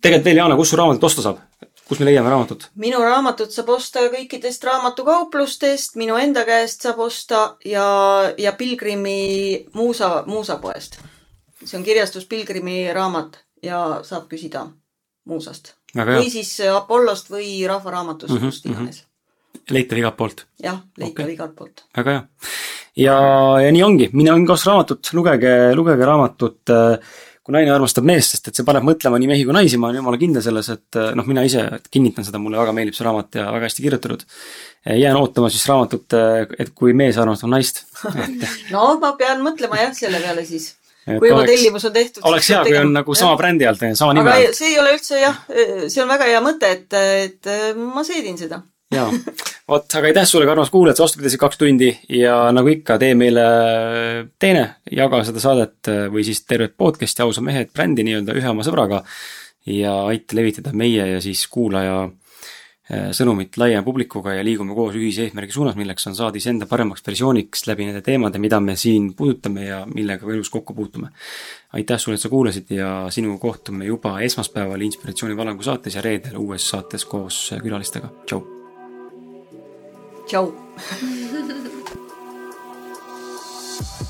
tegelikult veel, Jaana, kus su raamatut osta saab? Kus me leiame raamatut? minu raamatut saab osta kõikidest raamatukauplustest, minu enda käest saab osta ja, ja Pilgrimi muusa, muusapoest. see on kirjastus Pilgrimi raamat ja saab küsida muusast. või siis Apollost või Rahva Raamatust mm, -hmm, kust iganes mm. -hmm. leitav igalt poolt? jah, leitav okay. igalt poolt. väga hea. ja, ja nii ongi, mine on kaks raamatut, lugege, lugege raamatut äh, kui naine armastab meest, sest et see paneb mõtlema nii mehi kui naisi, ma olen jumala kindel selles, et noh, mina ise kinnitan seda, mulle väga meeldib see raamat ja väga hästi kirjutatud. jään ootama siis raamatut, et kui mees armastab naist no ma pean mõtlema jah selle peale siis kui juba tellimus on tehtud. oleks hea, kui on nagu sama brändi alt, sama nime alt. see ei ole üldse jah, see on väga hea mõte, et, et ma seedin seda jaa, vot, aga aitäh sulle, armas kuulaja, et sa vastu pidasid kaks tundi ja nagu ikka, tee meile teene, jaga seda saadet või siis tervet podcast'i Ausad mehed brändi nii-öelda ühe oma sõbraga ja aita levitada meie ja siis kuulaja eh, sõnumit laia publikuga ja liigume koos ühise eesmärgi suunas, milleks on saada iseenda paremaks versiooniks läbi nende teemade, mida me siin puudutame ja millega elus kokku puutume. aitäh sulle, et sa kuulasid ja sinuga kohtume juba esmaspäeval Inspiratsiooni valangu saates ja reedel uues saates koos külalistega, tšau! Ciao.